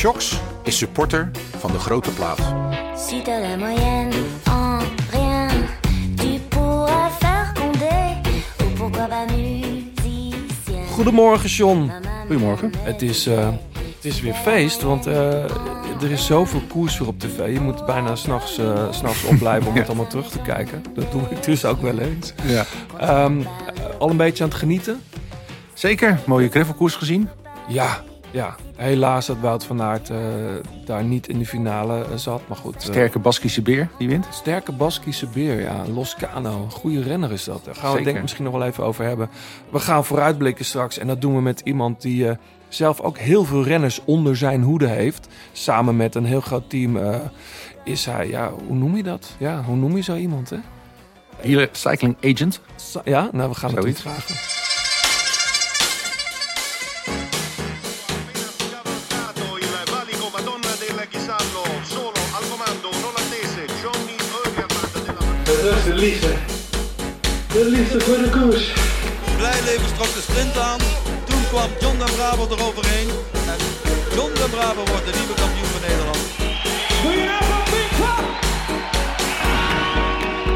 Shocks is supporter van de grote plaat. Si t'as la moyenne en rien, tu pourras faire condé. Ou pourquoi pas musicien. Goedemorgen, John. Goedemorgen. Het is, eh, het is weer feest, want eh, er is zoveel koers weer op tv. Je moet bijna s'nachts uh, s'nachts opblijven om het allemaal terug te kijken. Dat doe ik dus ook wel eens. Ja. Ehm, al een beetje aan het genieten? Zeker, mooie gravelkoers gezien. Ja, ja. Helaas dat Wout van Aert eh, daar niet in de finale eh, zat. Maar goed. eh, Sterke Baskische beer, die wint. Sterke Baskische beer, ja. Loscano. Een goede renner is dat. Daar gaan we het denk ik misschien nog wel even over hebben. We gaan vooruitblikken straks. En dat doen we met iemand die zelf ook heel veel renners onder zijn hoede heeft. Samen met een heel groot team is hij, ja, hoe noem je dat? Ja, hoe noem je zo iemand, hè? Hier Cycling Agent. Ja, nou, we gaan het Zoiets. vragen. Liefde. De liefde voor de koers. Blijleven trok de sprint aan. Toen kwam John den Braber eroverheen. En John den Braber wordt de nieuwe kampioen van Nederland.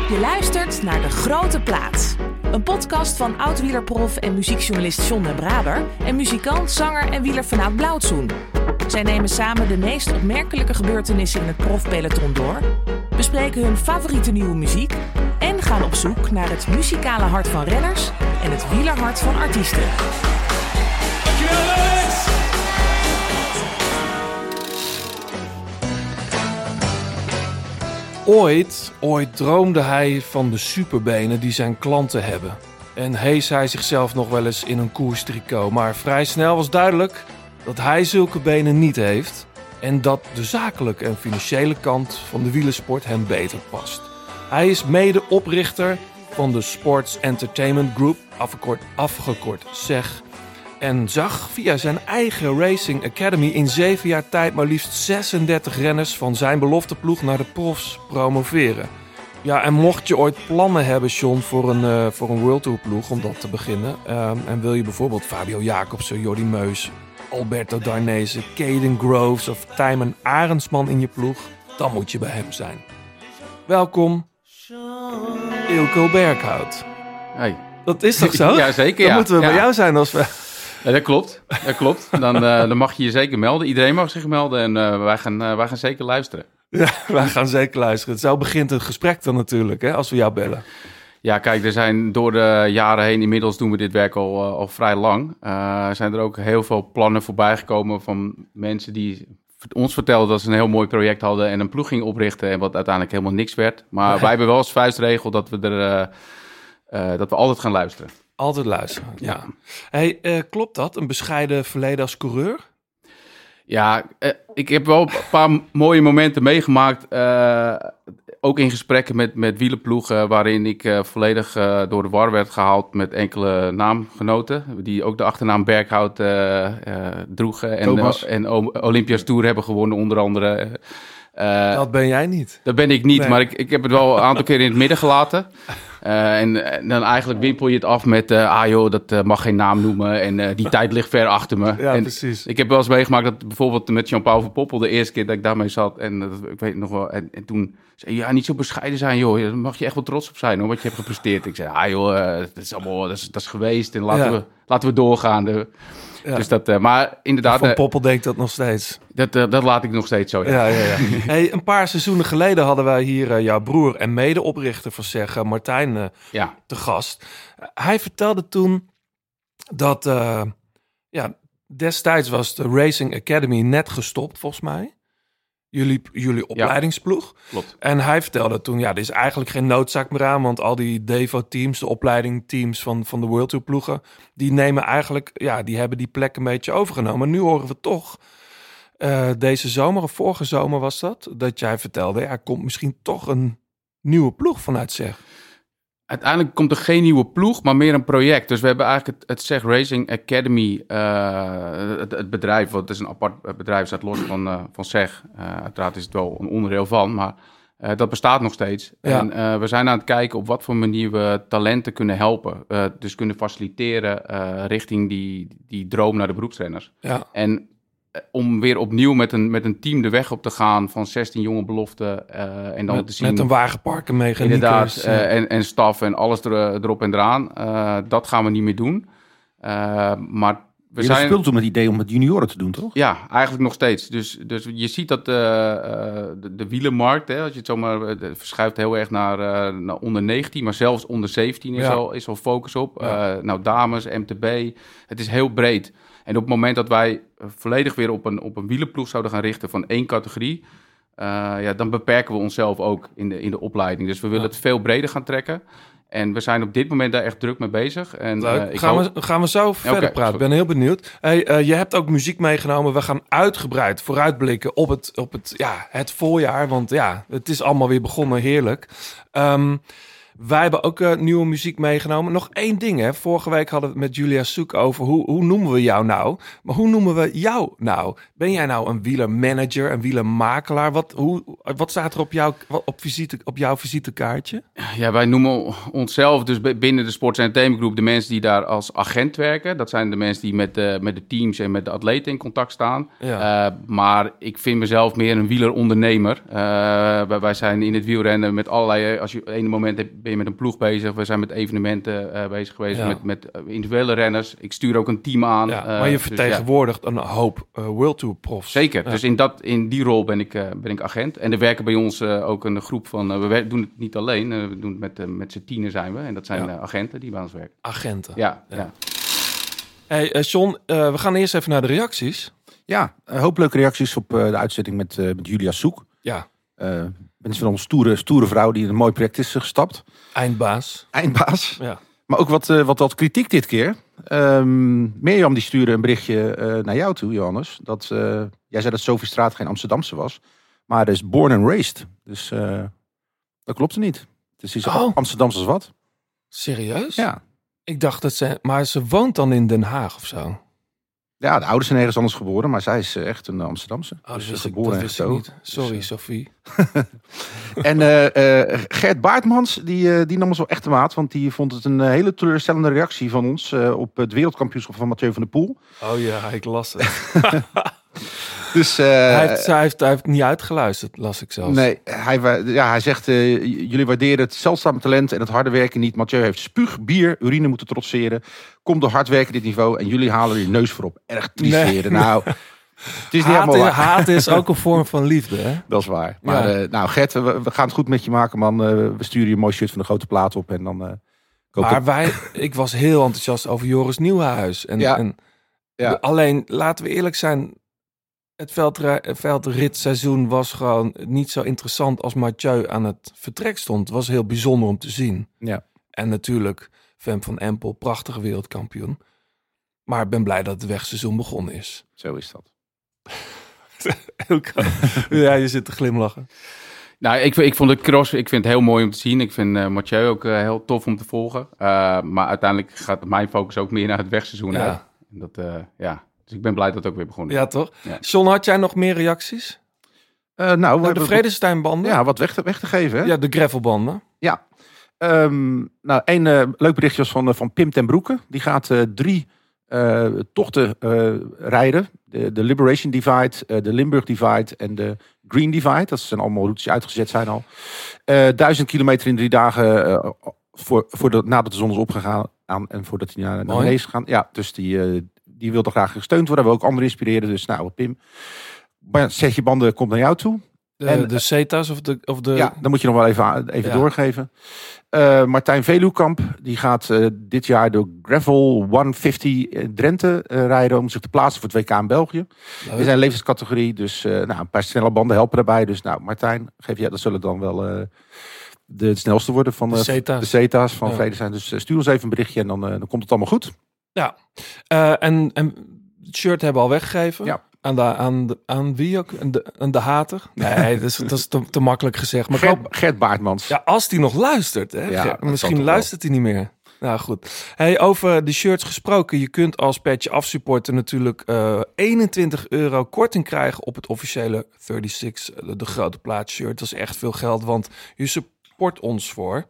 Je luistert naar De Grote Plaats. Een podcast van oud-wielerprof en muziekjournalist John den Braber... en muzikant, zanger en wieler vanuit Blauwtsoen. Zij nemen samen de meest opmerkelijke gebeurtenissen in het profpeloton door... bespreken hun favoriete nieuwe muziek... en gaan op zoek naar het muzikale hart van renners... en het wielerhart van artiesten. Ooit, ooit droomde hij van de superbenen die zijn klanten hebben. En hees hij zichzelf nog wel eens in een koerstricot. Maar vrij snel was duidelijk dat hij zulke benen niet heeft. En dat de zakelijke en financiële kant van de wielersport hem beter past. Hij is mede-oprichter van de Sports Entertainment Group, afgekort, afgekort SEG. En zag via zijn eigen Racing Academy in zeven jaar tijd maar liefst 36 renners van zijn belofteploeg naar de profs promoveren. Ja, en mocht je ooit plannen hebben, John, voor een, eh, voor een World Tour ploeg om dat te beginnen. ehm, en wil je bijvoorbeeld Fabio Jacobsen, Jordi Meus, Alberto Darnese, Caden Groves of Tijmen Arendsman in je ploeg, dan moet je bij hem zijn. Welkom, Ilko Berghout. Hey. Dat is toch zo? Ja, zeker, Dan ja. moeten we bij jou zijn als we... Ja, dat klopt. Dat klopt. Dan, eh, dan mag je je zeker melden. Iedereen mag zich melden en eh, wij, gaan, eh, wij gaan zeker luisteren. Ja, wij gaan zeker luisteren. Zo begint het gesprek dan natuurlijk, hè, als we jou bellen. Ja, kijk, er zijn door de jaren heen, inmiddels doen we dit werk al, eh, al vrij lang, eh, zijn er ook heel veel plannen voorbij gekomen van mensen die ons vertelden dat ze een heel mooi project hadden en een ploeg gingen oprichten en wat uiteindelijk helemaal niks werd. Maar Nee. wij hebben wel als vuistregel dat we er, eh, dat we altijd gaan luisteren. Altijd luisteren, ja. Hey, eh, klopt dat? Een bescheiden verleden als coureur? Ja, ik heb wel een paar mooie momenten meegemaakt. Ook in gesprekken met, met wielerploegen, waarin ik eh, volledig eh, door de war werd gehaald met enkele naamgenoten. Die ook de achternaam Berghout eh, droegen. En, en Olympia's Tour hebben gewonnen, onder andere. Dat ben jij niet. dat ben ik niet, Nee. maar ik, ik heb het wel een aantal keer in het midden gelaten. Eh, en, en dan eigenlijk wimpel je het af met, eh, ah joh, dat eh, mag geen naam noemen. En eh, die tijd ligt ver achter me. Ja, en precies. Ik heb wel eens meegemaakt dat bijvoorbeeld met Jean-Paul van Poppel, de eerste keer dat ik daarmee zat. En ik weet nog wel, en, en toen zei ja, niet zo bescheiden zijn joh. Daar mag je echt wel trots op zijn hoor, wat je hebt gepresteerd. Ik zei, ah joh, eh, dat is allemaal, dat is, dat is geweest. En laten, Ja. we, laten we doorgaan. De- Ja. Dus dat, eh, maar inderdaad, Van eh, Poppel denkt dat nog steeds. dat, eh, dat laat ik nog steeds zo. ja. Ja, ja, hey, een paar seizoenen geleden hadden wij hier jouw broer en medeoprichter van Zeggen, Martijn, ja. te gast. Hij vertelde toen dat ja, destijds was de Racing Academy net gestopt, volgens mij. Jullie, jullie opleidingsploeg. Klopt. En hij vertelde toen, ja, er is eigenlijk geen noodzaak meer aan, want al die Devo-teams, de opleidingteams van, van de World Tour ploegen, die nemen eigenlijk, ja, die hebben die plek een beetje overgenomen. Nu horen we toch, eh, deze zomer of vorige zomer was dat, dat jij vertelde, ja, er komt misschien toch een nieuwe ploeg vanuit zeg. Uiteindelijk komt er geen nieuwe ploeg, maar meer een project. Dus we hebben eigenlijk het, het SEG Racing Academy, eh, het, het bedrijf, want het is een apart bedrijf, staat los van, eh van SEG. Eh, uiteraard is het wel een onderdeel van, maar dat bestaat nog steeds. Ja. En we zijn aan het kijken op wat voor manier we talenten kunnen helpen. Dus kunnen faciliteren richting die, die droom naar de beroepsrenners. Ja. En om weer opnieuw met een, met een team de weg op te gaan van 16 jonge beloften. eh, en dan te Met, zien... met een wagenpark en. Inderdaad, ja. eh, en, en staf en alles er, erop en eraan. Eh, dat gaan we niet meer doen. Eh, maar we Je zijn... speelt toen met het idee om het junioren te doen, toch? Ja, eigenlijk nog steeds. Dus, dus je ziet dat eh, eh, de, de wielenmarkt, hè, als je het zomaar eh, verschuift heel erg naar, eh, naar onder 19, maar zelfs onder 17 is, Ja. al, is al focus op. Ja. Eh, nou, dames, MTB, het is heel breed. En op het moment dat wij eh, volledig weer op een, op een wielenploeg zouden gaan richten van één categorie, eh, ja, dan beperken we onszelf ook in de, in de opleiding. Dus we willen Ja. het veel breder gaan trekken. En we zijn op dit moment daar echt druk mee bezig. En, Leuk. eh, ik gaan, hoop- we, gaan we zo verder praten. Ik ben heel benieuwd. Hey, je hebt ook muziek meegenomen. We gaan uitgebreid vooruitblikken op het, op het, ja, het voorjaar. Want ja, het is allemaal weer begonnen. Heerlijk. Ehm, wij hebben ook eh, nieuwe muziek meegenomen. Nog één ding, hè. Vorige week hadden we het met Julia Soek over hoe, hoe noemen we jou nou? Maar hoe noemen we jou nou? Ben jij nou een wielermanager, een wielermakelaar? Wat, hoe, wat staat er op, jou, op, visite, op jouw visitekaartje? Ja, wij noemen onszelf dus binnen de Sports Entertainment Group de mensen die daar als agent werken. Dat zijn de mensen die met de, met de teams en met de atleten in contact staan. Ja. Eh, maar ik vind mezelf meer een wielerondernemer. Eh, wij, wij zijn in het wielrennen met allerlei... Als je op een moment hebt, ben je met een ploeg bezig. We zijn met evenementen eh, bezig geweest, Ja. met, met eh, individuele renners. Ik stuur ook een team aan. Ja, Eh, maar je dus ja. vertegenwoordigt een hoop World Tour profs. Zeker. Ja. Dus in, dat, in die rol ben ik, eh, ben ik agent. En er werken bij ons eh, ook een groep van... we doen het niet alleen. we doen het met, met z'n tienen zijn we. En dat zijn Ja. agenten die bij ons werken. agenten. Ja, Ja. ja. Hey, eh, John, eh, we gaan eerst even naar de reacties. Ja, een hoop leuke reacties op eh, de uitzending met, eh, met Julia Soek. Ja, Eh mensen van ons stoere, stoere vrouw die in een mooi project is eh, gestapt. eindbaas. Eindbaas. Ja. Maar ook wat, eh, wat, wat kritiek dit keer. Ehm Mirjam die stuurde een berichtje eh, naar jou toe, Johannes. Dat, jij zei dat Sophie Straat geen Amsterdamse was. Maar is born and raised. Dus eh, dat klopt er niet. Dus ze is Oh. Amsterdamse als wat. Serieus? Ja. Ik dacht dat ze... Maar ze woont dan in Den Haag of zo? Ja, de ouders zijn ergens anders geboren. Maar zij is eh, echt een Amsterdamse. Oh, dat Dus, eh, ik, en niet. Sorry, Dus, Sophie. En eh, eh, Gert Baartmans, die, eh, die nam ons wel echt de maat. Want die vond het een eh, hele teleurstellende reactie van ons eh, op het wereldkampioenschap van Mathieu van der Poel. Oh ja, ik las het. Dus eh, hij, heeft, hij, heeft, hij heeft niet uitgeluisterd, las ik zelfs. nee, hij, ja, hij zegt, eh, jullie waarderen het zeldzame talent en het harde werken niet. Mathieu heeft spuug, bier, urine moeten trotseren. Komt door hard werken dit niveau en jullie halen je neus voorop. Erg triest Nee. Nou, het is niet Haat, helemaal waar. haat is ook een vorm van liefde, hè? Dat is waar. Maar Ja. eh, nou Gert, we, we gaan het goed met je maken man. We sturen je een mooi shirt van de grote plaat op en dan... Maar wij, ik was heel enthousiast over Joris Nieuwenhuis. En, Ja. en Ja. alleen, laten we eerlijk zijn, het veldri- veldritseizoen was gewoon niet zo interessant als Mathieu aan het vertrek stond. Het was heel bijzonder om te zien. Ja. En natuurlijk, Fem van Empel, prachtige wereldkampioen. Maar ik ben blij dat het wegseizoen begonnen is. Zo is dat. ja, je zit te glimlachen. Nou, ik, ik vond het cross, ik vind het heel mooi om te zien. Ik vind eh Mathieu ook eh, heel tof om te volgen. Eh, maar uiteindelijk gaat mijn focus ook meer naar het wegseizoen Ja. uit. En dat, ja. Dus ik ben blij dat het ook weer begonnen is. Ja, toch? Ja. John, had jij nog meer reacties? Eh, nou, we Nou, de Vredesteinbanden? Ja, wat weg te, weg te geven. Hè? ja, de gravelbanden. Ja. Ehm, nou, een eh, leuk berichtje was van, eh, van Pim ten Broeke. Die gaat eh, drie eh, tochten eh, rijden. De, de Liberation Divide, eh, de Limburg Divide en de Green Divide. Dat zijn allemaal routes die uitgezet zijn al. Eh, duizend kilometer in drie dagen eh, voor, voor de, nadat de zon is opgegaan aan, en voordat hij naar, naar beneden is gegaan. Ja, dus die, eh, die wilde graag gesteund worden. We ook anderen inspireren. Dus nou, Pim, maar zet je banden komt naar jou toe. De, En- de CETA's of de... Of de Ja, dan moet je nog wel even, even Ja. doorgeven. Eh, Martijn Veluwkamp, die gaat eh, dit jaar de Gravel 150 in Drenthe eh, rijden om zich te plaatsen voor het WK in België. Leuk. We zijn levenscategorie, dus eh, nou, een paar snelle banden helpen daarbij. Dus nou, Martijn, geef je, dat zullen dan wel eh, de snelste worden van De eh, CETA's. de CETA's van Ja. Vrede zijn. Dus eh, stuur ons even een berichtje en dan, eh, dan komt het allemaal goed. Ja, Eh, en, en het shirt hebben we al weggegeven. Ja. Aan, de, aan, de, aan wie ook? Aan de, aan de hater? Nee, dat is, dat is te, te makkelijk gezegd. Maar Gert, hoop- Gert Baartmans. ja, als die nog luistert. Hè? Ja, Misschien luistert hij niet meer. Nou goed. Hey, over de shirts gesproken. Je kunt als petje afsupporter natuurlijk eh 21 euro korting krijgen op het officiële 36, eh, de grote plaat shirt. Dat is echt veel geld, want je sup- support ons voor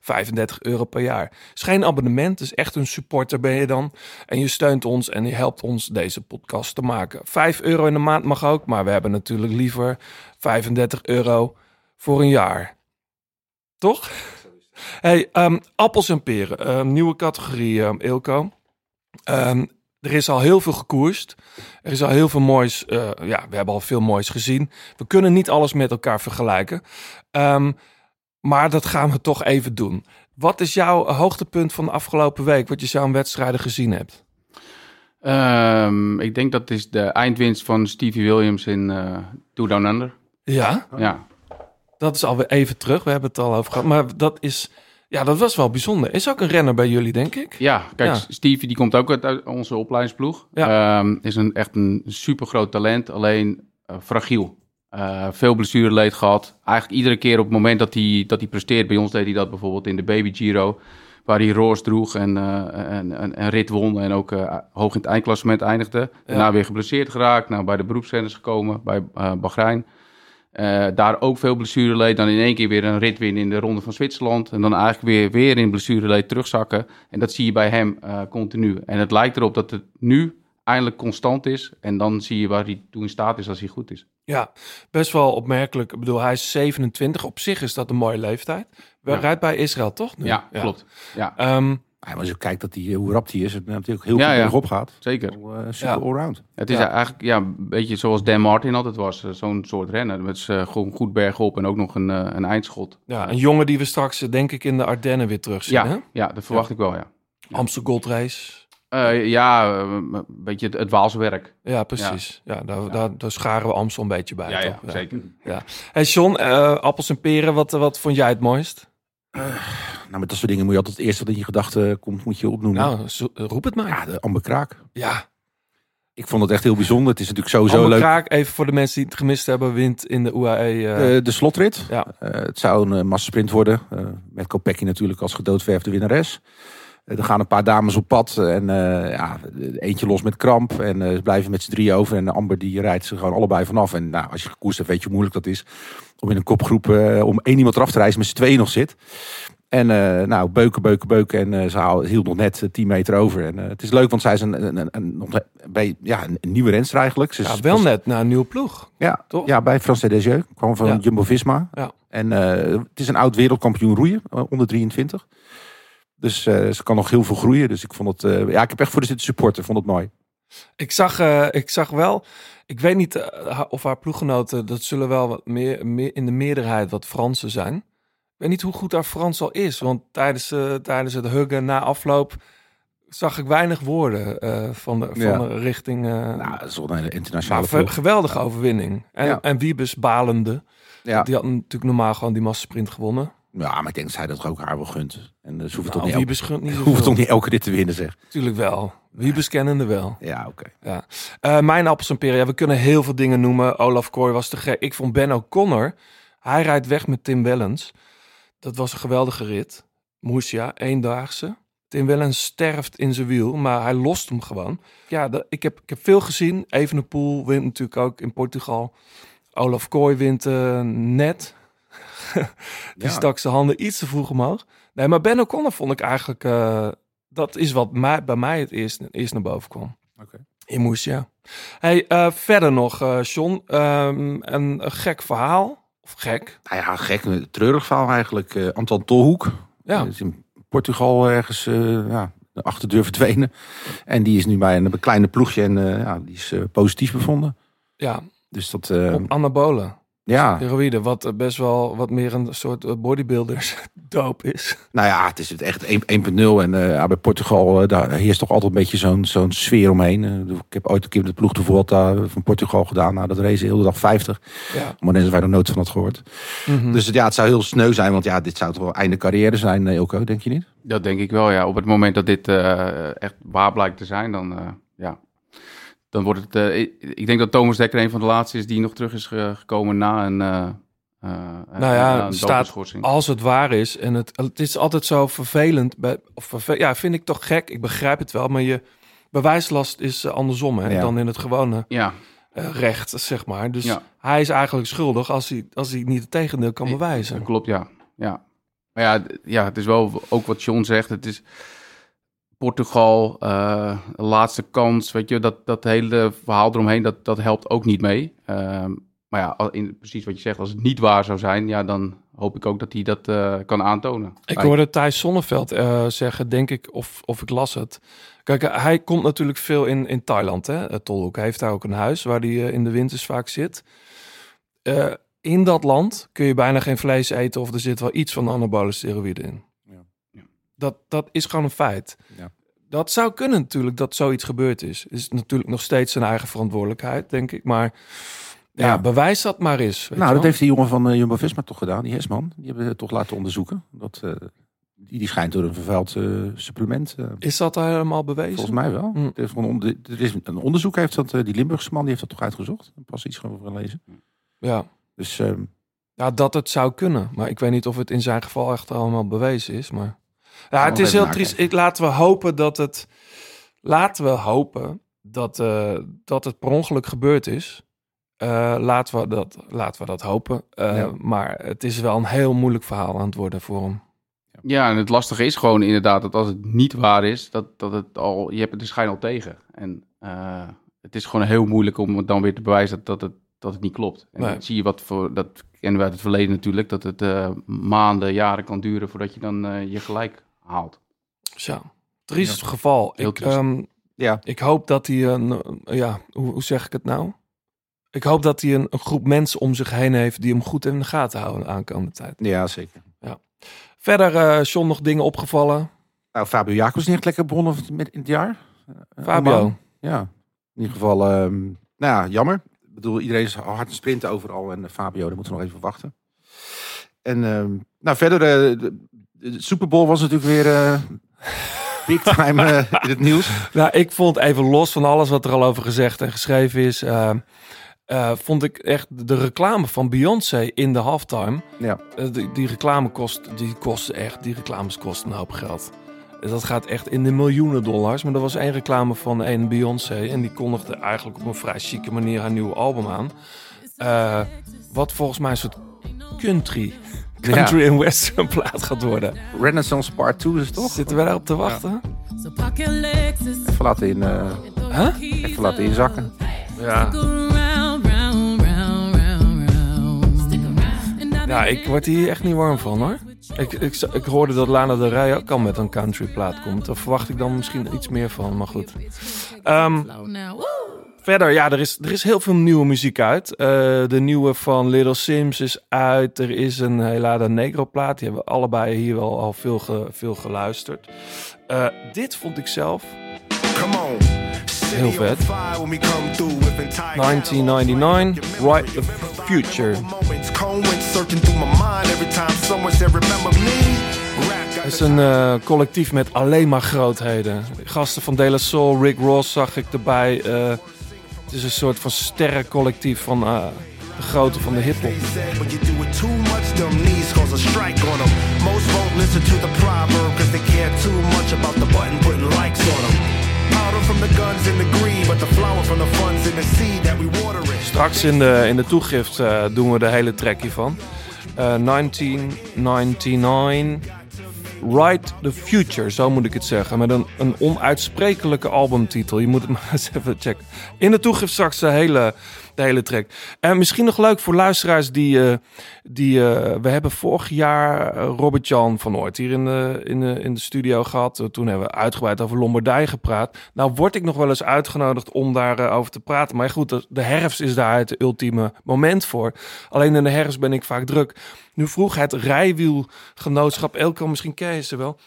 35 euro per jaar. is geen abonnement, is echt een supporter ben je dan. En je steunt ons en je helpt ons deze podcast te maken. 5 euro in de maand mag ook, maar we hebben natuurlijk liever 35 euro voor een jaar. Toch? Hey, ehm, appels en peren. Ehm, nieuwe categorie, ehm, Ilko. Er is al heel veel gekoerst. Er is al heel veel moois. eh, ja, we hebben al veel moois gezien. We kunnen niet alles met elkaar vergelijken. Maar dat gaan we toch even doen. Wat is jouw hoogtepunt van de afgelopen week? Wat je zo aan wedstrijden gezien hebt? Ehm, ik denk dat is de eindwinst van Stevie Williams in Two Down Under. Ja, Ja, dat is alweer even terug. We hebben het al over gehad. Maar dat is. Ja, dat was wel bijzonder. Is ook een renner bij jullie, denk ik. ja kijk, Ja. Stevie die komt ook uit onze opleidingsploeg. Ehm, is een, echt een super groot talent, alleen eh, fragiel. Eh, veel blessureleed gehad. Eigenlijk iedere keer op het moment dat hij, dat hij presteert, bij ons deed hij dat bijvoorbeeld in de Baby Giro, waar hij roos droeg en eh, een, een rit won en ook eh, hoog in het eindklassement eindigde. Daarna weer geblesseerd geraakt, nou, bij de beroepsrenners gekomen, bij eh Bahrein. Eh, daar ook veel blessureleed. Dan in één keer weer een rit winnen in de Ronde van Zwitserland. En dan eigenlijk weer, weer in blessureleed terugzakken. En dat zie je bij hem eh, continu. En het lijkt erop dat het nu eindelijk constant is. En dan zie je waar hij toe in staat is als hij goed is. Ja, best wel opmerkelijk. Ik bedoel, hij is 27. Op zich is dat een mooie leeftijd. We Ja. rijdt bij Israël, toch? nu? Ja, klopt. Ja, Ehm, Ja, maar als je kijkt dat die, hoe rap die is, het natuurlijk heel Ja, goed ja. erop gaat. zeker. Uh, super Ja. allround. Het is Ja. eigenlijk ja, een beetje zoals Dan Martin altijd was. eh, Zo'n soort renner. Met eh, gewoon goed bergop en ook nog een, eh, een eindschot. ja, een jongen die we straks, eh, denk ik, in de Ardennen weer terugzien. hè? Ja, ja, dat verwacht ik wel, ja. Amstel Gold Race. Eh, ja, eh, een beetje het, het Waalse werk. Ja, precies. Ja, daar, Daar, daar scharen we Amstel een beetje bij. Ja, ja, toch? zeker. Hey John, eh, appels en peren, wat, wat vond jij het mooist? Nou, met dat soort dingen moet je altijd het eerste wat in je gedachten komt, moet je opnoemen. Nou, zo- roep het maar. ja, de Amber Kraak. Ja, Ik vond het echt heel bijzonder. Het is natuurlijk sowieso Amber leuk. Kraak, even voor de mensen die het gemist hebben, wint in de UAE. eh, Eh, de slotrit. ja. Eh, het zou een uh, massasprint worden. eh, met Kopecky natuurlijk als gedoodverfde winnares. Eh, er gaan een paar dames op pad. En eh, ja, eentje los met kramp. En eh, ze blijven met z'n drie over. En Amber die rijdt ze gewoon allebei vanaf. En nou, als je gekoerst hebt, weet je hoe moeilijk dat is. Om in een kopgroep, om één iemand eraf te rijden met z'n tweeën nog zit. En nou, beuken, beuken, beuken. En ze hou- hield nog net eh, 10 meter over. En het is leuk, want zij is een, een, een, bij, ja, een, nieuwe renster eigenlijk. Ze is ja, wel pas- net naar een nieuwe ploeg. ja, Toch? ja, bij Frans Desjeux. Kwam van Ja. Jumbo-Visma. Ja. En het is een oud wereldkampioen roeien, onder 23. Dus eh, ze kan nog heel veel groeien. Dus ik vond het... eh, ja, ik heb echt voor de zitten supporten. Vond het mooi. Ik zag, eh, ik zag wel, ik weet niet of haar ploeggenoten, dat zullen wel wat meer, meer in de meerderheid wat Fransen zijn. Ik weet niet hoe goed haar Frans al is, want tijdens, tijdens het huggen na afloop zag ik weinig woorden van, de, van Ja. de richting. Nou, dat is wel een hele internationale maar geweldige overwinning. En, Ja. en Wiebes balende. Ja. Die had natuurlijk normaal gewoon die massasprint gewonnen. Ja, maar ik denk dat zij dat ook haar wel gunt. En eh, ze hoeven toch Nou, niet, elke, niet zoveel. toch niet elke rit te winnen, zeg. Natuurlijk wel. Wiebes kennende wel. Ja, oké. Ja. Eh, mijn appels en peren. Ja, we kunnen heel veel dingen noemen. Olaf Kooi was te gek. Ik vond Ben O'Connor. Hij rijdt weg met Tim Wellens. Dat was een geweldige rit. Moesia, eendaagse. Tim Wellens sterft in zijn wiel, maar hij lost hem gewoon. Ja, dat- ik, heb, ik heb veel gezien. Evenepoel wint natuurlijk ook in Portugal. Olaf Kooi wint eh, net. Die Ja. stak zijn handen iets te vroeg omhoog. Nee, maar Ben O'Connor vond ik eigenlijk... eh, dat is wat mij, bij mij het eerst, eerst naar boven kwam. Oké. In Moesia. Hey, eh, verder nog, eh John. Ehm, een, een gek verhaal. Of gek. Nou ja, gek. Een treurig verhaal eigenlijk. Eh, Anton Tolhoek. Ja. Is in Portugal ergens ja, de achterdeur verdwenen. En die is nu bij een, kleine ploegje. En ja, die is positief bevonden. Ja, Dus dat... eh, op anabolen. Ja, Heroïde, wat eh, best wel wat meer een soort eh, bodybuilders doop is. Nou ja, het is het echt 1- 1.0. En eh, bij Portugal, daar heerst toch altijd een beetje zo'n zo'n sfeer omheen. Ik heb ooit een keer met de ploeg de Vuelta van Portugal gedaan. Nou, dat race heel de dag 50. Ja. Maar dan is wij nog nooit van had gehoord. Mhm. Dus ja, het zou heel sneu zijn. Want ja, dit zou toch wel einde carrière zijn, Ilko, denk je niet? Dat denk ik wel, ja. Op het moment dat dit eh, echt waar blijkt te zijn, dan, eh, ja, dan wordt het... eh, ik, ik denk dat Thomas Dekker een van de laatste is die nog terug is ge- gekomen na een, eh eh, Nou na ja, een staat als het waar is. En het, het is altijd zo vervelend. Bij, of ja, vind ik toch gek. Ik begrijp het wel. Maar je bewijslast is andersom hè, Ja. dan in het gewone Ja, eh, recht, zeg maar. Dus Ja. hij is eigenlijk schuldig als hij, als hij niet het tegendeel kan bewijzen. dat klopt, ja. ja. Maar ja, ja, het is wel ook wat John zegt. Het is Portugal, eh, laatste kans, weet je, dat, dat hele verhaal eromheen, dat, dat helpt ook niet mee. Ehm, maar ja, al- in, precies wat je zegt, als het niet waar zou zijn, ja, dan hoop ik ook dat hij dat eh, kan aantonen. Ik hoorde Thijs Sonneveld eh, zeggen, denk ik, of, of ik las het. Kijk, hij komt natuurlijk veel in, in Thailand, hè, Tolhoek. Hij heeft daar ook een huis waar hij in de winters vaak zit. Eh, in dat land kun je bijna geen vlees eten of er zit wel iets van anabole steroïden in. Ja. Ja. Dat, dat is gewoon een feit. Ja. Dat zou kunnen natuurlijk dat zoiets gebeurd is. Is natuurlijk nog steeds zijn eigen verantwoordelijkheid, denk ik. Maar ja, Ja. bewijs dat maar eens. Nou, dat wel. heeft die jongen van eh, Jumbo-Visma toch gedaan, die Hesman. Die hebben het toch laten onderzoeken. Dat, eh, die, die schijnt door een vervuild eh, supplement. Is dat al helemaal bewezen? volgens mij wel. Hm. Er, is er is een onderzoek, heeft dat, die Limburgse man, die heeft dat toch uitgezocht. Pas iets over gelezen. Ja. Dus ehm, Ja, dat het zou kunnen. Maar ik weet niet of het in zijn geval echt allemaal bewezen is. Maar ja, het is heel triest. Ik, laten we hopen dat het. Laten we hopen dat, eh, dat het per ongeluk gebeurd is. Eh, laten, we dat, laten we dat hopen. Eh, Ja. Maar het is wel een heel moeilijk verhaal aan het worden voor hem. Ja, en het lastige is gewoon inderdaad dat als het niet waar is, dat, dat het al, je hebt het de schijn al tegen. En eh, het is gewoon heel moeilijk om het dan weer te bewijzen dat, dat, het, dat het niet klopt. En Nee. dan zie je wat voor, dat kennen we uit het verleden natuurlijk, dat het eh, maanden, jaren kan duren voordat je dan eh, je gelijk haalt. Zo. Triest geval. Heel ik, ehm, ja, ik hoop dat hij een. Ja, hoe, hoe zeg ik het nou? Ik hoop dat hij een, een groep mensen om zich heen heeft die hem goed in de gaten houden de aankomende tijd. ja, zeker. Verder, eh John, nog dingen opgevallen? Nou, Fabio Jacobs niet echt lekker begonnen met, in het jaar. Fabio. Oman. Ja, in ieder geval, ehm, nou ja, jammer. Bedoel, iedereen is hard te sprinten overal. En eh, Fabio, daar moeten we nog even wachten. En ehm, nou, verder, eh, de, de Super Bowl was natuurlijk weer eh, big time in het nieuws. Nou, ik vond even los van alles wat er al over gezegd en geschreven is. eh, eh, vond ik echt de reclame van Beyoncé in de halftime. Ja. die, die reclame kost, die kost echt, die reclames kosten een hoop geld. Eh, Dat gaat echt in de miljoenen dollars. Maar er was één reclame van een Beyoncé. En die kondigde eigenlijk op een vrij chique manier haar nieuwe album aan. Eh, wat volgens mij een soort country, country en western plaat gaat worden. Renaissance Part 2 is toch? Zitten we daarop te wachten? Even laten, in, eh, Huh? even laten inzakken. Ja. Ja, ik word hier echt niet warm van hoor. Ik, ik, ik hoorde dat Lana Del Rey ook al met een country plaat komt. Daar verwacht ik dan misschien iets meer van, maar goed. Ehm, verder, ja, er is, er is heel veel nieuwe muziek uit. Eh, de nieuwe van Little Sims is uit. Er is een Helada Negro plaat. Die hebben we allebei hier wel al veel, ge- veel geluisterd. Eh, dit vond ik zelf heel vet. 1999, Right the Future. Het is een eh, collectief met alleen maar grootheden. Gasten van De La Soul, Rick Ross zag ik erbij. Eh, het is een soort van sterrencollectief van eh, de grootte van de hiphop. Most likes. From the guns the but the flower from the funds and the seed that we water. Straks in de, in de toegift eh, doen we de hele track hiervan. Eh 1999, Right the Future, zo moet ik het zeggen. Met een, een onuitsprekelijke albumtitel. Je moet het maar eens even checken. In de toegift straks de hele, de hele track. En misschien nog leuk voor luisteraars die... eh, die eh, we hebben vorig jaar eh, Robert-Jan van Ooit hier in de, in, de, in de studio gehad. Eh, Toen hebben we uitgebreid over Lombardij gepraat. Nou word ik nog wel eens uitgenodigd om daarover over te praten. Maar goed, de, herfst is daar het ultieme moment voor. Alleen in de herfst ben ik vaak druk. Nu vroeg het rijwielgenootschap, Elko, misschien ken je ze wel.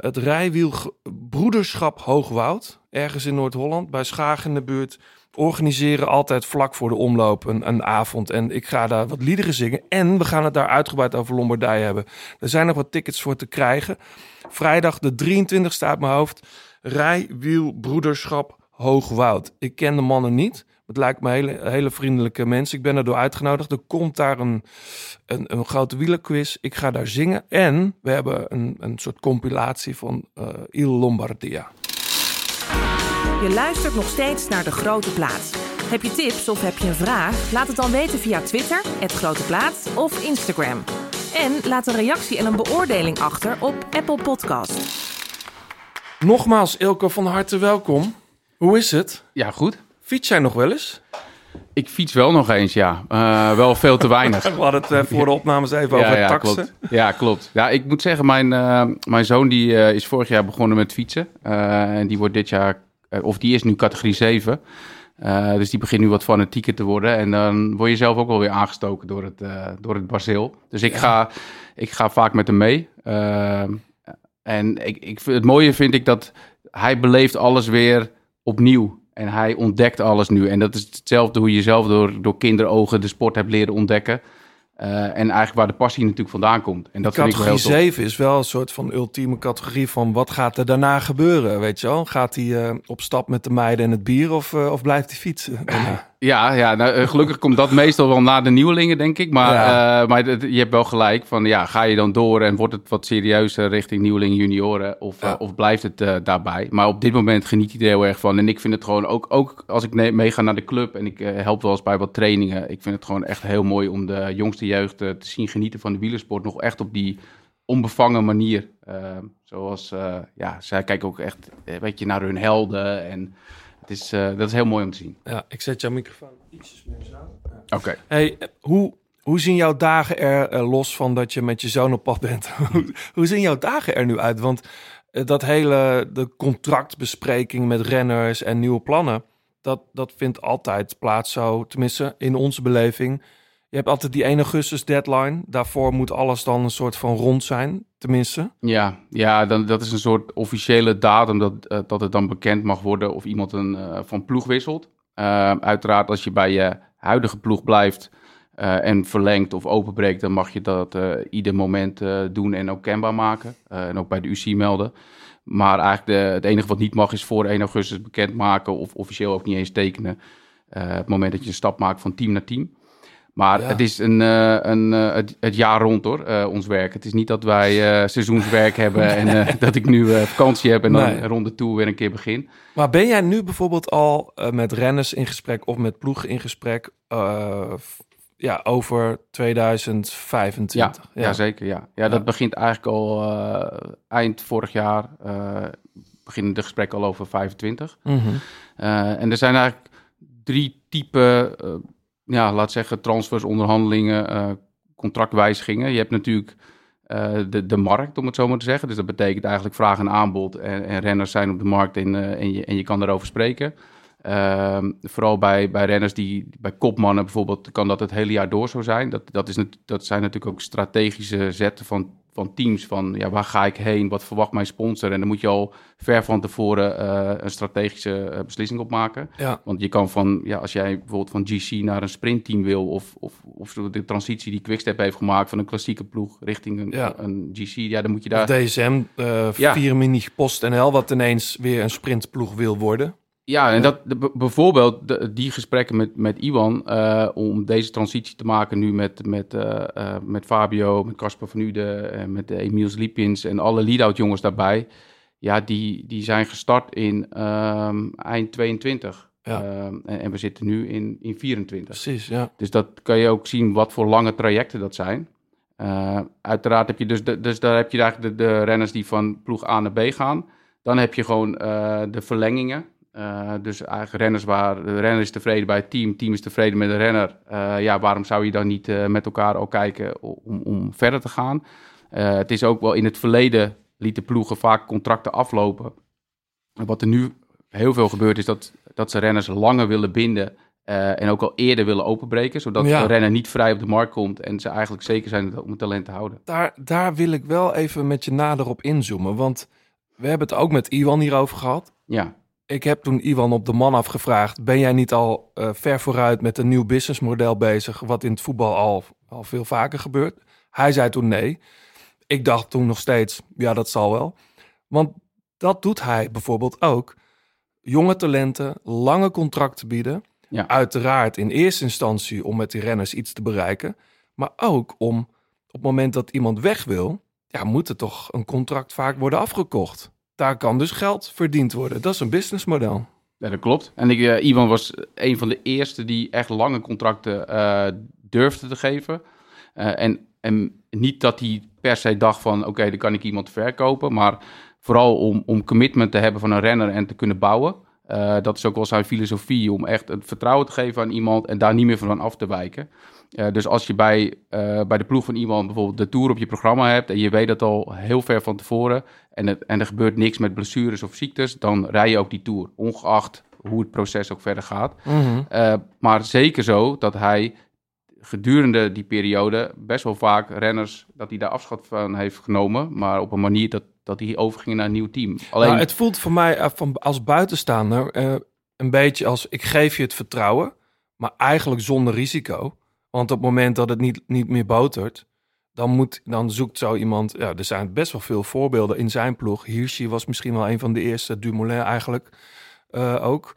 het rijwielbroederschap Hoogwoud, ergens in Noord-Holland, bij Schagen in de buurt organiseren altijd vlak voor de omloop een, een avond. En ik ga daar wat liederen zingen. En we gaan het daar uitgebreid over Lombardij hebben. Er zijn nog wat tickets voor te krijgen. Vrijdag de 23 staat mijn hoofd. Rijwielbroederschap Hoogwoud. Ik ken de mannen niet. Het lijkt me hele, hele vriendelijke mensen. Ik ben er door uitgenodigd. Er komt daar een, een, een grote wielerquiz. Ik ga daar zingen. En we hebben een, een soort compilatie van eh Il Lombardia. Je luistert nog steeds naar De Grote Plaats. Heb je tips of heb je een vraag? Laat het dan weten via Twitter, het Grote Plaats of Instagram. En laat een reactie en een beoordeling achter op Apple Podcast. Nogmaals, Ilko, van harte welkom. Hoe is het? Ja, goed. Fiets jij nog wel eens? Ik fiets wel nog eens, ja. Eh, wel veel te weinig. We hadden het eh, voor de opnames even over ja, taxen. klopt. Ja, klopt. Ja, ik moet zeggen, mijn, eh, mijn zoon die, eh, is vorig jaar begonnen met fietsen. Eh, en die wordt dit jaar, of die is nu categorie 7. Eh, dus die begint nu wat fanatieker te worden. En dan word je zelf ook wel weer aangestoken door het, eh door het bacil. Dus ik, ga, ik ga vaak met hem mee. Eh, en ik, ik, het mooie vind ik dat hij beleeft alles weer opnieuw. En hij ontdekt alles nu. En dat is hetzelfde hoe je zelf door, door kinderogen de sport hebt leren ontdekken. Eh, en eigenlijk waar de passie natuurlijk vandaan komt. En dat vind ik wel heel categorie tof. 7 is wel een soort van ultieme categorie van wat gaat er daarna gebeuren, weet je wel? Gaat hij eh, op stap met de meiden en het bier of, eh, of blijft hij fietsen? Ja, ja nou, eh, gelukkig komt dat meestal wel na de nieuwelingen, denk ik. Maar, Ja. eh, maar je hebt wel gelijk van, ja, ga je dan door en wordt het wat serieuzer richting nieuwelingen, junioren of, Ja. eh, of blijft het daarbij? Maar op dit moment geniet hij er heel erg van. En ik vind het gewoon ook, ook als ik meega naar de club en ik help wel eens bij wat trainingen. Ik vind het gewoon echt heel mooi om de jongste jeugd te zien genieten van de wielersport. Nog echt op die onbevangen manier. Zoals, ja, zij kijken ook echt, eh, weet je, naar hun helden en... Het is, eh, dat is heel mooi om te zien. Ja, ik zet jouw microfoon ietsjes meer zo. Oké. Hey, hoe, hoe zien jouw dagen er, eh, los van dat je met je zoon op pad bent, hoe, hoe zien jouw dagen er nu uit? Want eh, dat hele, de contractbespreking met renners en nieuwe plannen, dat, dat vindt altijd plaats zo, tenminste in onze beleving. Je hebt altijd die 1 augustus deadline. Daarvoor moet alles dan een soort van rond zijn, tenminste. Ja, ja dan, dat is een soort officiële datum dat, eh, dat het dan bekend mag worden of iemand een, eh, van ploeg wisselt. Eh, uiteraard, als je bij je huidige ploeg blijft en verlengt of openbreekt, dan mag je dat ieder moment doen en ook kenbaar maken. En ook bij de UC melden. Maar eigenlijk de, het enige wat niet mag is voor 1 augustus bekendmaken of officieel ook niet eens tekenen. het moment dat je een stap maakt van team naar team. Maar Ja. het is een, eh, een, eh, het, het jaar rond hoor, eh, ons werk. Het is niet dat wij seizoenswerk hebben en dat ik nu vakantie heb en dan Nee. rond de tour weer een keer begin. Maar ben jij nu bijvoorbeeld al met renners in gesprek of met ploegen in gesprek ja, over 2025? Ja, ja. zeker. Ja. Ja, dat begint eigenlijk al eind vorig jaar. beginnen de gesprekken al over 25. Mhm. En er zijn eigenlijk drie typen, ja, laat zeggen, transfers, onderhandelingen, eh, contractwijzigingen. Je hebt natuurlijk eh, de, de markt, om het zo maar te zeggen. Dus dat betekent eigenlijk vraag en aanbod. En, en renners zijn op de markt en, eh, en, je, en je kan daarover spreken. Ehm, vooral bij, bij renners die, bij kopmannen bijvoorbeeld, kan dat het hele jaar door zo zijn. Dat, dat, is, dat zijn natuurlijk ook strategische zetten van, van teams. Van ja, waar ga ik heen? Wat verwacht mijn sponsor? En dan moet je al ver van tevoren eh, een strategische eh, beslissing op maken. Ja. Want je kan van, ja, als jij bijvoorbeeld van GC naar een sprintteam wil, of, of, of de transitie die Quickstep heeft gemaakt van een klassieke ploeg richting een, Ja. een GC, ja, dan moet je Of daar. DSM, eh Ja. vier mini PostNL, wat ineens weer een sprintploeg wil worden. Ja, en dat bijvoorbeeld die gesprekken met, met Iwan eh, om deze transitie te maken nu met, met, eh, eh, met Fabio, met Casper van Uden, en met de Emiels Liepins en alle lead-out jongens daarbij. Ja, die, die zijn gestart in ehm, eind 22. Ja. Ehm, en, en we zitten nu in, in 24. Precies, ja. Dus dat kan je ook zien wat voor lange trajecten dat zijn. Uiteraard heb je dus, de, dus daar heb je eigenlijk de, de renners die van ploeg A naar B gaan. Dan heb je gewoon de verlengingen. Eh, dus eigenlijk renners waar de renner is tevreden bij het team, het team is tevreden met de renner. Eh, ja, waarom zou je dan niet eh, met elkaar ook kijken om, om verder te gaan? Het is ook wel in het verleden lieten ploegen vaak contracten aflopen. En wat er nu heel veel gebeurt is dat, dat ze renners langer willen binden en ook al eerder willen openbreken, zodat Ja. de renner niet vrij op de markt komt en ze eigenlijk zeker zijn om het talent te houden. Daar, daar wil ik wel even met je nader op inzoomen. Want we hebben het ook met Iwan hierover gehad. Ja, Ik heb toen Iwan op de man afgevraagd: ben jij niet al eh, ver vooruit met een nieuw businessmodel bezig, wat in het voetbal al, al veel vaker gebeurt? Hij zei toen nee. Ik dacht toen nog steeds, ja, dat zal wel. Want dat doet hij bijvoorbeeld ook. Jonge talenten, lange contracten bieden. Ja. Uiteraard in eerste instantie om met die renners iets te bereiken. Maar ook om op het moment dat iemand weg wil, ja, moet er toch een contract vaak worden afgekocht. Daar kan dus geld verdiend worden. Dat is een businessmodel. Ja, dat klopt. En ik, eh, Ivan was een van de eerste die echt lange contracten eh, durfde te geven. Eh, en en niet dat hij per se dacht van, oké, dan kan ik iemand verkopen. Maar vooral om, om commitment te hebben van een renner en te kunnen bouwen. Dat is ook wel zijn filosofie, om echt het vertrouwen te geven aan iemand en daar niet meer van af te wijken. Eh, dus als je bij, eh, bij de ploeg van iemand bijvoorbeeld de Tour op je programma hebt... en je weet dat al heel ver van tevoren... en, het, en er gebeurt niks met blessures of ziektes... dan rij je ook die Tour, ongeacht hoe het proces ook verder gaat. Eh, maar zeker zo dat hij gedurende die periode best wel vaak renners... dat hij daar afscheid van heeft genomen... maar op een manier dat, dat hij overging naar een nieuw team. Alleen, Nou, het voelt voor mij van, als buitenstaander een beetje als ik geef je het vertrouwen, maar eigenlijk zonder risico. Want op het moment dat het niet, niet meer botert, dan, moet, dan zoekt zo iemand... Ja, er zijn best wel veel voorbeelden in zijn ploeg. Hirschi was misschien wel een van de eerste, Dumoulin eigenlijk eh, ook.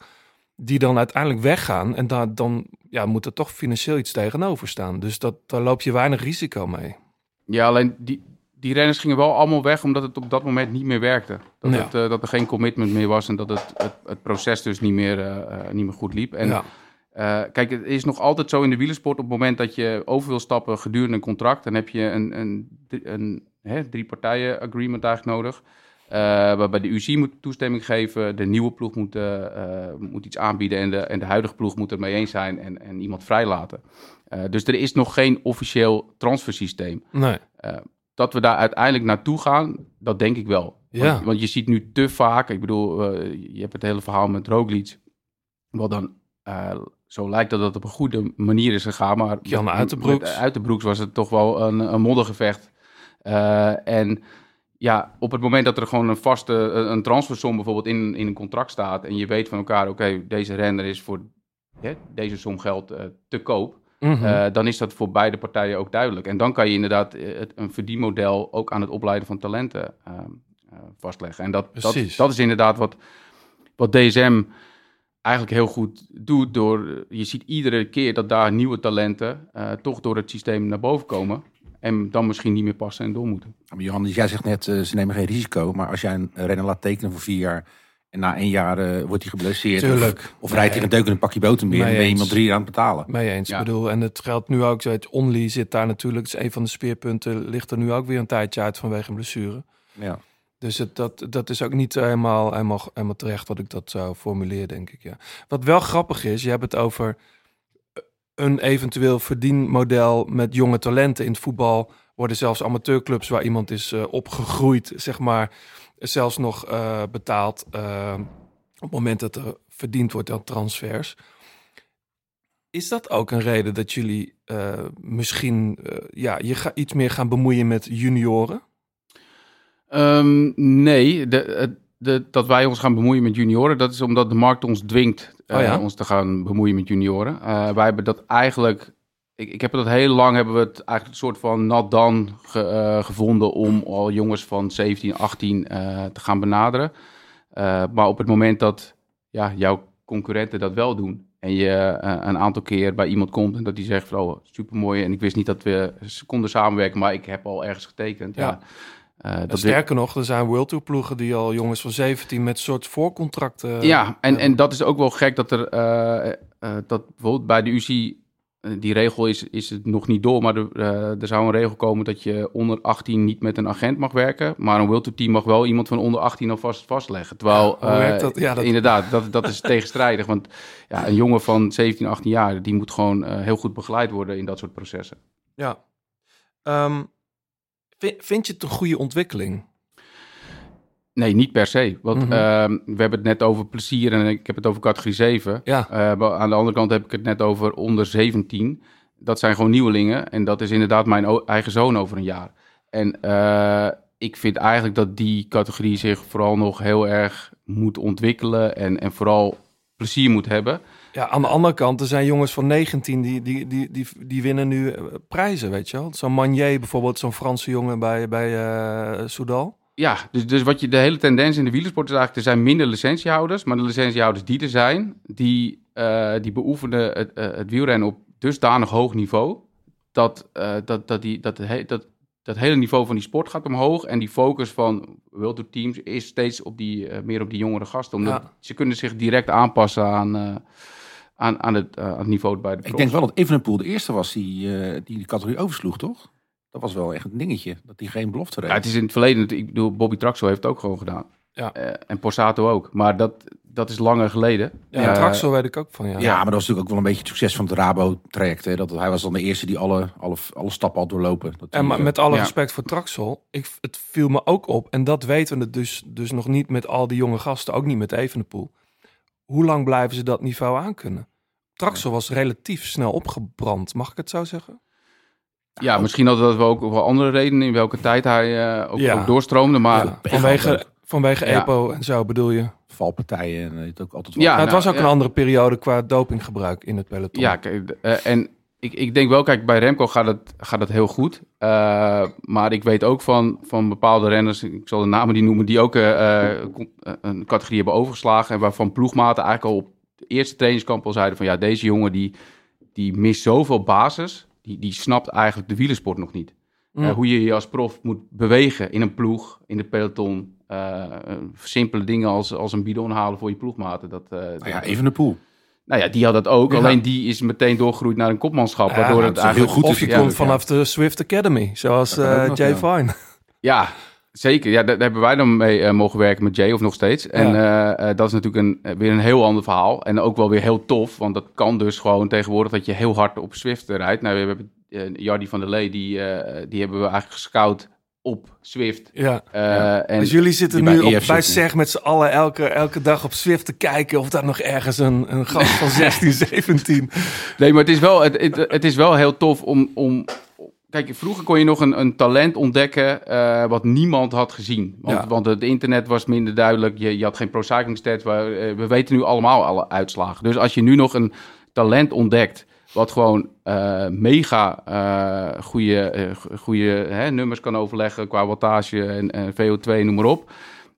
Die dan uiteindelijk weggaan en daar, dan ja, moet er toch financieel iets tegenover staan. Dus dat, daar loop je weinig risico mee. Ja, alleen die, die renners gingen wel allemaal weg omdat het op dat moment niet meer werkte. Dat, Ja. het, eh, dat er geen commitment meer was en dat het, het, het proces dus niet meer, eh, niet meer goed liep. En ja. Eh, kijk, het is nog altijd zo in de wielersport op het moment dat je over wil stappen gedurende een contract, dan heb je een, een, een, hè, drie partijen agreement eigenlijk nodig. Eh, waarbij de UC moet toestemming geven, de nieuwe ploeg moet, eh, moet iets aanbieden en de, en de huidige ploeg moet het mee eens zijn en, en iemand vrijlaten. Dus er is nog geen officieel transfersysteem Nee. dat we daar uiteindelijk naartoe gaan, dat denk ik wel. Ja. Want, want je ziet nu te vaak, ik bedoel, je hebt het hele verhaal met Roglic, wat dan zo lijkt dat het op een goede manier is gegaan, maar Jan met Uiterbroeks was het toch wel een, een moddergevecht. Eh, en ja, op het moment dat er gewoon een vaste een een transfersom bijvoorbeeld in, in een contract staat en je weet van elkaar, oké, deze renner is voor hè, deze som geld eh, te koop, Mhm. eh, dan is dat voor beide partijen ook duidelijk. En dan kan je inderdaad eh, het, een verdienmodel ook aan het opleiden van talenten ehm, eh, vastleggen. En dat, dat, dat is inderdaad wat, wat DSM eigenlijk heel goed doet. Door, je ziet iedere keer dat daar nieuwe talenten eh, toch door het systeem naar boven komen. En dan misschien niet meer passen en door moeten. Maar Johannes, jij zegt net, eh, ze nemen geen risico. Maar als jij een renner laat tekenen voor vier jaar... en na één jaar eh, wordt hij geblesseerd... Tuurlijk. of, of rijdt hij een deuk in een pakje boter meer... Mee dan ben je eens. iemand drie jaar aan het betalen. Mee eens. Ja. Ik bedoel, en het geldt nu ook. zo, Het Only zit daar natuurlijk. Het is een van de speerpunten. Ligt er nu ook weer een tijdje uit vanwege een blessure. Ja. Dus het, dat, dat is ook niet helemaal, helemaal, helemaal terecht wat ik dat zou formuleren, denk ik. Ja. Wat wel grappig is, je hebt het over een eventueel verdienmodel met jonge talenten. In het voetbal worden zelfs amateurclubs waar iemand is eh, opgegroeid, zeg maar, zelfs nog eh, betaald eh, op het moment dat er verdiend wordt aan transfers. Is dat ook een reden dat jullie misschien ja, je ga, iets meer gaan bemoeien met junioren? Ehm, nee, de, het- de, dat wij ons gaan bemoeien met junioren, dat is omdat de markt ons dwingt eh, Oh ja? ons te gaan bemoeien met junioren. Eh, wij hebben dat eigenlijk, ik, ik heb dat heel lang, hebben we het eigenlijk een soort van nat dan ge- eh, gevonden om al jongens van 17, 18 eh, te gaan benaderen. Eh, maar op het moment dat ja, jouw concurrenten dat wel doen en je eh, een aantal keer bij iemand komt en dat die zegt van oh, supermooi en ik wist niet dat we konden samenwerken, maar ik heb al ergens getekend. Ja. Ja. Eh, dat sterker nog, er zijn World Tour ploegen die al jongens van 17 met soort voorcontracten. Ja, en, en dat is ook wel gek dat er eh, eh, dat bijvoorbeeld bij de UCI eh, die regel is, is het nog niet door, maar er, eh, er zou een regel komen dat je onder 18 niet met een agent mag werken, maar een World Tour team mag wel iemand van onder 18 alvast vastleggen. Terwijl, Ja, eh, dat? Ja, dat- inderdaad, dat, dat is tegenstrijdig, want ja, een jongen van 17, 18 jaar, die moet gewoon eh, heel goed begeleid worden in dat soort processen. Ja. Ehm, vind, je het een goede ontwikkeling? Nee, niet per se. Want Mhm. ehm, we hebben het net over plezier en ik heb het over categorie 7. Ja. Eh, aan de andere kant heb ik het net over onder 17. Dat zijn gewoon nieuwelingen. En dat is inderdaad mijn eigen zoon over een jaar. En eh, ik vind eigenlijk dat die categorie zich vooral nog heel erg moet ontwikkelen. En, en vooral plezier moet hebben. Ja, aan de andere kant, er zijn jongens van 19 die, die, die, die, die winnen nu eh, prijzen, weet je wel. Zo'n Manier bijvoorbeeld, zo'n Franse jongen bij, bij eh Soudal. Ja, dus, dus wat je, de hele tendens in de wielersport is eigenlijk... er zijn minder licentiehouders, maar de licentiehouders die er zijn... die, eh, die beoefenen het, het wielrennen op dusdanig hoog niveau... dat, dat, dat, die, dat, he- dat, dat hele niveau van die sport gaat omhoog... en die focus van World Tour Teams is steeds op die, meer op die jongere gasten. Omdat Ja. ze kunnen zich direct aanpassen aan, aan, aan, het, eh, aan het niveau bij de Ik denk wel dat Evenepoel de eerste was die, eh, die die categorie oversloeg, toch? Dat was wel echt een dingetje, dat hij geen belofte reed. Ja, het is in het verleden, ik bedoel, Bobby Traxel heeft het ook gewoon gedaan. Ja. Eh, en Porsato ook. Maar dat, dat is langer geleden. Ja, Traxel weet ik ook van, ja. Ja, maar dat was natuurlijk ook wel een beetje het succes van het Rabo-traject. hè. Dat Hij was dan de eerste die alle, alle, alle stappen had doorlopen. Dat En maar met alle ja. respect voor Traxel, ik, het viel me ook op, en dat weten we dus, dus nog niet met al die jonge gasten, ook niet met Evenepoel. Hoe lang blijven ze dat niveau aankunnen? Traxel was relatief snel opgebrand, mag ik het zo zeggen? Ja, misschien hadden dat wel ook wel andere redenen in welke tijd hij eh, ook, Ja. ook doorstroomde. Maar Ja, vanwege vanwege Ja. EPO en zo bedoel je? valpartijen en het ook altijd wel. Ja, Maar het nou, was ook ja. een andere periode qua dopinggebruik in het peloton. Ja, kijk, eh, en ik, ik denk wel, kijk, bij Remco gaat het, gaat het heel goed. Eh, maar ik weet ook van, van bepaalde renners, ik zal de namen die noemen, die ook eh, eh, een categorie hebben overgeslagen. En waarvan ploegmaten eigenlijk al op de eerste trainingskamp al zeiden van ja, deze jongen die, die mist zoveel basis. Die, die snapt eigenlijk de wielersport nog niet. Mm. Hoe je je als prof moet bewegen in een ploeg, in de peloton. Simpele dingen als, als een bidon halen voor je ploegmaten. Dat, eh, Nou ja, dat- even de poel. Nou ja, die had dat ook. Ja. Alleen die is meteen doorgegroeid naar een kopmanschap. Ja, waardoor het is heel eigenlijk goed of je is komt vanaf de Swift Academy, zoals eh, Jay ja. Fine. Ja, zeker. Ja, daar, hebben wij dan mee eh, mogen werken met Jay, of nog steeds. En eh, dat is natuurlijk een, weer een heel ander verhaal. En ook wel weer heel tof, want dat kan dus gewoon tegenwoordig dat je heel hard op Swift rijdt. Nou, we hebben Jardi van der Lee, die, die hebben we eigenlijk gescout op Swift. Ja. Eh, en dus jullie zitten nu bij op, bij. SEG met z'n allen elke, elke dag op Swift te kijken of daar nog ergens een, een gast van 16, 17... Nee, maar het is wel, het, het, het is wel heel tof om, om... Kijk, vroeger kon je nog een, een talent ontdekken eh, wat niemand had gezien. Want, Ja. want het internet was minder duidelijk. Je, je had geen pro cycling stats. waar- eh, we weten nu allemaal alle uitslagen. Dus als je nu nog een talent ontdekt... wat gewoon eh, mega eh goede, eh, goede hè, nummers kan overleggen... qua wattage en, en VO2, noem maar op...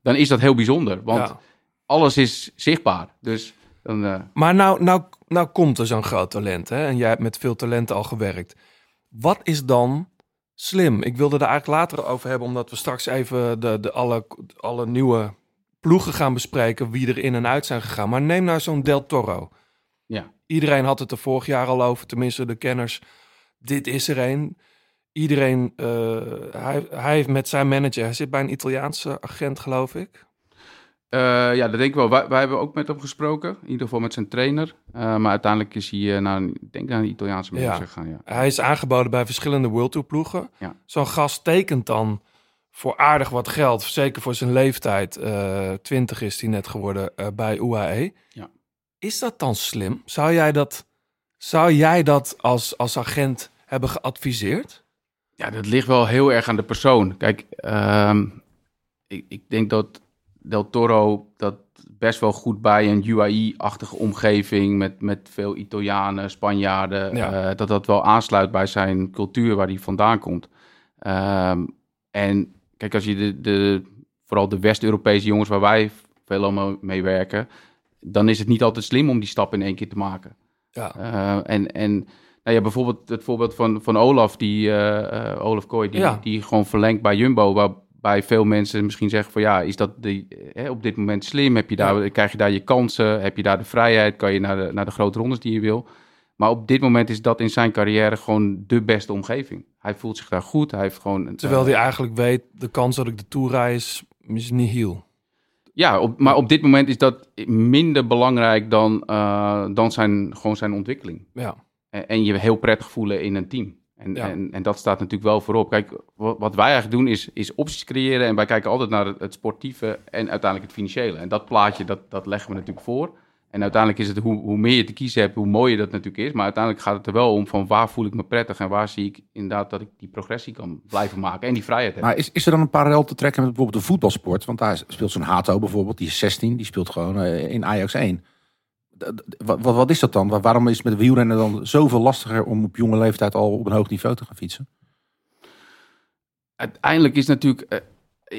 dan is dat heel bijzonder. Want Ja. alles is zichtbaar. Dus dan... Maar nou, nou, nou komt er zo'n groot talent, hè? En jij hebt met veel talenten al gewerkt. Wat is dan slim? Ik wilde er eigenlijk later over hebben, omdat we straks even de, de alle, alle nieuwe ploegen gaan bespreken, wie er in en uit zijn gegaan. Maar neem nou zo'n Del Toro. Ja. Iedereen had het er vorig jaar al over, tenminste de kenners. Dit is er een. Iedereen, eh, hij, hij heeft met zijn manager, hij zit bij een Italiaanse agent, geloof ik. Eh, ja, dat denk ik wel. Wij, wij hebben ook met hem gesproken. In ieder geval met zijn trainer. Eh, maar uiteindelijk is hij eh, naar, een, denk naar een Italiaanse manager Ja. gegaan. Ja. Hij is aangeboden bij verschillende World Tour ploegen. Ja. Zo'n gast tekent dan voor aardig wat geld, zeker voor zijn leeftijd, eh 20 is hij net geworden bij UAE. Ja. Is dat dan slim? Zou jij dat, zou jij dat als, als agent hebben geadviseerd? ja, dat ligt wel heel erg aan de persoon. Kijk, ehm, ik, ik denk dat Del Toro dat best wel goed bij een UAE-achtige omgeving met, met veel Italianen, Spanjaarden, Ja. eh, dat dat wel aansluit bij zijn cultuur waar hij vandaan komt. Ehm, en kijk, als je de, de, vooral de West-Europese jongens waar wij veel allemaal mee werken, dan is het niet altijd slim om die stap in één keer te maken. Ja. Eh, en, en nou ja, bijvoorbeeld het voorbeeld van, van Olaf, die, eh, eh, Olaf Kooi, die, Ja. die gewoon verlengt bij Jumbo, waarbij veel mensen misschien zeggen van ja, is dat de, eh, op dit moment slim? Heb je daar, Krijg je daar je kansen? Heb je daar de vrijheid? Kan je naar de, naar de grote rondes die je wil? Maar op dit moment is dat in zijn carrière gewoon de beste omgeving. Hij voelt zich daar goed. Hij heeft gewoon... Terwijl hij eigenlijk weet, de kans dat ik de Tour rij is, is nihil. Ja, op, maar op dit moment is dat minder belangrijk dan, eh, dan zijn, gewoon zijn ontwikkeling. Ja. En, en je heel prettig voelen in een team. En, Ja. en, en dat staat natuurlijk wel voorop. Kijk, wat, wat wij eigenlijk doen is, is opties creëren. En wij kijken altijd naar het, het sportieve en uiteindelijk het financiële. En dat plaatje, dat, dat leggen we natuurlijk voor. En uiteindelijk is het hoe, hoe meer je te kiezen hebt, hoe mooier dat natuurlijk is. Maar uiteindelijk gaat het er wel om van waar voel ik me prettig. En waar zie ik inderdaad dat ik die progressie kan blijven maken. En die vrijheid heb. Maar is, is er dan een parallel te trekken met bijvoorbeeld de voetbalsport? Want daar speelt zo'n Hato bijvoorbeeld, die is 16, die speelt gewoon eh, in Ajax 1. D- d- Wat, wat, wat is dat dan? Wa- Waarom is het met wielrennen dan zoveel lastiger om op jonge leeftijd al op een hoog niveau te gaan fietsen? uiteindelijk is natuurlijk... eh,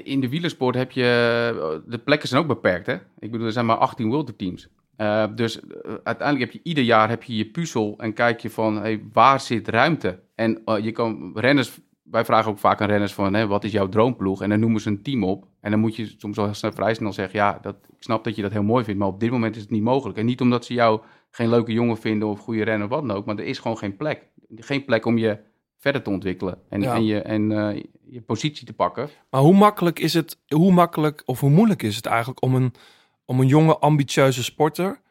in de wielersport heb je... eh, de plekken zijn ook beperkt, hè? Ik bedoel, er zijn maar 18 World Tour teams. Eh, dus eh, uiteindelijk heb je ieder jaar heb je, je puzzel en kijk je van hey, waar zit ruimte? En eh, je kan renners, wij vragen ook vaak aan renners van hè, wat is jouw droomploeg? En dan noemen ze een team op. En dan moet je soms wel heel snel, vrij snel zeggen, ja, dat, ik snap dat je dat heel mooi vindt, maar op dit moment is het niet mogelijk. En niet omdat ze jou geen leuke jongen vinden of goede renner of wat dan ook, maar er is gewoon geen plek. Geen plek om je verder te ontwikkelen. En, Ja. en, je, en je positie te pakken. Maar hoe makkelijk is het, hoe makkelijk of hoe moeilijk is het eigenlijk om een, om een jonge, ambitieuze sporter,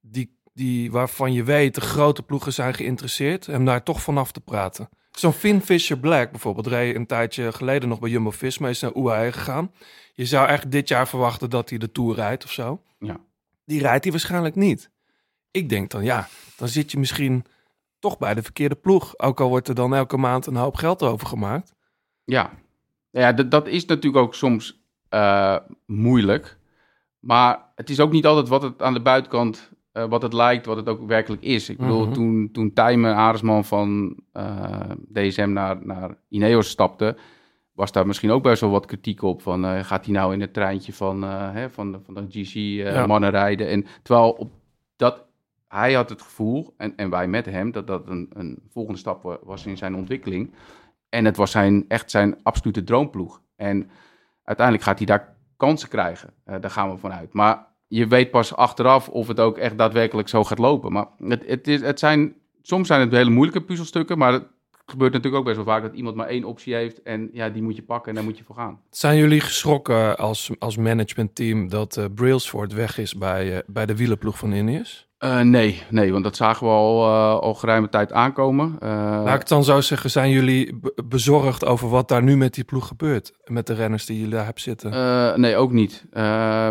die, die, waarvan je weet de grote ploegen zijn geïnteresseerd, hem daar toch vanaf te praten? Zo'n Finn Fisher Black bijvoorbeeld reed een tijdje geleden nog bij Jumbo-Visma, is naar UAE gegaan. Je zou eigenlijk dit jaar verwachten dat hij de Tour rijdt of zo. Ja. Die rijdt hij waarschijnlijk niet. Ik denk dan, ja, dan zit je misschien toch bij de verkeerde ploeg. Ook al wordt er dan elke maand een hoop geld over gemaakt. Ja, ja dat, dat is natuurlijk ook soms eh, moeilijk. Maar het is ook niet altijd wat het aan de buitenkant, eh, wat het lijkt, wat het ook werkelijk is. Ik bedoel, Mhm. toen, toen Tijmen Aresman van eh, DSM naar, naar Ineos stapte, was daar misschien ook best wel wat kritiek op. Van, eh, gaat hij nou in het treintje van, hè, van, de- van de Ja. GC-mannen rijden? En terwijl op dat, hij had het gevoel, en, en wij met hem, dat dat een, een volgende stap wa- was in zijn ontwikkeling. En het was zijn, echt zijn absolute droomploeg. En uiteindelijk gaat hij daar kansen krijgen. Eh, daar gaan we vanuit. Maar je weet pas achteraf of het ook echt daadwerkelijk zo gaat lopen. Maar het, het is, het zijn, soms zijn het hele moeilijke puzzelstukken. Maar het gebeurt natuurlijk ook best wel vaak dat iemand maar één optie heeft. En ja, die moet je pakken en daar moet je voor gaan. Zijn jullie geschrokken als, als managementteam dat eh Brailsford weg is bij, eh, bij de wielerploeg van Ineos? Eh, nee, nee, want dat zagen we al, eh, al geruime tijd aankomen. Eh, Laat ik het dan zo zeggen, zijn jullie be- bezorgd over wat daar nu met die ploeg gebeurt? Met de renners die jullie daar hebben zitten? Nee, ook niet. We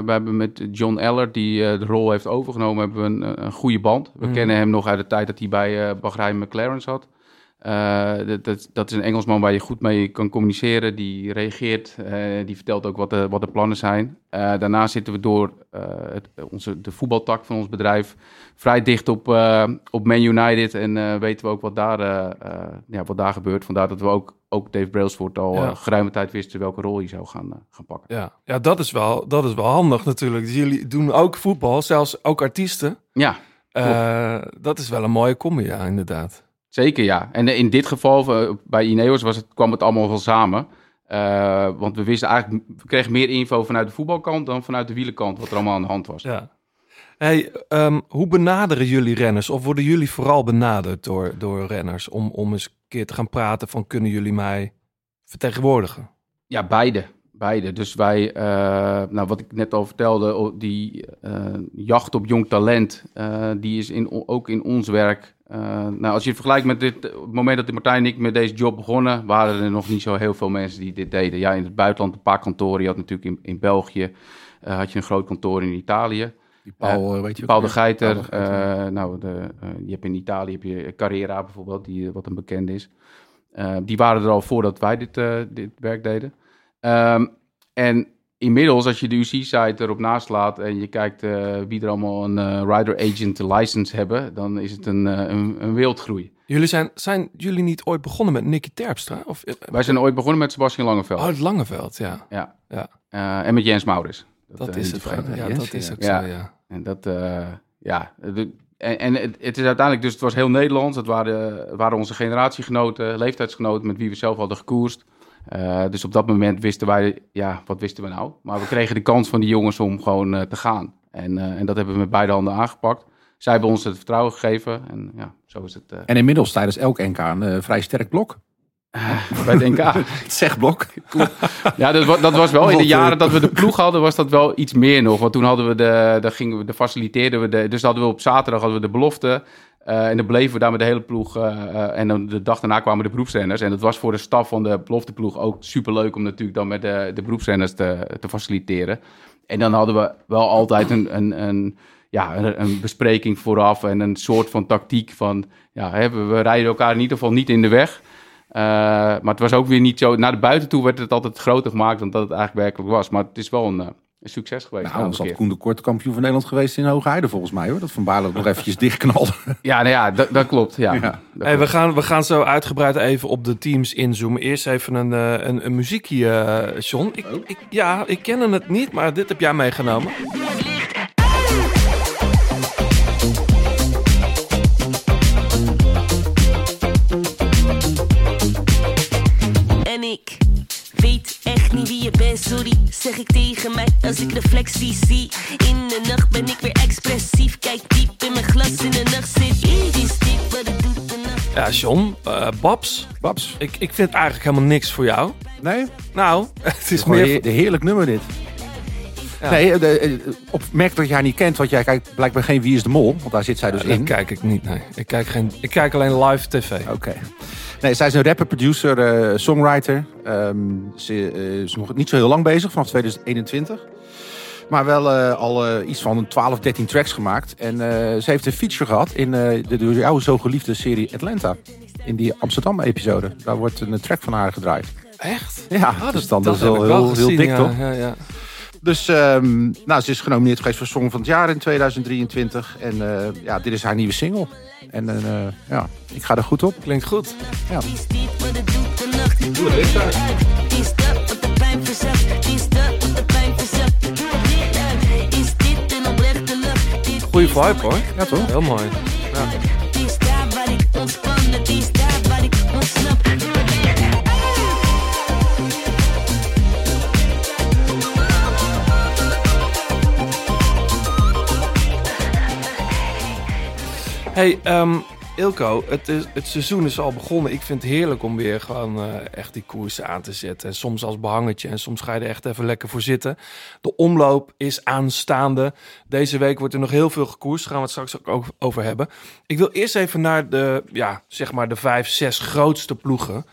hebben met John Eller, die de rol heeft overgenomen, hebben we een, een goede band. We Mhm. kennen hem nog uit de tijd dat hij bij uh, Bahrein McLaren zat. Eh, dat, dat, dat is een Engelsman waar je goed mee kan communiceren. Die reageert, eh, die vertelt ook wat de, wat de plannen zijn. Eh, daarna zitten we door het, onze, de voetbaltak van ons bedrijf vrij dicht op, op Man United. En weten we ook wat daar, ja, wat daar gebeurt. Vandaar dat we ook, ook Dave Brailsford al Ja. geruime tijd wisten welke rol hij zou gaan, gaan pakken. Ja, ja dat, is wel, dat is wel handig natuurlijk. Dus jullie doen ook voetbal, zelfs ook artiesten. Ja, dat is wel een mooie combi, ja, inderdaad. Zeker, ja. En in dit geval, eh, bij Ineos, was het, kwam het allemaal wel samen. Eh, want we wisten eigenlijk, we kregen meer info vanuit de voetbalkant dan vanuit de wielenkant, wat er allemaal aan de hand was. Ja. Hey, ehm, hoe benaderen jullie renners? Of worden jullie vooral benaderd door, door renners om, om eens een keer te gaan praten van kunnen jullie mij vertegenwoordigen? Ja, beide. Beide. Dus wij, eh, nou wat ik net al vertelde, die jacht op jong talent, die is in, ook in ons werk. Eh, nou, als je het vergelijkt met dit, op het moment dat Martijn en ik met deze job begonnen, waren er nog niet zo heel veel mensen die dit deden. Ja, in het buitenland een paar kantoren. Je had natuurlijk in, in België, eh, had je een groot kantoor in Italië. Die Paul, eh, weet je Paul de? Geiter. Paul de Geiter, eh, nou, de, eh, je hebt in Italië heb je Carrera bijvoorbeeld, die, eh, wat een bekende is. Eh, die waren er al voordat wij dit, eh, dit werk deden. Ehm, en inmiddels, als je de UC-site erop naslaat en je kijkt eh, wie er allemaal een eh, rider agent license hebben, dan is het een, eh, een, een wereldgroei. Jullie zijn, zijn jullie niet ooit begonnen met Nicky Terpstra? Of, Wij zijn ooit begonnen met Sebastian Langeveld. Oh, het Langeveld, ja. Ja. Ja. Eh, en met Jens Maurits. Dat eh, is het. vergeten. Ja, Jens, dat is ook Ja. zo, ja. En dat, eh, ja. de- en en het, het is uiteindelijk, dus het was heel Nederlands. Het waren, het waren onze generatiegenoten, leeftijdsgenoten met wie we zelf hadden gekoerst. Eh, dus op dat moment wisten wij, ja, wat wisten we nou? Maar we kregen de kans van die jongens om gewoon eh, te gaan. En, eh, en dat hebben we met beide handen aangepakt. Zij hebben ons het vertrouwen gegeven. En ja, zo is het En inmiddels tijdens elk NK een vrij sterk blok. bij het NK. Het zegblok. Ja, dat, wa- dat was wel in de jaren dat we de ploeg hadden, was dat wel iets meer nog. Want toen hadden we de, daar gingen we, de faciliteerden we de, dus hadden we op zaterdag hadden we de belofte. Eh, en dan bleven we daar met de hele ploeg. eh, eh, en dan de dag daarna kwamen de beroepsrenners. En dat was voor de staf van de belofteploeg ook superleuk om natuurlijk dan met de, de beroepsrenners te, te faciliteren. En dan hadden we wel altijd een, een, een, ja, een, bespreking vooraf en een soort van tactiek van, ja, we, rijden elkaar in ieder geval niet in de weg. Maar het was ook weer niet zo. Naar de buiten toe werd het altijd groter gemaakt dan dat het eigenlijk werkelijk was. Maar het is wel een, een succes geweest. Nou, anders had. Koen de Kort kampioen van Nederland geweest in Hoge Heide volgens mij hoor. Dat Van Baarle ook nog eventjes dichtknalde. Ja, nou ja, dat, dat klopt. Ja. Ja. Dat Hey, we, gaan, we gaan zo uitgebreid even op de teams inzoomen. Eerst even een, eh, een, een muziekje, eh, John. Ik, ik, ja, ik ken het niet, maar dit heb jij meegenomen. En ik weet echt sorry. Zeg ik tegen mij als ik reflectie zie. In de nacht ben ik weer expressief. Kijk diep in mijn glas in de nacht zit. Dit is dit wat het doet de nacht. Ja, John, eh, Babs. Babs. Ik, ik vind eigenlijk helemaal niks voor jou. Nee? Nou, het is is gewoon meer... een he- heerlijk nummer dit. Ja. Nee, eh, de, eh, opmerk dat je haar niet kent, want jij kijkt blijkbaar geen Wie is de Mol, want daar zit zij dus Dat in. kijk ik niet, nee. Ik kijk, geen, ik kijk alleen live tv. Oké. Nee, zij is een rapper, producer, eh, songwriter. Ehm, ze is nog niet zo heel lang bezig, vanaf 2021. Maar wel al iets van 12, 13 tracks gemaakt. En ze heeft een feature gehad in de door jou zo geliefde serie Atlanta. In die Amsterdam-episode. Daar wordt een track van haar gedraaid. Echt? Ja, Ah, dus dan dat is wel heb ik heel, dik, ja, toch? Ja, ja. Dus ehm, nou, ze is genomineerd geweest voor Song van het Jaar in 2023. En eh, ja, dit is haar nieuwe single. En eh, ja, ik ga er goed op. Klinkt goed. Ja. Het Goeie vibe hoor. Ja, toch? Heel mooi. Hey, ehm, Ilko, het, is, het seizoen is al begonnen. Ik vind het heerlijk om weer gewoon eh, echt die koersen aan te zetten. En soms als behangetje en soms ga je er echt even lekker voor zitten. De omloop is aanstaande. Deze week wordt er nog heel veel gekoerst. Daar gaan we het straks ook over- hebben. Ik wil eerst even naar de, ja, zeg maar de vijf, zes grootste ploegen.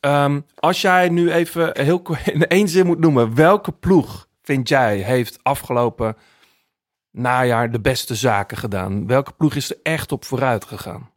Ehm, als jij nu even heel in één zin moet noemen. Welke ploeg vind jij heeft afgelopen najaar de beste zaken gedaan? Welke ploeg is er echt op vooruit gegaan?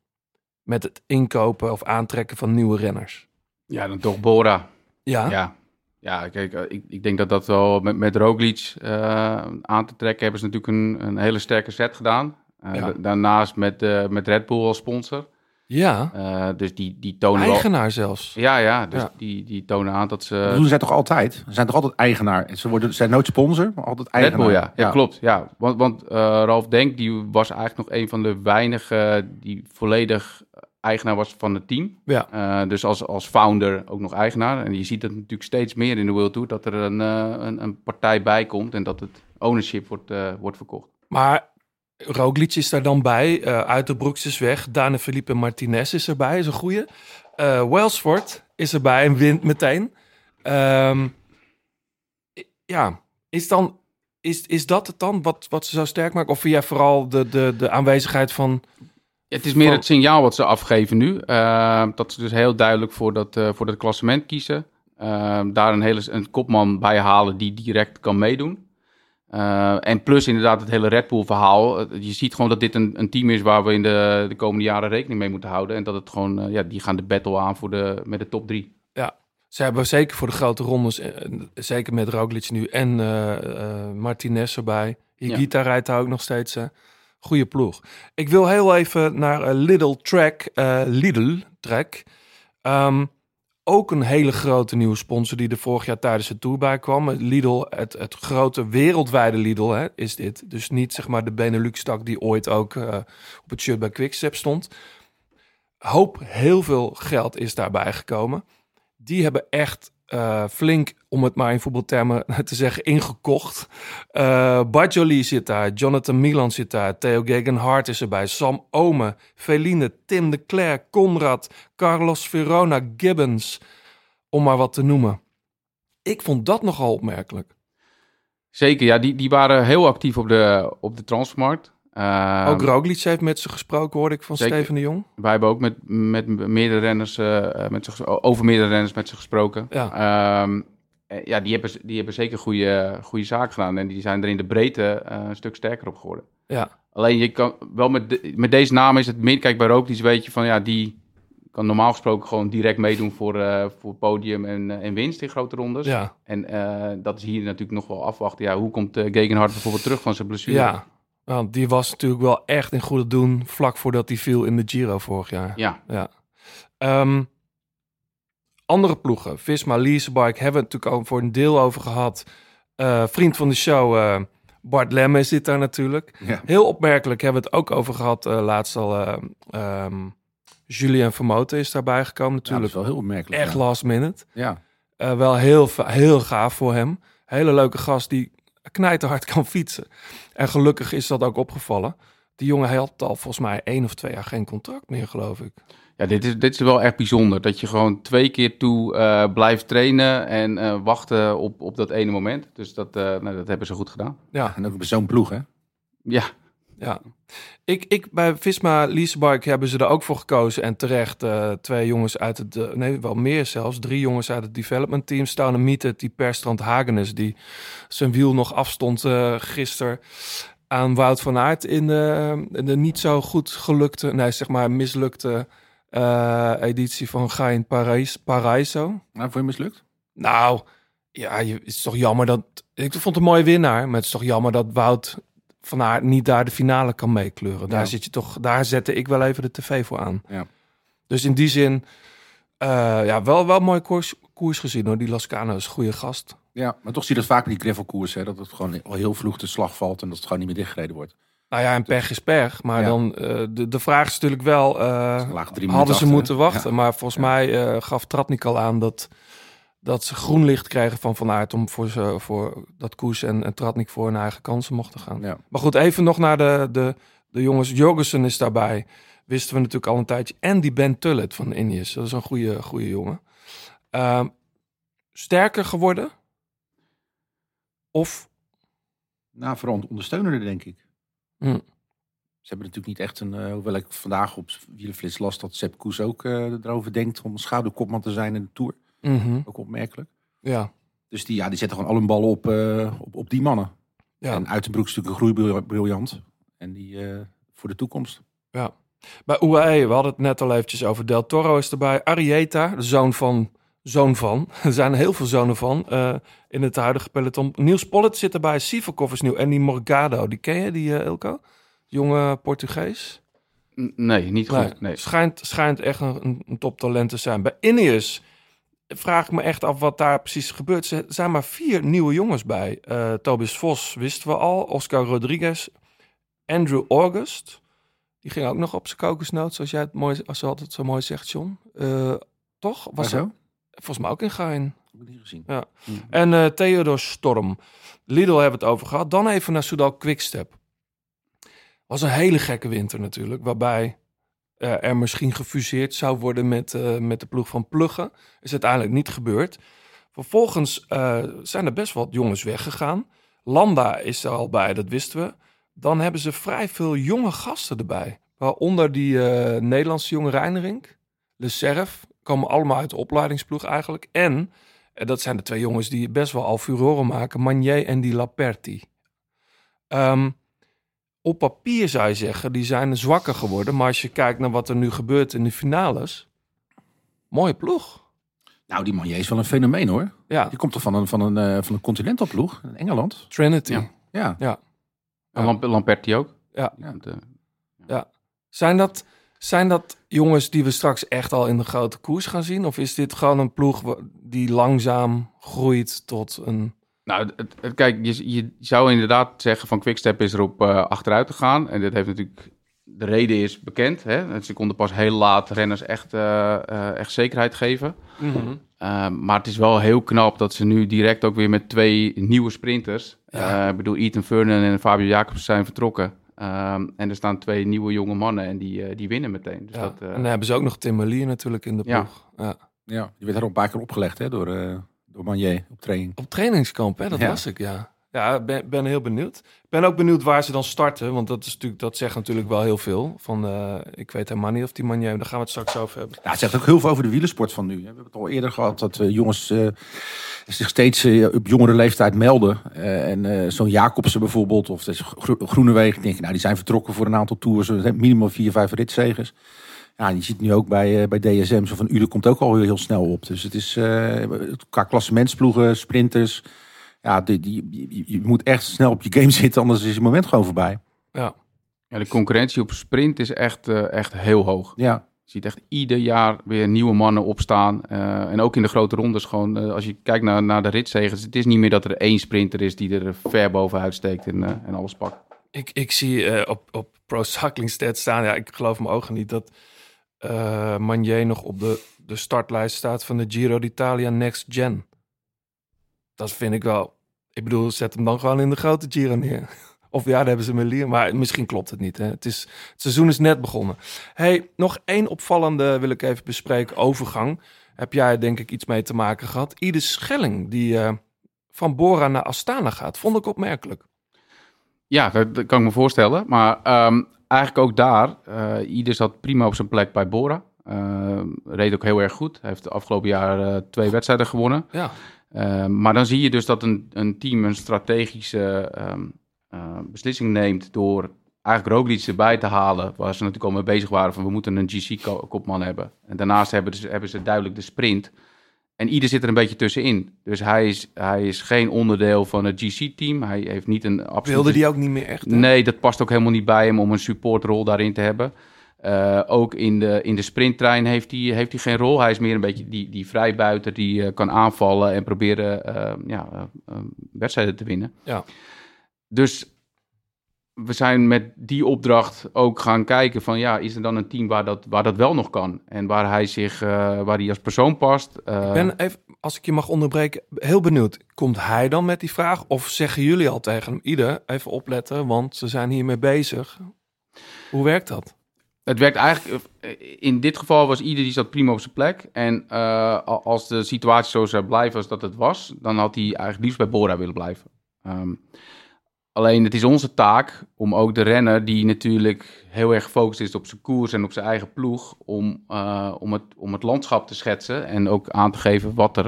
Met het inkopen of aantrekken van nieuwe renners. Ja, dan toch Bora. Ja? Ja, ja kijk, eh, ik, ik denk dat dat wel met, met Roglic eh, aan te trekken hebben ze natuurlijk een, een hele sterke set gedaan. Eh, Ja. Daarnaast met, eh, met Red Bull als sponsor. Ja, Eh, dus die, die tonen wel... eigenaar zelfs. Ja, ja, dus Ja. Die, die tonen aan dat Dat ze... doen zij toch altijd? Ze zijn toch altijd eigenaar? Ze worden, ze zijn nooit sponsor, maar altijd Red eigenaar. Bull, ja. ja. klopt. Ja. Want, want eh, Ralf Denk die was eigenlijk nog een van de weinigen die volledig eigenaar was van het team. Ja. Eh, dus als, als founder ook nog eigenaar. En je ziet het natuurlijk steeds meer in de World Tour, dat er een, een, een partij bij komt en dat het ownership wordt, eh, wordt verkocht. Maar Roglic is daar dan bij. uit de Broeks is weg. Dane Felipe Martinez is erbij. Is een goeie. Eh Welsford is erbij en wint meteen. Ehm, ja, is, dan, is, is dat het dan wat, wat ze zo sterk maakt? Of vind jij vooral de, de, de aanwezigheid van... Ja, het is meer Van- het signaal wat ze afgeven nu. eh, dat ze dus heel duidelijk voor dat, eh, voor dat klassement kiezen. Eh, daar een, hele, een kopman bij halen die direct kan meedoen. Eh, en plus inderdaad het hele Red Bull verhaal. Je ziet gewoon dat dit een, een team is waar we in de, de komende jaren rekening mee moeten houden. En dat het gewoon, eh, ja, die gaan de battle aan voor de, met de top drie. Ja, ze hebben zeker voor de grote rondes, eh, zeker met Roglic nu en Martinez erbij. Higita rijdt daar ook nog steeds. goede ploeg. Ik wil heel even naar Lidl Track. Lidl Track. Ehm, ook een hele grote nieuwe sponsor die er vorig jaar tijdens de Tour bij kwam. Lidl, het, het grote wereldwijde Lidl hè, is dit. Dus niet zeg maar de Benelux-tak die ooit ook eh, op het shirt bij Quickstep stond. Hoop heel veel geld is daarbij gekomen die hebben echt eh, flink, om het maar in voetbaltermen te zeggen, ingekocht. Eh Bajoli zit daar, Jonathan Milan zit daar, Theo Gegenhardt is erbij, Sam Ome, Feline, Tim de Cler, Conrad, Carlos Verona, Gibbons, om maar wat te noemen. Ik vond dat nogal opmerkelijk. Zeker, ja, die, die waren heel actief op de, op de transfermarkt. Eh, ook Roglic heeft met ze gesproken, hoorde ik van zeker. Steven de Jong. Wij hebben ook met, met meerdere renners, eh, met ze, over meerdere renners met ze gesproken. Ja. Ehm, eh, ja, die hebben, die hebben zeker goede, goede zaak gedaan. En die zijn er in de breedte eh, een stuk sterker op geworden. Ja, Alleen je kan wel met, de- met deze naam is het meer. Kijk, bij Roglic weet je van ja, die kan normaal gesproken gewoon direct meedoen voor, eh, voor podium en, eh, en winst in grote rondes. ja, En eh, dat is hier natuurlijk nog wel afwachten. Ja, hoe komt Gegenhard bijvoorbeeld terug van zijn blessure? ja. Want die was natuurlijk wel echt in goede doen vlak voordat hij viel in de Giro vorig jaar. Ja, Ja. Ehm, andere ploegen. Visma, Leasebike hebben we het natuurlijk ook voor een deel over gehad. Eh, vriend van de show, eh, Bart Lemme zit daar natuurlijk. Ja. Heel opmerkelijk hebben we het ook over gehad. eh, laatst al, ehm, Julien Vermoten is daarbij gekomen Ja, dat is natuurlijk. wel heel opmerkelijk. echt ja. last minute. Ja. Wel heel, heel gaaf voor hem. Hele leuke gast die knijterhard kan fietsen. En gelukkig is dat ook opgevallen. Die jongen had al volgens mij één of twee jaar geen contract meer, geloof ik. Ja, dit is, dit is wel echt bijzonder. Dat je gewoon twee keer toe eh, blijft trainen en eh, wachten op, op dat ene moment. Dus dat, eh, nou, dat hebben ze goed gedaan. Ja, En ook bij zo'n ploeg, hè? Ja, ja. Ik, ik, bij Visma Leasebike hebben ze er ook voor gekozen. En terecht twee jongens uit het... nee, wel meer zelfs. Drie jongens uit het development team. Stouwne Miete, die per Strand Hagenes... die zijn wiel nog afstond gisteren aan Wout van Aert... in de, in de niet zo goed gelukte... nee, zeg maar mislukte eh, editie van Gain Parijs, Paraiso. Nou, voor je mislukt? Nou, ja, je, het is toch jammer dat... Ik vond het een mooie winnaar, maar het is toch jammer dat Wout van Aert niet daar de finale kan meekleuren. Daar Ja. zit je toch, daar zette ik wel even de tv voor aan. Ja. Dus in die zin, eh, ja, wel, wel mooi koers, koers gezien hoor. Die Lascano is een goede gast. Ja, maar toch zie je dat vaak bij die gravelkoers, hè? Dat het gewoon al heel vroeg de slag valt en dat het gewoon niet meer dichtgereden wordt. Nou ja, en pech is pech. Maar Ja. dan, eh, de, de vraag is natuurlijk wel, eh, hadden ze achter, moeten hè? wachten. Ja. Maar volgens mij eh, gaf Tratnik al aan dat, dat ze groen licht kregen van Van Aert... om voor, ze, voor dat koers en, en Tratnik voor hun eigen kansen mochten gaan. Maar goed, even nog naar de, de, de jongens. Jorgensen is daarbij. Wisten we natuurlijk al een tijdje. En die Ben Tullet van Ineos. Dat is een goede, goede jongen. Ehm, sterker geworden? Of... Nou, vooral ondersteunende, denk ik. Hm. Ze hebben natuurlijk niet echt een... eh, hoewel ik vandaag op Wielenflits las dat Sepp Koes ook eh, erover denkt... om schaduwkopman te zijn in de Tour. Mhm. Ook opmerkelijk. Ja, Dus die, ja, die zetten gewoon al hun ballen op, eh, op, op die mannen. ja. En Uitenbroek is natuurlijk een groeibriljant. En die voor de toekomst. Ja. Bij UAE, we hadden het net al eventjes over. Del Toro is erbij. Arieta, de zoon van... Zoon van. Er zijn heel veel zonen van eh, in het huidige peloton. Niels Pollitt zit erbij. Sivakov is nieuw. En die Morgado, die ken je, die eh, Ilko? Jonge Portugees. Nee, niet goed. Nee. Schijnt, schijnt echt een, een, toptalent te zijn. Bij Ineos vraag ik me echt af wat daar precies gebeurt. Er zijn maar vier nieuwe jongens bij. Eh Tobias Vos wisten we al. Oscar Rodriguez. Andrew August. Die ging ook nog op zijn kokosnoot, zoals jij het mooi, als je altijd zo mooi zegt, John. Eh, toch? Was Was zo? Volgens mij ook in Gein. Heb ik niet gezien. Ja. En eh Theodor Storm. Lidl hebben we het over gehad. Dan even naar Soudal Quickstep. Was een hele gekke winter natuurlijk. Waarbij eh, er misschien gefuseerd zou worden met, eh, met de ploeg van Pluggen. Is uiteindelijk niet gebeurd. Vervolgens zijn er best wat jongens weggegaan. Landa is er al bij, dat wisten we. Dan hebben ze vrij veel jonge gasten erbij. Waaronder die Nederlandse jonge Reinering. Le Serf. Komen allemaal uit de opleidingsploeg eigenlijk. En en dat zijn de twee jongens die best wel al furoren maken. Magnier en die Laperti. Ehm, op papier zou je zeggen, die zijn zwakker geworden. Maar als je kijkt naar wat er nu gebeurt in de finales. Mooie ploeg. Nou, die man is wel een fenomeen hoor. Ja, Die komt toch van een, van een, eh, van een continental ploeg in Engeland? Trinity. Ja. Ja. Ja. En Lamp- Lamperti ook. Ja. Want, eh, Zijn, dat, zijn dat jongens die we straks echt al in de grote koers gaan zien? Of is dit gewoon een ploeg die langzaam groeit tot een... Nou, het, het- kijk, je, je zou inderdaad zeggen van Quickstep is erop eh achteruit te gaan. En dit heeft natuurlijk, de reden is bekend. Hè? Ze konden pas heel laat renners echt, eh, eh, echt zekerheid geven. Eh, maar het is wel heel knap dat ze nu direct ook weer met twee nieuwe sprinters. Ja. eh, ik bedoel, Ethan Vernon en Fabio Jacobs zijn vertrokken. Ehm, en er staan twee nieuwe jonge mannen en die, eh, die winnen meteen. Dus Ja. dat, eh, En dan hebben ze ook nog Tim Merlier natuurlijk in de ploeg. Ja. Ja, die werd er al een paar keer opgelegd hè, door, eh door Manier op training. Op trainingskamp, hè? dat Ja. was ik, ja. Ja, ben, ben heel benieuwd. Ben ook benieuwd waar ze dan starten. Want dat, is natuurlijk, dat zegt natuurlijk wel heel veel. Van, eh, ik weet helemaal niet of die manier... Daar gaan we het straks over hebben. Ja, het zegt ook heel veel over de wielersport van nu. We hebben het al eerder gehad dat eh, jongens eh, zich steeds op jongere leeftijd melden. En zo'n Jacobsen bijvoorbeeld, of Gro Groenewegen, ik denk, nou, die zijn vertrokken voor een aantal tours. Minimaal vier, vijf ritzegers. Ja, je ziet nu ook bij, bij DSM, zo van Ude komt ook al heel, snel op. Dus het is qua klassementsploegen, sprinters. Ja, die, die, je, je moet echt snel op je game zitten, anders is je moment gewoon voorbij. Ja, ja, de concurrentie op sprint is echt, eh, echt heel hoog. Ja, Je ziet echt ieder jaar weer nieuwe mannen opstaan. Eh, en ook in de grote rondes gewoon, eh, als je kijkt naar, naar de ritzegens. Het is niet meer dat er één sprinter is die er ver bovenuit steekt en, eh, en alles pakt. ik, ik zie eh, op, op Pro Cycling Stats staan... Ja, ik geloof mijn ogen niet dat eh Manier nog op de, de startlijst staat... van de Giro d'Italia Next Gen. Dat vind ik wel... Ik bedoel, zet hem dan gewoon in de grote Giro neer. Of ja, daar hebben ze Melier, maar misschien klopt het niet. Hè? Het, is, het seizoen is net begonnen. hey, nog één opvallende wil ik even bespreken. Overgang. Heb jij denk ik iets mee te maken gehad. Ide Schelling, die eh, van Bora naar Astana gaat. Vond ik opmerkelijk. Ja, dat, kan ik me voorstellen. Maar ehm, eigenlijk ook daar, eh Ieder zat prima op zijn plek bij Bora. Eh, reed ook heel erg goed. Hij heeft de afgelopen jaar eh, twee wedstrijden gewonnen. Ja. Eh, maar dan zie je dus dat een, een team een strategische ehm, eh, beslissing neemt door eigenlijk Roglic erbij te halen, waar ze natuurlijk al mee bezig waren van we moeten een GC-kopman hebben. En daarnaast hebben ze, hebben ze duidelijk de sprint. En ieder zit er een beetje tussenin. Dus hij is, hij is geen onderdeel van het GC-team. Hij heeft niet een absolute... Wilde die ook niet meer echt? hè? Nee, dat past ook helemaal niet bij hem om een supportrol daarin te hebben. Eh, ook in de, in de sprinttrein heeft hij, heeft hij geen rol. Hij is meer een beetje die, die vrijbuiter die eh, kan aanvallen en proberen eh, ja, wedstrijden te winnen. Ja. Dus we zijn met die opdracht ook gaan kijken van ja, is er dan een team waar dat, waar dat wel nog kan? En waar hij zich, waar hij als persoon past. Ik ben even, als ik je mag onderbreken, heel benieuwd. Komt hij dan met die vraag? Of zeggen jullie al tegen hem, Ieder, even opletten, want ze zijn hiermee bezig. Hoe werkt dat? Het werkt eigenlijk, eh, in dit geval was ieder die zat prima op zijn plek. En eh, als de situatie zo zou blijven als dat het was, dan had hij eigenlijk liefst bij Bora willen blijven. Ehm, alleen het is onze taak om ook de renner, die natuurlijk heel erg gefocust is op zijn koers en op zijn eigen ploeg, om, eh, om, het, om het landschap te schetsen en ook aan te geven wat, er,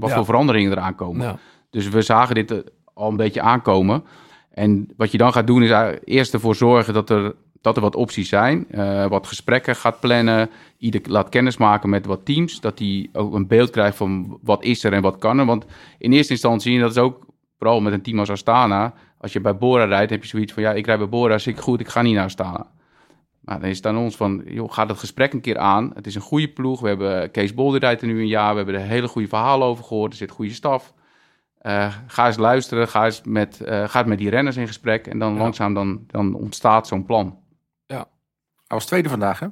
wat Ja. voor veranderingen eraan komen. Ja. Dus we zagen dit al een beetje aankomen. En wat je dan gaat doen is eerst ervoor zorgen dat er, dat er wat opties zijn. eh, wat gesprekken gaat plannen. Ieder laat kennis maken met wat teams. Dat hij ook een beeld krijgt van wat is er en wat kan er. Want in eerste instantie, en dat is ook vooral met een team als Astana. Als je bij Bora rijdt, heb je zoiets van... ja, ik rijd bij Bora, zit ik goed, ik ga niet naar Astana. Maar dan is het aan ons van, joh, ga dat gesprek een keer aan. Het is een goede ploeg. We hebben Kees Bol, die rijdt er nu een jaar. We hebben er hele goede verhalen over gehoord. Er zit goede staf. Eh, ga eens luisteren, ga eens met, eh, ga met die renners in gesprek. En dan Ja. langzaam dan, dan ontstaat zo'n plan. Hij was tweede vandaag, hè?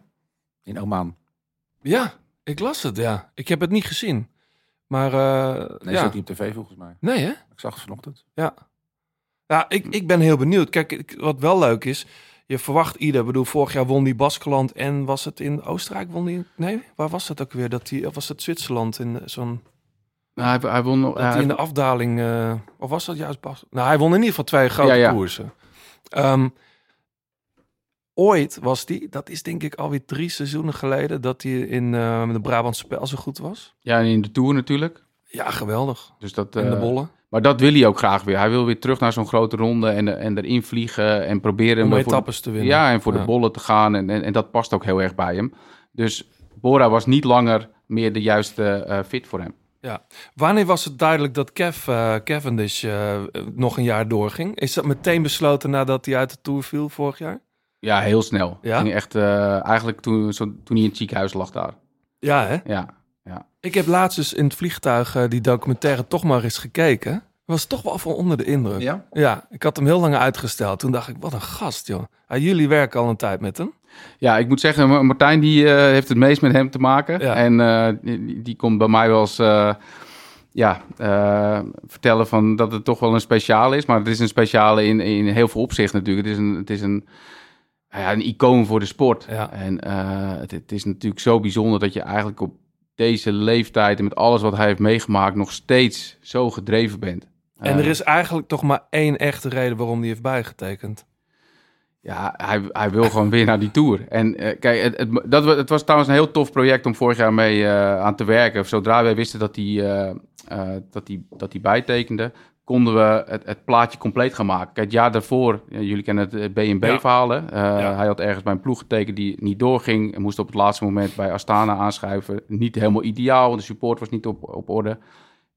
In Oman. Ja, ik las het, ja. Ik heb het niet gezien. Maar, eh Nee, ja. is ook niet op tv volgens mij. Nee, hè? Ik zag het vanochtend. Ja. Ja, ik, ik ben heel benieuwd. Kijk, ik- wat wel leuk is, je verwacht ieder. Ik bedoel, vorig jaar won die Baskeland en was het in Oostenrijk? Won die? Nee, waar was dat ook weer? Dat die, of was het Zwitserland in zo'n Nou, hij, hij won nog- dat hij- hij in de afdaling? eh, of was dat juist Bas? Nou, hij won in ieder geval twee grote Ja, ja. koersen. Ehm, ooit was die, dat is denk ik alweer drie seizoenen geleden, dat hij in eh, de Brabantse spel zo goed was. ja, en in de Tour natuurlijk. Ja, geweldig. Dus dat, En de eh, bollen. Maar dat wil hij ook graag weer. Hij wil weer terug naar zo'n grote ronde en, en erin vliegen en proberen... Om voor- etappes te winnen. Ja, en voor Ja. de bollen te gaan. En, en, en dat past ook heel erg bij hem. Dus Bora was niet langer meer de juiste eh, fit voor hem. Ja. Wanneer was het duidelijk dat Kev, eh, Cavendish nog een jaar doorging? Is dat meteen besloten nadat hij uit de Tour viel vorig jaar? Ja, heel snel. Ja? Ging echt, eh, eigenlijk toen, zo, toen hij in het ziekenhuis lag daar. Ja, hè? Ja, ja. Ik heb laatst dus in het vliegtuig eh, die documentaire toch maar eens gekeken. Was toch wel van onder de indruk. Ja? Ja, ik had hem heel lang uitgesteld. Toen dacht ik, wat een gast, joh. Jullie werken al een tijd met hem. Ja, ik moet zeggen, Ma- Martijn die, eh, heeft het meest met hem te maken. Ja. En die, die komt bij mij wel eens ja, vertellen van dat het toch wel een speciale is. Maar het is een speciale in, in heel veel opzichten natuurlijk. Het is een, het is een, ja, een icoon voor de sport. Ja. En eh, het, het is natuurlijk zo bijzonder dat je eigenlijk op deze leeftijd... en met alles wat hij heeft meegemaakt nog steeds zo gedreven bent. En Eh, er is eigenlijk toch maar één echte reden waarom hij heeft bijgetekend. Ja, hij, hij wil gewoon weer naar die tour. En eh, kijk, het, het, dat, het was trouwens een heel tof project om vorig jaar mee eh, aan te werken. Zodra wij wisten dat hij, eh, eh, dat hij, dat hij bijtekende, konden we het, het plaatje compleet gaan maken. Kijk, het jaar daarvoor, ja, jullie kennen het B&B-verhaal. hè? Eh, Hij had ergens bij een ploeg getekend die niet doorging. En moest op het laatste moment bij Astana aanschuiven. Niet helemaal ideaal, want de support was niet op, op orde.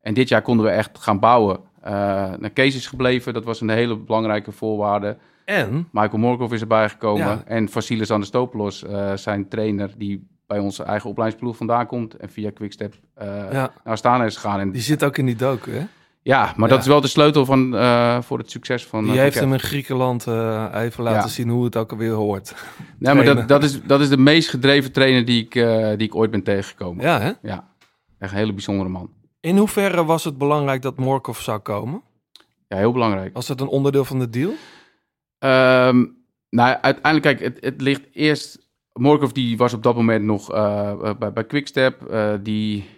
En dit jaar konden we echt gaan bouwen. Eh naar Kees is gebleven, dat was een hele belangrijke voorwaarde. En, Michael Morkov is erbij gekomen. Ja. En Vasilis Anastopoulos, eh zijn trainer, die bij onze eigen opleidingsploeg vandaan komt. En via Quickstep eh Ja. naar Astana is gegaan. En, die zit ook in die docu, hè? Ja, maar Ja. dat is wel de sleutel van, eh, voor het succes van... Die eh, heeft hem in Griekenland eh, even laten Ja. zien hoe het ook alweer hoort. Nee, maar dat, dat, is, dat is de meest gedreven trainer die ik, die ik ooit ben tegengekomen. Ja, hè? Ja, echt een hele bijzondere man. In hoeverre was het belangrijk dat Morkov zou komen? Ja, heel belangrijk. Was dat een onderdeel van de deal? Ehm, nou, uiteindelijk, kijk, het, het ligt eerst... Morkov die was op dat moment nog bij, bij Quickstep. Die,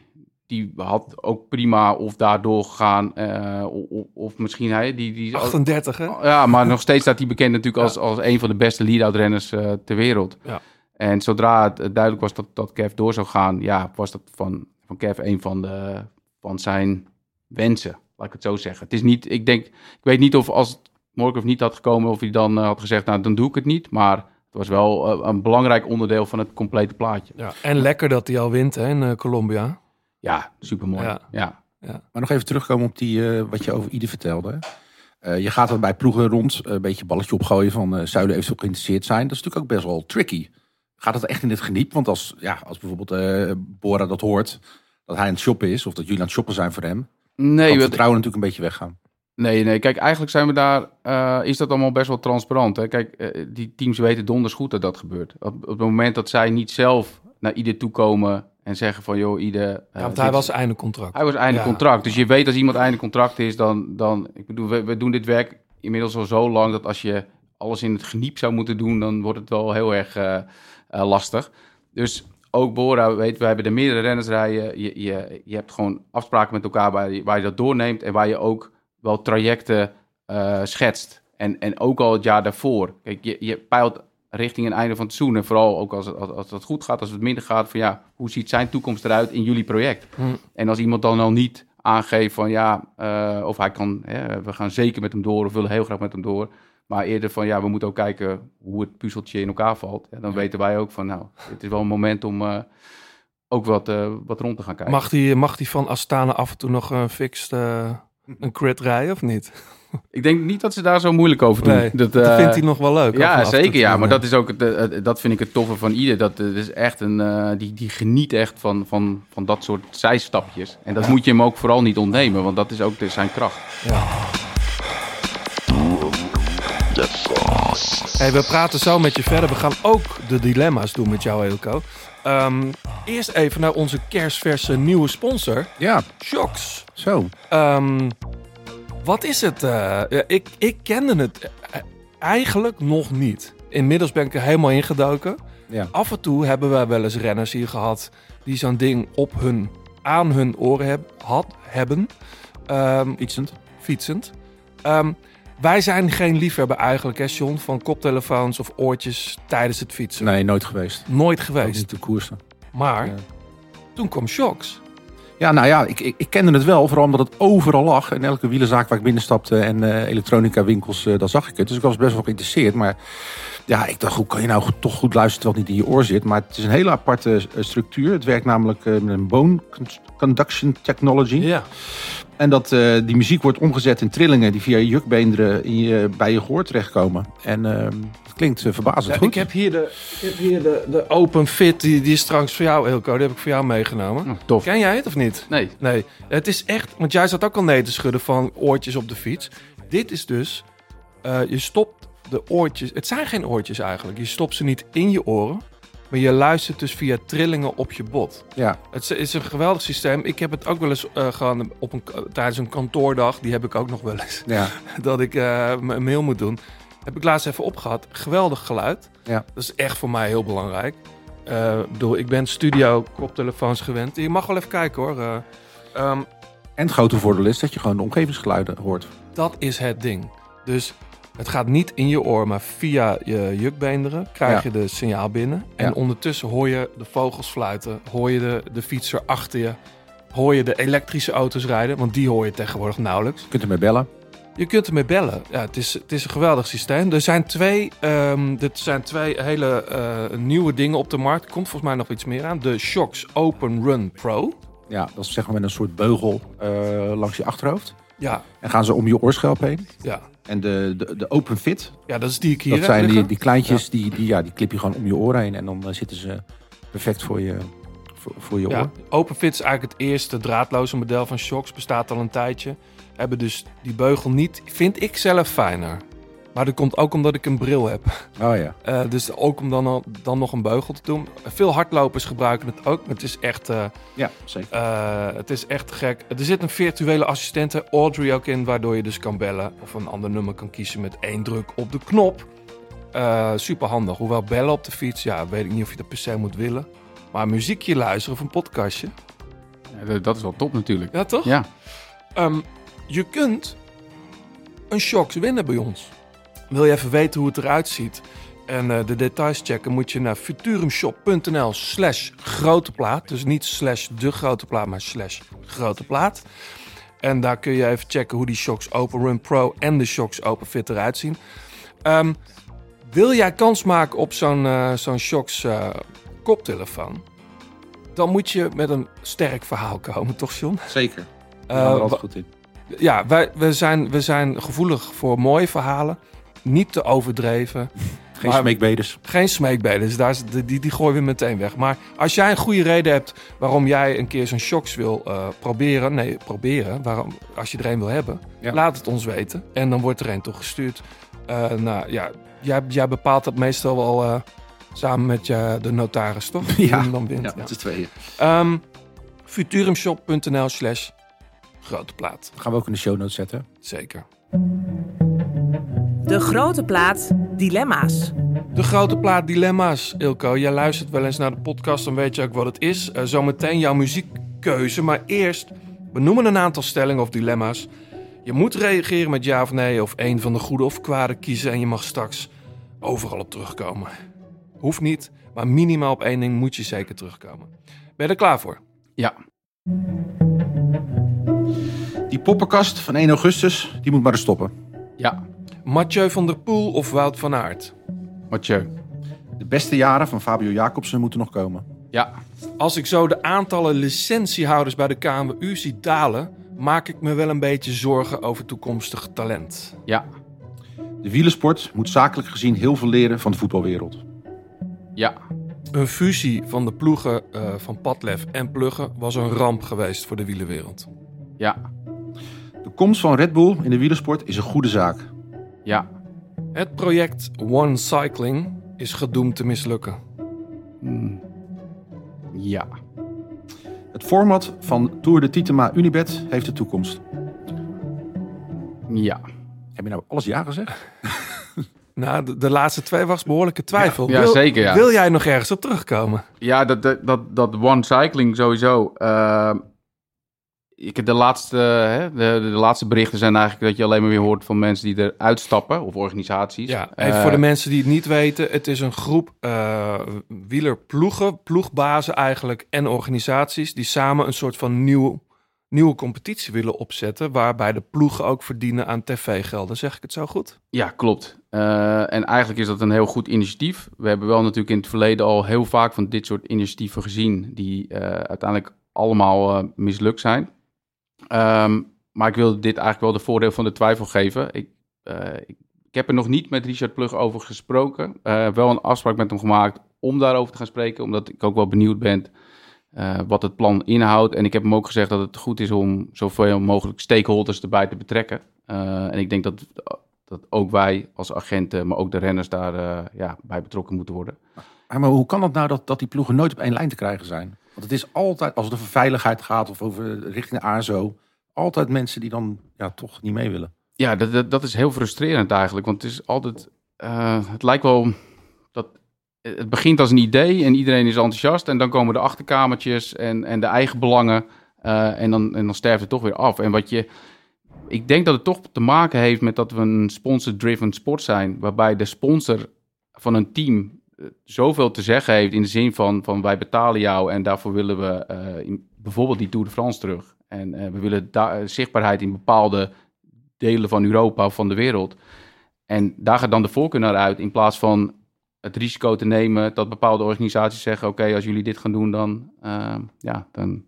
die had ook prima of daardoor gegaan. eh, of, of- of misschien hij... Die, die, 38, hè? Ja, maar nog steeds staat hij bekend natuurlijk als, als een van de beste lead-out renners eh, ter wereld. Ja. En zodra het duidelijk was dat, dat Kev door zou gaan, ja, was dat van, van Kev een van, de, van zijn wensen, laat ik het zo zeggen. Het is niet, ik denk, ik weet niet of als Morkov niet had gekomen, of hij dan eh, had gezegd, nou dan doe ik het niet. Maar het was wel een belangrijk onderdeel van het complete plaatje. Ja. En lekker dat hij al wint hè, in Colombia. Ja, supermooi. Ja. Ja. Maar nog even terugkomen op die, eh, wat je over Ieder vertelde. Eh, je gaat er bij ploegen rond, eh, een beetje balletje opgooien van eh zouden eventueel geïnteresseerd zijn. Dat is natuurlijk ook best wel tricky. Gaat het echt in het geniep? Want als, ja, als bijvoorbeeld eh, Bora dat hoort, dat hij aan het shoppen is, of dat jullie aan het shoppen zijn voor hem, kan Nee, het wat, vertrouwen natuurlijk een beetje weggaan. Nee, nee. Kijk, eigenlijk zijn we daar. eh, is dat allemaal best wel transparant. Hè? Kijk, die teams weten donders goed dat dat gebeurt. Op, op het moment dat zij niet zelf naar ieder toe komen en zeggen van, joh, ieder. eh, Ja, want hij was einde contract. Hij was einde Ja. contract. Dus je weet als iemand einde contract is, dan. dan ik bedoel, we, we doen dit werk inmiddels al zo lang dat als je alles in het geniep zou moeten doen, dan wordt het wel heel erg eh, eh, lastig. Dus ook Bora, weet, we hebben er meerdere renners rijden. Je, je, je hebt gewoon afspraken met elkaar waar je, waar je dat doorneemt en waar je ook wel trajecten schetst. En, en ook al het jaar daarvoor. Kijk, je, je peilt richting een einde van het seizoen. En vooral ook als, het- als, als het goed gaat, als het minder gaat, van ja, hoe ziet zijn toekomst eruit in jullie project? Hm. En als iemand dan al niet aangeeft van ja, eh, of hij kan, hè, we gaan zeker met hem door of willen heel graag met hem door. Maar eerder van ja, we moeten ook kijken hoe het puzzeltje in elkaar valt. Ja, dan weten wij ook van nou, het is wel een moment om eh, ook wat, eh, wat rond te gaan kijken. Mag die, mag die van Astana af en toe nog een fixed, een crit rijden of niet? Ik denk niet dat ze daar zo moeilijk over doen. Nee, dat eh, vindt hij nog wel leuk. Ja, zeker. Ja, maar dat is ook het, eh, dat vind ik het toffe van ieder. Dat is echt een, eh, die, die geniet echt van, van, van dat soort zijstapjes. En dat moet je hem ook vooral niet ontnemen, want dat is ook zijn kracht. Hey, we praten zo met je verder. We gaan ook de dilemma's doen met jou, Eelco. Ehm, eerst even naar onze kerstverse nieuwe sponsor, Ja, Shocks. zo. Ehm, wat is het? eh, ik, ik kende het eh, eigenlijk nog niet. Inmiddels ben ik er helemaal ingedoken. Ja. Af en toe hebben we wel eens renners hier gehad die zo'n ding op hun, aan hun oren heb, had, hebben. Ehm, Fietsend. fietsend. Ehm, wij zijn geen liefhebber eigenlijk, hè, John, van koptelefoons of oortjes tijdens het fietsen. Nee, nooit geweest. Nooit Ook geweest. niet de koersen. Maar Ja. toen kwam Shocks. Ja, nou ja, ik, ik, ik kende het wel, vooral omdat het overal lag. In elke wielenzaak waar ik binnenstapte en eh elektronica winkels, eh daar zag ik het. Dus ik was best wel geïnteresseerd. Maar ja, ik dacht, hoe kan je nou toch goed luisteren het niet in je oor zit? Maar het is een hele aparte eh, structuur. Het werkt namelijk met een bone con- conduction technology. Ja. En dat, eh, die muziek wordt omgezet in trillingen die via je jukbeenderen in je, bij je gehoor terechtkomen. En eh, het klinkt eh, verbazend Ja, goed. ik heb hier, de, ik heb hier de, de Open Fit, die, die is straks voor jou, Eelco. Die heb ik voor jou meegenomen. Oh, tof. Ken jij het of niet? Nee. Nee, het is echt, want jij zat ook al nee te schudden van oortjes op de fiets. Dit is dus, eh, je stopt de oortjes, het zijn geen oortjes eigenlijk. Je stopt ze niet in je oren, maar je luistert dus via trillingen op je bot. Ja, Het is- een geweldig systeem. Ik heb het ook wel eens eh gedaan op een, tijdens een kantoordag. Die heb ik ook nog wel eens. ja. Dat ik eh, een mail moet doen. Heb ik laatst even opgehad. Geweldig geluid. Ja. Dat is echt voor mij heel belangrijk. Eh, ik bedoel, ik ben studio koptelefoons gewend. Je mag wel even kijken hoor. Eh, ehm, En het grote voordeel is dat je gewoon de omgevingsgeluiden hoort. dat is het ding. Dus het gaat niet in je oor, maar via je jukbeenderen krijg Ja. je de signaal binnen. En Ja. ondertussen hoor je de vogels fluiten, hoor je de, de fietser achter je, hoor je de elektrische auto's rijden, want die hoor je tegenwoordig nauwelijks. Je kunt ermee bellen. Je kunt ermee bellen. Ja, het, is, het is een geweldig systeem. Er zijn twee, ehm er zijn twee hele eh, nieuwe dingen op de markt. Er komt volgens mij nog iets meer aan. De Shocks Open Run Pro. Ja, dat is zeg maar met een soort beugel eh, langs je achterhoofd. Ja, En gaan ze om je oorschelp heen. ja. En de, de, de Open Fit, ja dat is die ik hier dat zijn die, die kleintjes, die, die, ja, die klip je gewoon om je oren heen. En dan eh, zitten ze perfect voor je, voor, voor je Ja, oor. OpenFit is eigenlijk het eerste draadloze model van Shocks. Bestaat al een tijdje. Hebben dus die beugel niet, vind ik zelf fijner. Maar dat komt ook omdat ik een bril heb. Oh ja. Eh, dus ook om dan, al- dan nog een beugel te doen. Veel hardlopers gebruiken het ook. maar Het is echt, eh, Ja, zeker. eh, het is echt gek. Er zit een virtuele assistente, Audrey, ook in. Waardoor je dus kan bellen of een ander nummer kan kiezen met één druk op de knop. super handig. Hoewel bellen op de fiets, ja, weet ik niet of je dat per se moet willen. Maar muziekje luisteren of een podcastje. Ja, dat- dat is wel top natuurlijk. Ja, toch? Ja. Ehm, je kunt een Shocks winnen bij ons. Wil je even weten hoe het eruit ziet en eh, de details checken, moet je naar futurumshop.nl slash grote plaat. Dus niet slash de grote plaat, maar slash grote plaat. En daar kun je even checken hoe die Shocks Open Run Pro en de Shocks Open Fit eruit zien. Ehm, wil jij kans maken op zo'n eh, zo'n Shocks eh, koptelefoon? Dan moet je met een sterk verhaal komen, toch John? Zeker. Daar er altijd goed in. ja, wij, we, zijn, we zijn gevoelig voor mooie verhalen. Niet te overdreven. Geen Maar- smeekbedes. Geen smeekbeden, dus daar is, die, die gooien we meteen weg. Maar als jij een goede reden hebt waarom jij een keer zo'n shocks wil eh, proberen... Nee, proberen, waarom, als je er een wil hebben, Ja. laat het ons weten. En dan wordt er een toegestuurd. Eh nou ja, jij, jij bepaalt dat meestal wel eh, samen met je, de notaris, toch? Die Ja, hem dan wint. Ja, ja. met z'n tweeën. Ehm, futurumshop.nl slash grote plaat. Gaan we ook in de show notes zetten. Zeker. De grote plaat Dilemma's. De grote plaat Dilemma's, Ilko. Jij luistert wel eens naar de podcast, dan weet je ook wat het is. Eh, zometeen jouw muziekkeuze. Maar eerst benoemen een aantal stellingen of dilemma's. Je moet reageren met ja of nee, of één van de goede of kwade kiezen. En je mag straks overal op terugkomen. Hoeft niet, maar minimaal op één ding moet je zeker terugkomen. Ben je er klaar voor? Ja. Die poppenkast van 1 augustus, die moet maar eens stoppen. Ja. Mathieu van der Poel of Wout van Aert? Mathieu. De beste jaren van Fabio Jacobsen moeten nog komen. Ja. Als ik zo de aantallen licentiehouders bij de KNWU zie dalen, maak ik me wel een beetje zorgen over toekomstig talent. Ja. De wielersport moet zakelijk gezien heel veel leren van de voetbalwereld. Ja. Een fusie van de ploegen eh, van Padlef en Pluggen was een ramp geweest voor de wielerwereld. Ja. De komst van Red Bull in de wielersport is een goede zaak. Ja. Het project One Cycling is gedoemd te mislukken. Mm. Ja. Het format van Tour de Titema Unibet heeft de toekomst. Ja. Heb je nou alles ja gezegd? Nou, de, de laatste twee was behoorlijke twijfel. Ja, wil, zeker, ja. Wil jij nog ergens op terugkomen? Ja, dat, dat, dat, dat one cycling sowieso. eh, ik de laatste, hè, de, de laatste berichten zijn eigenlijk dat je alleen maar weer hoort van mensen die eruit stappen of organisaties. Ja, even Eh, voor de mensen die het niet weten. Het is een groep eh wielerploegen, ploegbazen eigenlijk en organisaties... die samen een soort van nieuw, nieuwe competitie willen opzetten... waarbij de ploegen ook verdienen aan tv-gelden. Zeg ik het zo goed? Ja, klopt. Eh, en eigenlijk is dat een heel goed initiatief. We hebben wel natuurlijk in het verleden al heel vaak van dit soort initiatieven gezien, die eh, uiteindelijk allemaal eh, mislukt zijn. Ehm, maar ik wil dit eigenlijk wel de voordeel van de twijfel geven. Ik, eh, ik, heb er nog niet met Richard Plug over gesproken. Eh, wel een afspraak met hem gemaakt om daarover te gaan spreken, omdat ik ook wel benieuwd ben eh, wat het plan inhoudt. En ik heb hem ook gezegd dat het goed is om zoveel mogelijk stakeholders erbij te betrekken. En ik denk dat, dat ook wij als agenten, maar ook de renners daar ja, bij betrokken moeten worden. Maar hoe kan het nou dat, dat die ploegen nooit op één lijn te krijgen zijn? Want het is altijd, als het over veiligheid gaat of over richting ASO, altijd mensen die dan ja, toch niet mee willen. Ja, dat, dat, dat is heel frustrerend eigenlijk. Want het is altijd. eh, het lijkt wel dat. Het begint als een idee en iedereen is enthousiast. En dan komen de achterkamertjes en, en de eigen belangen. eh, en, dan, en dan sterft het toch weer af. En wat je. Ik denk dat het toch te maken heeft met dat we een sponsor-driven sport zijn. Waarbij de sponsor van een team eh, zoveel te zeggen heeft. In de zin van, van wij betalen jou en daarvoor willen we eh, bijvoorbeeld die Tour de France terug. En eh, we willen eh, zichtbaarheid in bepaalde delen van Europa of van de wereld. En daar gaat dan de voorkeur naar uit, in plaats van het risico te nemen dat bepaalde organisaties zeggen: Oké, als jullie dit gaan doen, dan, uh, ja, dan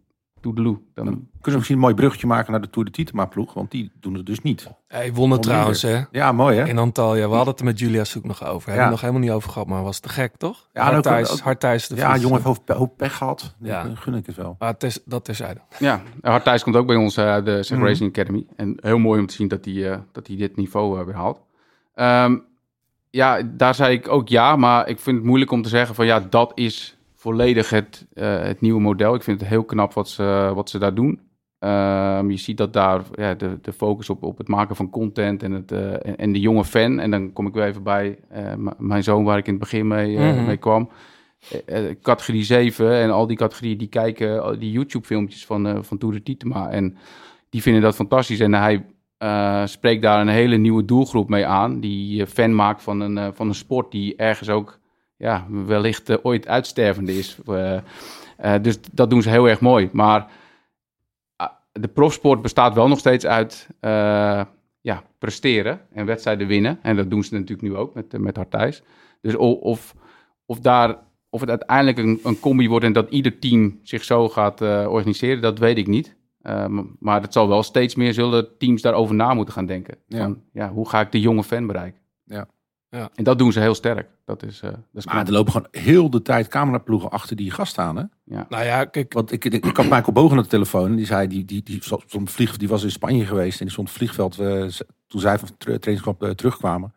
toedeloe. Dan, Kunnen we misschien een mooi bruggetje maken naar de Tour de Titema ploeg, want die doen het dus niet. Hij won het trouwens, hè? Ja, mooi hè? In Antalya. We hadden het er met Julia Soek nog over. Hebben we Ja. het nog helemaal niet over gehad, maar was te gek, toch? Ja, Hartijs, ook- Hartijs de Ja, jongen heeft hoop, pech gehad. Ja. Dan gun ik het wel. Maar het is, dat terzijde. ja, Hartijs komt ook bij ons, eh, de Zeg Mhm. Racing Academy. En heel mooi om te zien dat hij, eh, dat hij dit niveau eh, weer haalt. Ehm, ja, daar zei ik ook ja, maar ik vind het moeilijk om te zeggen van ja, dat is volledig het, eh, het nieuwe model. Ik vind het heel knap wat ze, wat ze daar doen. Ehm, je ziet dat daar ja, de, de focus op, op het maken van content en, het, eh, en, en de jonge fan. En dan kom ik weer even bij eh, mijn zoon waar ik in het begin mee, Mhm. mee kwam. Categorie 7 en al die categorieën die kijken die YouTube filmpjes van, van Tour de Tietema. En die vinden dat fantastisch. En hij spreekt daar een hele nieuwe doelgroep mee aan. Die fan maakt van een, van een sport die ergens ook ja, wellicht eh, ooit uitstervende is. Eh, eh, dus dat doen ze heel erg mooi. Maar ah, de profsport bestaat wel nog steeds uit ja, presteren en wedstrijden winnen. En dat doen ze natuurlijk nu ook met, met Hartijs. Dus of, of, daar, of het uiteindelijk een, een combi wordt en dat ieder team zich zo gaat organiseren, dat weet ik niet. Maar het zal wel steeds meer zullen teams daarover na moeten gaan denken. Ja. Van, ja, hoe ga ik de jonge fan bereiken? Ja. Ja. En dat doen ze heel sterk. Dat is, eh dat is Maar knap. er lopen gewoon heel de tijd cameraploegen achter die gast aan. Hè? Nou ja, kijk, Want ik, ik, ik had Michael Bogen aan de telefoon. En die zei, die, die, die, stond vlieg, die was in Spanje geweest. En die stond op het vliegveld eh, toen zij van trainingskamp eh, terugkwamen.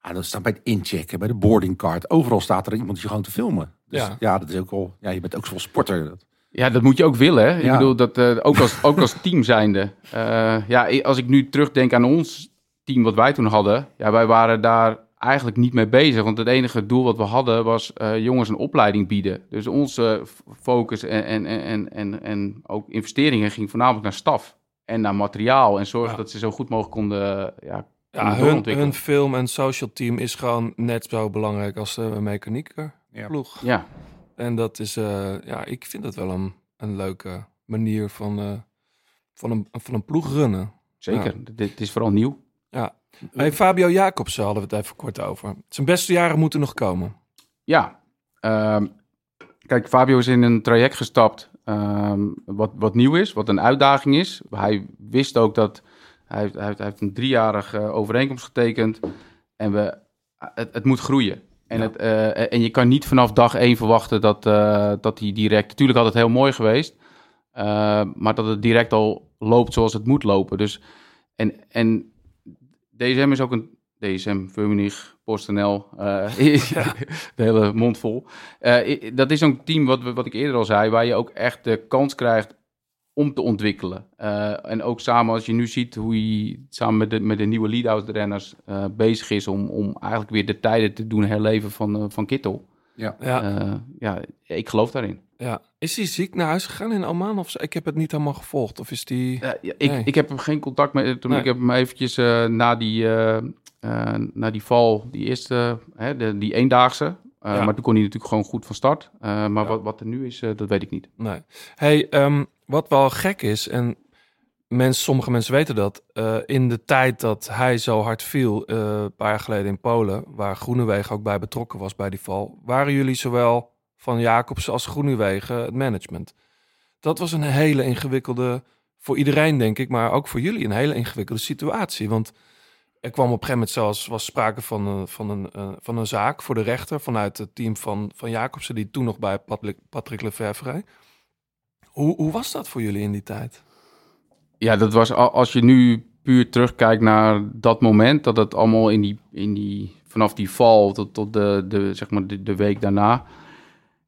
Ah, dat staat bij het inchecken, bij de boardingcard. Overal staat er iemand je gewoon te filmen. Dus Ja. ja, dat is ook wel. Ja, je bent ook zo'n sporter. Ja, dat moet je ook willen. Hè? Ik Ja. bedoel, dat, eh, ook, als, ook als team zijnde. Eh, ja, als ik nu terugdenk aan ons team wat wij toen hadden. Ja, wij waren daar eigenlijk niet mee bezig. Want het enige doel wat we hadden was eh, jongens een opleiding bieden. Dus onze focus en, en, en, en, en, ook investeringen ging voornamelijk naar staf. En naar materiaal. En zorgen Ja. dat ze zo goed mogelijk konden ja, ja, hun, hun film- en social team is gewoon net zo belangrijk als de mechanieker Ja. ploeg. Ja, En dat is, eh, ja, ik vind dat wel een, een leuke manier van, eh, van, een, van een ploeg runnen. zeker. Dit is vooral nieuw. Hey, Fabio Jacobsen hadden we het even kort over. Zijn beste jaren moeten nog komen. Ja, ehm, kijk, Fabio is in een traject gestapt ehm, wat, wat nieuw is, wat een uitdaging is. Hij wist ook dat hij, heeft- hij, heeft- hij heeft een driejarige overeenkomst getekend en we, het, het moet groeien. En, het, eh, en je kan niet vanaf dag één verwachten dat, eh, dat hij direct... Natuurlijk had het heel mooi geweest, eh, maar dat het direct al loopt zoals het moet lopen. Dus, en, en DSM is ook een... DSM, Firmenich, PostNL, eh, de hele mond vol. Eh, dat is zo'n team, wat, we- wat ik eerder al zei, waar je ook echt de kans krijgt om te ontwikkelen. Eh, en ook samen, als je nu ziet hoe hij samen met de, met de nieuwe lead-out renners eh, bezig is om, om eigenlijk weer de tijden te doen herleven van, van Kittel. Ja, Eh, ja, ik geloof daarin. Ja. Is hij ziek naar huis gegaan in Oman? Of ik heb het niet helemaal gevolgd. Of is die... Ja, ik, Nee. ik heb hem geen contact met toen Nee. ik heb hem eventjes eh, na, die, eh, eh, na die val, die eerste, hè, de, die eendaagse. Ja. Maar toen kon hij natuurlijk gewoon goed van start. Maar wat, wat er nu is, dat weet ik niet. Nee. Hey, ehm, wat wel gek is, en mensen, sommige mensen weten dat, in de tijd dat hij zo hard viel, een paar jaar geleden in Polen, waar Groenewegen ook bij betrokken was bij die val, waren jullie zowel van Jacobsen als Groenewegen het management. Dat was een hele ingewikkelde, voor iedereen denk ik, maar ook voor jullie een hele ingewikkelde situatie. Want er kwam op een gegeven moment zelfs was sprake van een, van een, eh, van een zaak voor de rechter vanuit het team van, van Jacobsen, die toen nog bij Patrick, Patrick Lefevre. Hoe, hoe was dat voor jullie in die tijd? Ja, dat was al- als je nu puur terugkijkt naar dat moment, dat het allemaal in die, in die vanaf die val tot, tot de, de, zeg maar de, de week daarna.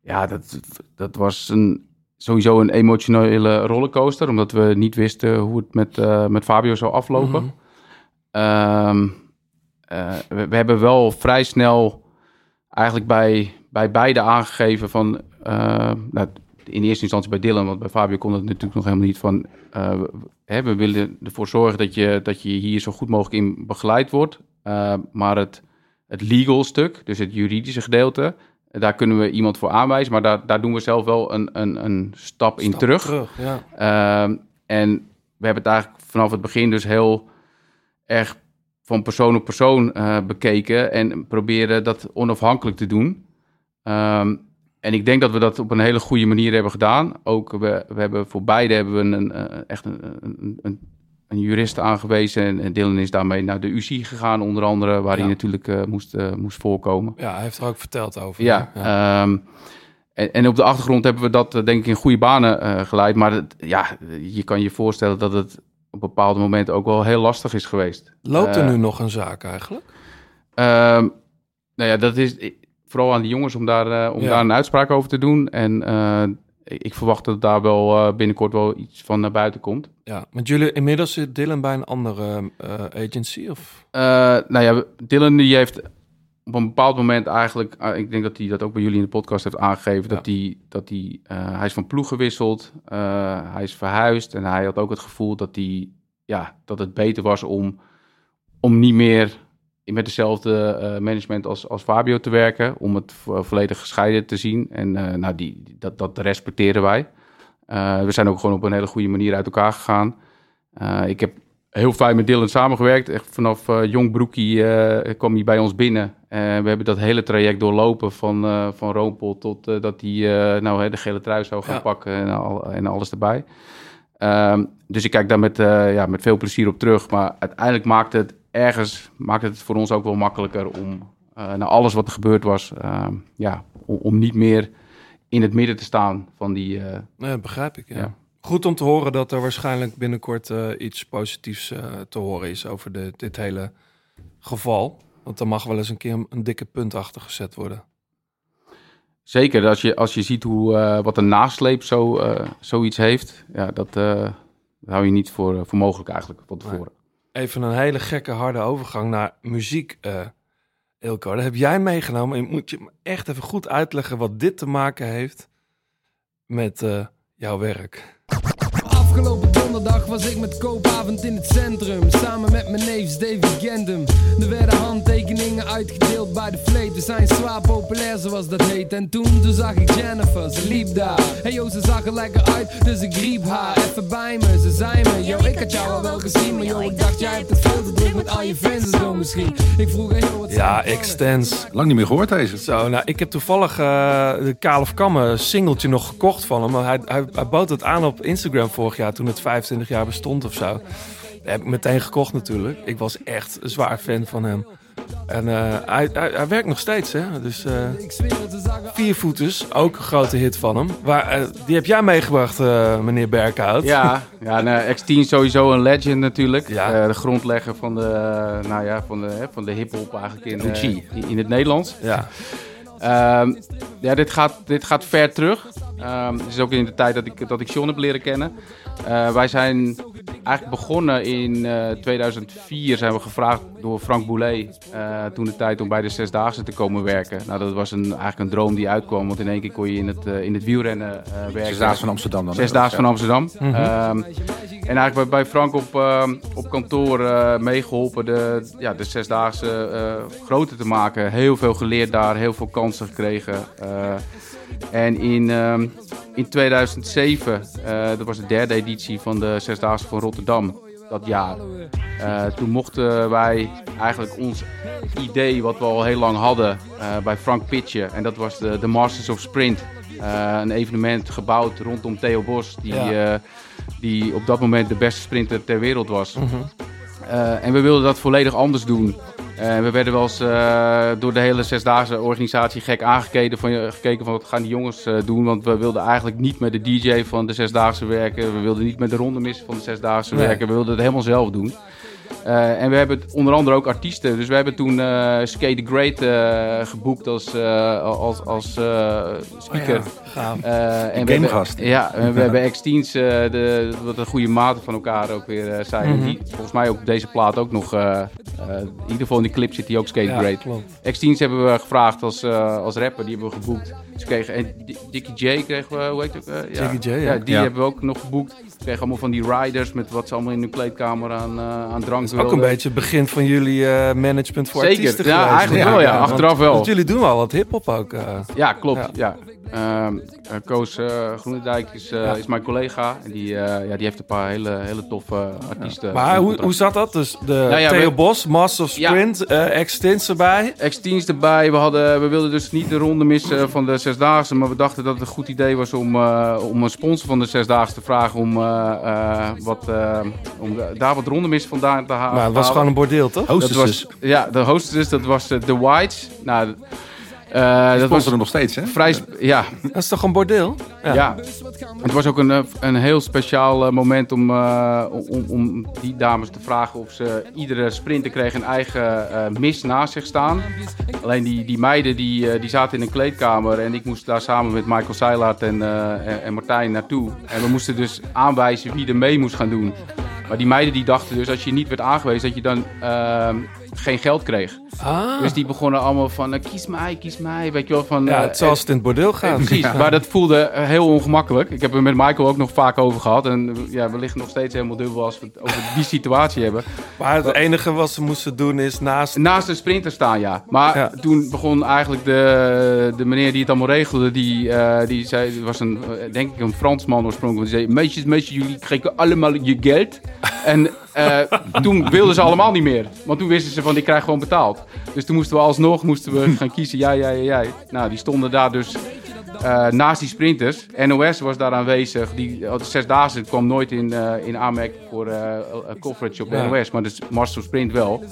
Ja, dat, dat was een, sowieso een emotionele rollercoaster, omdat we niet wisten hoe het met, eh, met Fabio zou aflopen. Mhm. Ehm, eh, we, we hebben wel vrij snel eigenlijk bij, bij beide aangegeven van... eh, nou, in eerste instantie bij Dylan, want bij Fabio kon het natuurlijk nog helemaal niet van... we, hè, we willen ervoor zorgen dat je, dat je hier zo goed mogelijk in begeleid wordt. Maar het, het legal stuk, dus het juridische gedeelte... daar kunnen we iemand voor aanwijzen, maar daar, daar doen we zelf wel een, een, een stap, in Stap terug. ja. Ehm, en we hebben het eigenlijk vanaf het begin dus heel erg van persoon op persoon eh, bekeken en proberen dat onafhankelijk te doen. Ehm, en ik denk dat we dat op een hele goede manier hebben gedaan. Ook we, we hebben voor beide hebben we een, eh, echt een, een, een, een jurist aangewezen. En, Dylan is daarmee naar de UC gegaan, onder andere, waar Ja. hij natuurlijk eh, moest, eh, moest voorkomen. ja, hij heeft er ook verteld over. Ja, ehm, en, en op de achtergrond hebben we dat eh, denk ik in goede banen geleid. Maar het, ja, je kan je voorstellen dat het op bepaalde momenten ook wel heel lastig is geweest. Loopt er nu nog een zaak eigenlijk? Ehm, nou ja, dat is vooral aan de jongens om daar, om Ja. daar een uitspraak over te doen. En ik verwacht dat daar wel eh, binnenkort wel iets van naar buiten komt. Ja, met jullie inmiddels zit Dylan bij een andere eh, agency of? Eh, nou ja, Dylan die heeft op een bepaald moment eigenlijk, eh, ik denk dat hij dat ook bij jullie in de podcast heeft aangegeven, Ja. dat hij, dat hij, hij is van ploeg gewisseld, hij is verhuisd en hij had ook het gevoel dat hij, ja, dat het beter was om, om niet meer met dezelfde eh, management als, als Fabio te werken, om het vo- volledig gescheiden te zien. En eh, nou, die, dat, dat respecteren wij. Eh, we zijn ook gewoon op een hele goede manier uit elkaar gegaan. Ik heb heel fijn met Dylan samengewerkt. Echt vanaf jong broekie kwam hij bij ons binnen. We hebben dat hele traject doorlopen van, van Roompel tot dat hij nou, hè, de gele trui zou gaan Ja. pakken en, al, en alles erbij. Ehm, dus ik kijk daar met, ja, met veel plezier op terug. Maar uiteindelijk maakt het ergens maakt het voor ons ook wel makkelijker om eh na alles wat er gebeurd was, ehm, ja, om, om niet meer in het midden te staan van die. eh, Nee, begrijp ik. Ja. Ja. Goed om te horen dat er waarschijnlijk binnenkort eh, iets positiefs te horen is over de, dit hele geval. Want er mag wel eens een keer een, een dikke punt achter gezet worden. Zeker, als je, als je ziet hoe, wat een nasleep zo, zoiets heeft, ja, dat, dat hou je niet voor, voor mogelijk eigenlijk van tevoren. Even een hele gekke harde overgang naar muziek, eh Ilko. Dat heb jij meegenomen. En moet je echt even goed uitleggen wat dit te maken heeft met eh, jouw werk. Afgelopen donderdag was ik met koopavond in het centrum. Samen met mijn neefs David Gendum. Er werden handtekeningen uitgedeeld bij de fleet. We zijn zwaar populair zoals dat heet. En toen, toen zag ik Jennifer, ze liep daar. Hey yo, ze zag er lekker uit, dus ik riep haar even bij me. Ze zei me, yo, ik had jou al wel gezien. Maar yo, ik dacht jij hebt het veel te druk met al je fans en zo misschien. Ik vroeg, hey yo, wat Ja, de? Extens. Lang niet meer gehoord deze. Zo, nou, ik heb toevallig eh, de Kalef Kamme singeltje nog gekocht van hem. Maar hij, hij, hij bood het aan op Instagram vorig jaar toen het 25 jaar bestond of zo. Dat heb ik meteen gekocht natuurlijk. Ik was echt een zwaar fan van hem. En eh, hij, hij, hij werkt nog steeds, hè. Dus eh zag er Viervoeters, ook een grote hit van hem. Waar, eh, die heb jij meegebracht, eh, meneer Berkhout. Ja, ja nou, X10 is sowieso een legend natuurlijk. Ja. Eh, de grondlegger van de, eh, nou ja, van de, van de hip-hop eigenlijk eh, in, in het Nederlands. Ja. Ehm, ja, dit gaat, dit gaat ver terug. Ehm, het is ook in de tijd dat ik, dat ik Sean heb leren kennen. Eh, wij zijn eigenlijk begonnen in eh, 2004. Zijn we gevraagd door Frank Boulet eh, toen de tijd om bij de Zesdaagse te komen werken. Nou, dat was een, eigenlijk een droom die uitkwam. Want in één keer kon je in het, eh, in het wielrennen eh werken. Zesdaagse van Amsterdam dan. Zesdaagse van. Amsterdam. Mhm. Ehm, en eigenlijk bij, bij Frank op, ehm, op kantoor eh, meegeholpen de, ja, de Zesdaagse eh groter te maken. Heel veel geleerd daar, heel veel kansen gekregen. En in, ehm, in 2007, eh, dat was de derde editie van de Zesdaagse van Rotterdam, dat jaar. Eh, toen mochten wij eigenlijk ons idee, wat we al heel lang hadden, eh, bij Frank pitchen. En dat was de, de Masters of Sprint. Een evenement gebouwd rondom Theo Bos, die, Ja. die op dat moment de beste sprinter ter wereld was. Mhm. En we wilden dat volledig anders doen. We werden wel eens eh, door de hele zesdaagse organisatie gek aangekeken van, gekeken van wat gaan die jongens eh, doen. Want we wilden eigenlijk niet met de DJ van de zesdaagse werken. We wilden niet met de rondemis van de zesdaagse Nee. werken. We wilden het helemaal zelf doen. Eh, en we hebben onder andere ook artiesten. Dus we hebben toen eh Skate the Great eh, geboekt als, eh, als, als eh, speaker. Oh ja. Eh, en we gamegast. hebben- Ja, en we hebben X-Teens, de, wat een goede maten van elkaar ook weer zijn. Mhm. Die volgens mij op deze plaat ook nog, in ieder geval in die clip zit hij ook Skate Ja, Great. klopt. X-Teens hebben we gevraagd als, eh, als rapper, die hebben we geboekt. Dus kregen, en Di- Dickie J kregen we, hoe heet het? eh, ja. Dickie J, ja. die Ja. hebben we ook nog geboekt. We kregen allemaal van die riders met wat ze allemaal in hun kleedkamer aan, eh, aan drank Ook een beetje het begin van jullie eh, management voor Zeker, artiesten ja, geweest. eigenlijk wel, ja, achteraf wel. Want jullie doen wel wat hiphop ook. eh. Ja, klopt. Ja. Ja. Ehm, eh, Koos eh, Groenendijk is, eh, Ja. is mijn collega. En die, eh, ja, die heeft een paar hele, hele toffe artiesten. Maar hoe, hoe zat dat? Dus de Nou ja, Theo we- Bos, Master of Ja. Sprint, eh Extins erbij. X-Teens erbij. We, hadden, we wilden dus niet de ronde missen van de Zesdaagse. Maar we dachten dat het een goed idee was om, eh, om een sponsor van de Zesdaagse te vragen. Om, eh, eh, wat, eh, om daar wat ronde missen vandaan te halen. Maar het was gewoon een bordeel, toch? Dat Hostesses. was, ja, de hostess, dat was The Whites. Nou, Eh, dat was sponsoren nog steeds, hè? vrij... Ja, Dat is toch een bordeel? ja. Het was ook een, eh, een heel speciaal eh, moment om, eh, om, om die dames te vragen of ze iedere sprinter kreeg een eigen eh, mis naast zich staan. Alleen die, die meiden die, eh, die zaten in een kleedkamer en ik moest daar samen met Michael Seilaert en, eh, en, en Martijn naartoe. En we moesten dus aanwijzen wie er mee moest gaan doen. Maar die meiden die dachten dus als je niet werd aangewezen dat je dan ehm, geen geld kreeg. Ah. Dus die begonnen allemaal van eh, kies mij, kies mij, weet je wel. Van, Ja, eh, zoals het in het bordeel gaat. Precies, maar dat voelde eh, heel ongemakkelijk. Ik heb er met Michael ook nog vaak over gehad. En eh, ja, we liggen nog steeds helemaal dubbel als we het over die situatie hebben. Maar het enige wat ze moesten doen is naast... Naast de sprinter staan, ja. Maar Ja. toen begon eigenlijk de, de meneer die het allemaal regelde, die, eh, die zei, was een, eh, denk ik een Fransman oorspronkelijk, die zei, meisjes, meisjes, jullie krijgen allemaal je geld. En eh, toen wilden ze allemaal niet meer. Want toen wisten ze van, ik krijg gewoon betaald. Dus toen moesten we alsnog moesten we gaan kiezen, jij, jij, jij. Nou, die stonden daar dus eh, naast die sprinters. NOS was daar aanwezig. Die, oh, de Zesdaagse kwam nooit in, eh, in aanmerking voor eh, eh, coverage op de Ja. NOS. Maar de Mars Sprint wel.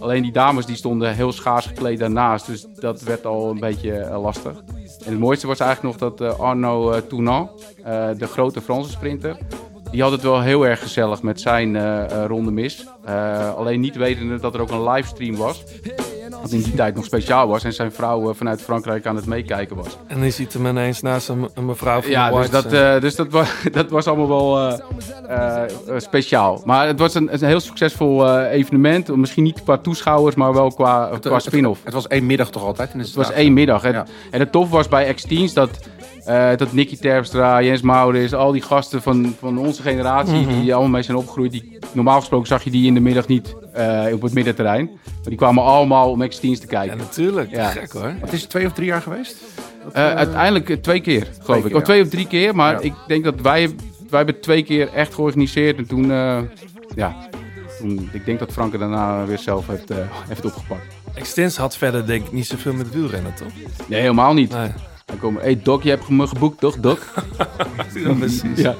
Alleen die dames die stonden heel schaars gekleed daarnaast. Dus dat werd al een beetje eh, lastig. En het mooiste was eigenlijk nog dat eh, Arno eh, Tournant, eh, de grote Franse sprinter... Die had het wel heel erg gezellig met zijn eh, eh, ronde mis. Eh, alleen niet wetende dat er ook een livestream was. Wat in die tijd nog speciaal was. En zijn vrouw vanuit Frankrijk aan het meekijken was. En je ziet hem ineens naast een, een mevrouw van Ja, de dus, dat, dus dat, was, dat was allemaal wel eh, eh, eh, speciaal. Maar het was een, een heel succesvol eh, evenement. Misschien niet qua toeschouwers, maar wel qua, qua spin-off. Het was één middag toch altijd? In Het was één middag. En, en het tof was bij X-Teens dat, eh, dat Nicky Terpstra, Jens Maurits, al die gasten van, van onze generatie, Mhm. die allemaal mee zijn opgegroeid, die, normaal gesproken zag je die in de middag niet eh, op het middenterrein. Maar die kwamen allemaal om X-Teens te kijken. Ja, natuurlijk. Ja. Gek hoor. Het is twee of drie jaar geweest? Dat, Eh, uiteindelijk twee keer, geloof ik. keer, Of ja. twee of drie keer. Maar Ja. ik denk dat wij, wij hebben twee keer echt georganiseerd. En toen, eh, ja, toen, ik denk dat Frank er daarna weer zelf heeft, eh, heeft opgepakt. Extens had verder denk ik niet zoveel met wielrennen, toch? Nee, helemaal niet. Nee. Dan komen, hey Doc, je hebt me geboekt, toch, Doc? Ja, precies. Ja.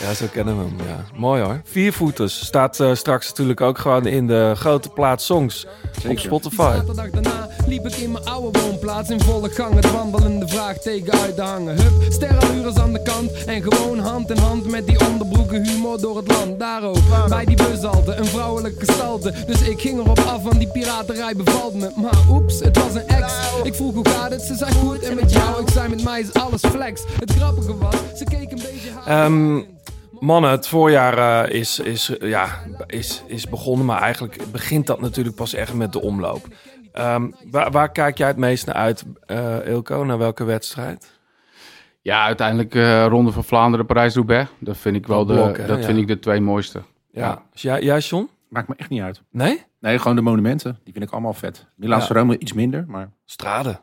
Ja, zo kennen we hem. Ja. Mooi hoor. Viervoeters staat eh, straks natuurlijk ook gewoon in de grote plaat songs op Spotify. Zaterdag daarna liep ik in mijn oude woonplaats in volle gang. Het wandelende vraagteken uit te hangen. Hup, sterrenlures aan de kant. En gewoon hand in hand met die onderbroeken humor door het land. Daar ook, bij die bushalte, een vrouwelijke gestalte. Dus ik ging erop af, want die piraterij bevalt me. Maar oeps, het was een ex. Ik vroeg hoe gaat het, ze zei goed. En met jou, ik zei met mij is alles flex. Het grappige was, ze keek een beetje... Ehm, mannen, het voorjaar eh, is, is, ja, is, is begonnen, maar eigenlijk begint dat natuurlijk pas echt met de omloop. Ehm, waar, waar kijk jij het meest naar uit, eh Ilko? Naar welke wedstrijd? Ja, uiteindelijk eh Ronde van Vlaanderen, Parijs-Roubaix. Dat vind ik wel Dat de, blok, hè? dat Ja. vind ik de twee mooiste. Ja. Ja. Dus jij, jij, John? Maakt me echt niet uit. Nee? Nee, gewoon de monumenten. Die vind ik allemaal vet. Milaanse Ja. Rome iets minder, maar... Strade.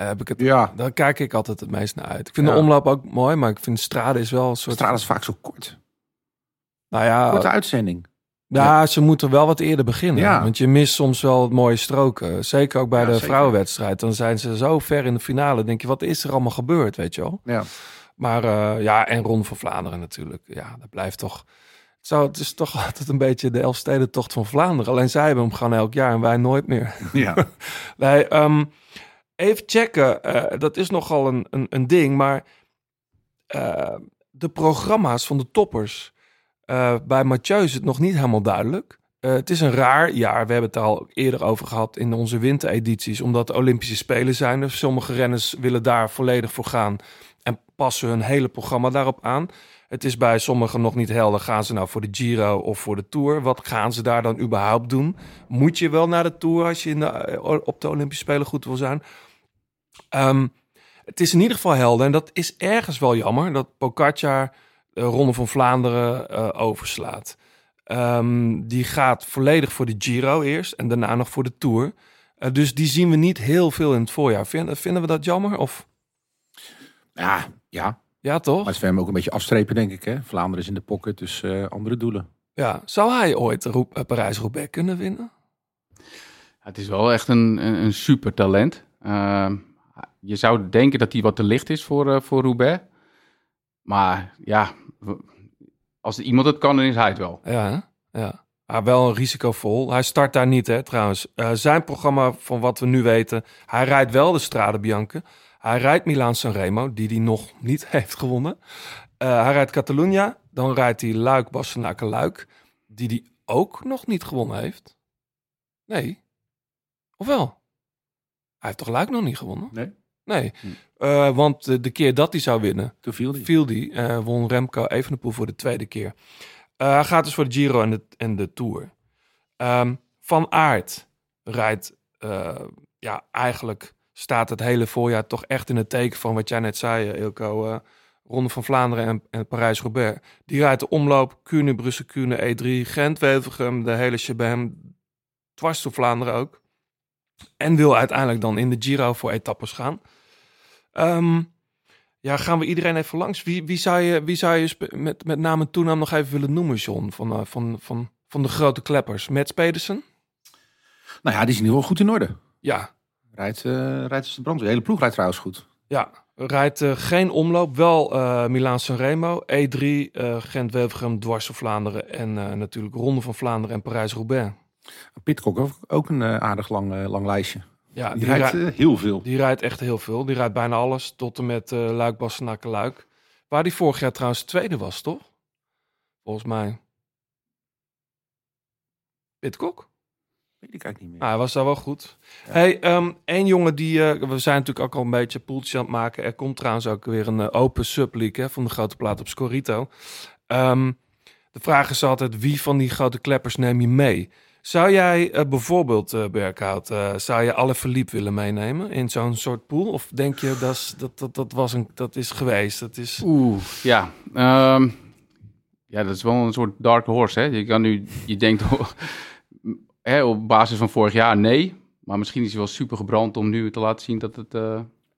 Eh, heb ik het, Ja. Daar kijk ik altijd het meest naar uit. Ik vind Ja. de omloop ook mooi, maar ik vind Strade is wel een soort... Strade is vaak zo kort. Nou ja, Korte uitzending. Ja, ze moeten wel wat eerder beginnen. Ja. Want je mist soms wel het mooie stroken. Zeker ook bij de zeker. vrouwenwedstrijd. Dan zijn ze zo ver in de finale. denk je, wat is er allemaal gebeurd, weet je wel? Ja. Maar eh, ja, en Ron van Vlaanderen natuurlijk. Ja, dat blijft toch... Zo, het is toch altijd een beetje de Elfstedentocht van Vlaanderen. Alleen zij hebben hem gewoon elk jaar en wij nooit meer. Ja. Nee, ehm, even checken. Eh, dat is nogal een, een, een ding. Maar eh, de programma's van de toppers... eh, bij Mathieu is het nog niet helemaal duidelijk. Het is een raar jaar. We hebben het al eerder over gehad in onze winteredities. Omdat de Olympische Spelen zijn. Dus sommige renners willen daar volledig voor gaan. En passen hun hele programma daarop aan. Het is bij sommigen nog niet helder. Gaan ze nou voor de Giro of voor de Tour? Wat gaan ze daar dan überhaupt doen? Moet je wel naar de Tour als je in de, op de Olympische Spelen goed wil zijn? Ehm, het is in ieder geval helder. En dat is ergens wel jammer. Dat Pogacar de Ronde van Vlaanderen eh, overslaat. Ehm, die gaat volledig voor de Giro eerst. En daarna nog voor de Tour. Eh, dus die zien we niet heel veel in het voorjaar. Vinden, vinden we dat jammer? Of Ja, ja. ja, toch? Maar ze hem ook een beetje afstrepen, denk ik. Hè? Vlaanderen is in de pocket, dus eh, andere doelen. Ja. Zou hij ooit Roep- Parijs-Roubaix kunnen winnen? Het is wel echt een, een, een super talent. Je zou denken dat hij wat te licht is voor, eh, voor Roubaix. Maar ja, als er iemand het kan, dan is hij het wel. Ja, ja. Maar wel risicovol. Hij start daar niet, hè, trouwens. Eh, zijn programma, van wat we nu weten... Hij rijdt wel de Strade Bianche. Hij rijdt Milaan Sanremo, die hij nog niet heeft gewonnen. Eh, hij rijdt Catalunya. Dan rijdt hij Luik, Bastenaken, Luik. Die hij ook nog niet gewonnen heeft. Nee. Of wel? Hij heeft toch Luik nog niet gewonnen? Nee. Nee. Eh, want de, keer dat hij zou winnen... Toen viel die. viel die. eh, won Remco Evenepoel voor de tweede keer. Hij gaat dus voor de Giro en de, en de Tour. Ehm, van Aert rijdt... ja, eigenlijk staat het hele voorjaar toch echt in het teken van wat jij net zei, Ilko. Ronde van Vlaanderen en, en Parijs-Roubaix. Die rijdt de omloop, Kuurne, Brussel, Kuurne, E3, Gent, Wevelgem, de hele shabam. Dwars door Vlaanderen ook. En wil uiteindelijk dan in de Giro voor etappes gaan. Ehm, ja, gaan we iedereen even langs. Wie, wie zou je, wie zou je met, met name en toenaam nog even willen noemen, John? Van, eh, van, van, van de grote kleppers. Mats Pedersen? Nou ja, die is in ieder geval goed in orde. Ja, Rijdt, eh rijdt als de brandweer. De hele ploeg rijdt trouwens goed. ja. Rijdt eh, geen omloop, wel eh Milaan Sanremo, E3, eh gent wevelgem dwars door Vlaanderen en natuurlijk Ronde van Vlaanderen en Parijs-Roubaix. Pitcock ook, ook een eh, aardig lang, eh, lang lijstje. Ja, Die, rijdt rij- eh, heel veel. die rijdt echt heel veel. Die rijdt bijna alles, tot en met Luik, Bastenaken, Luik. Waar die vorig jaar trouwens tweede was, toch? Volgens mij. Pitcock? Die kijk niet meer. Nou, hij was daar wel goed. Hey, ehm één jongen die... we zijn natuurlijk ook al een beetje poeltjes aan het maken. Er komt trouwens ook weer een open subleague hè, van de grote plaat op Scorito. Ehm, de vraag is altijd, wie van die grote kleppers neem je mee? Zou jij eh, bijvoorbeeld, eh Berkhout, eh, zou je alle verliep willen meenemen in zo'n soort pool? Of denk je, dat dat, dat, dat, was een, dat is geweest? Dat is... Oeh, ja. ehm, ja, dat is wel een soort dark horse. Hè? Je kan nu, je denkt hè, op basis van vorig jaar nee. Maar misschien is hij wel super gebrand om nu te laten zien dat het...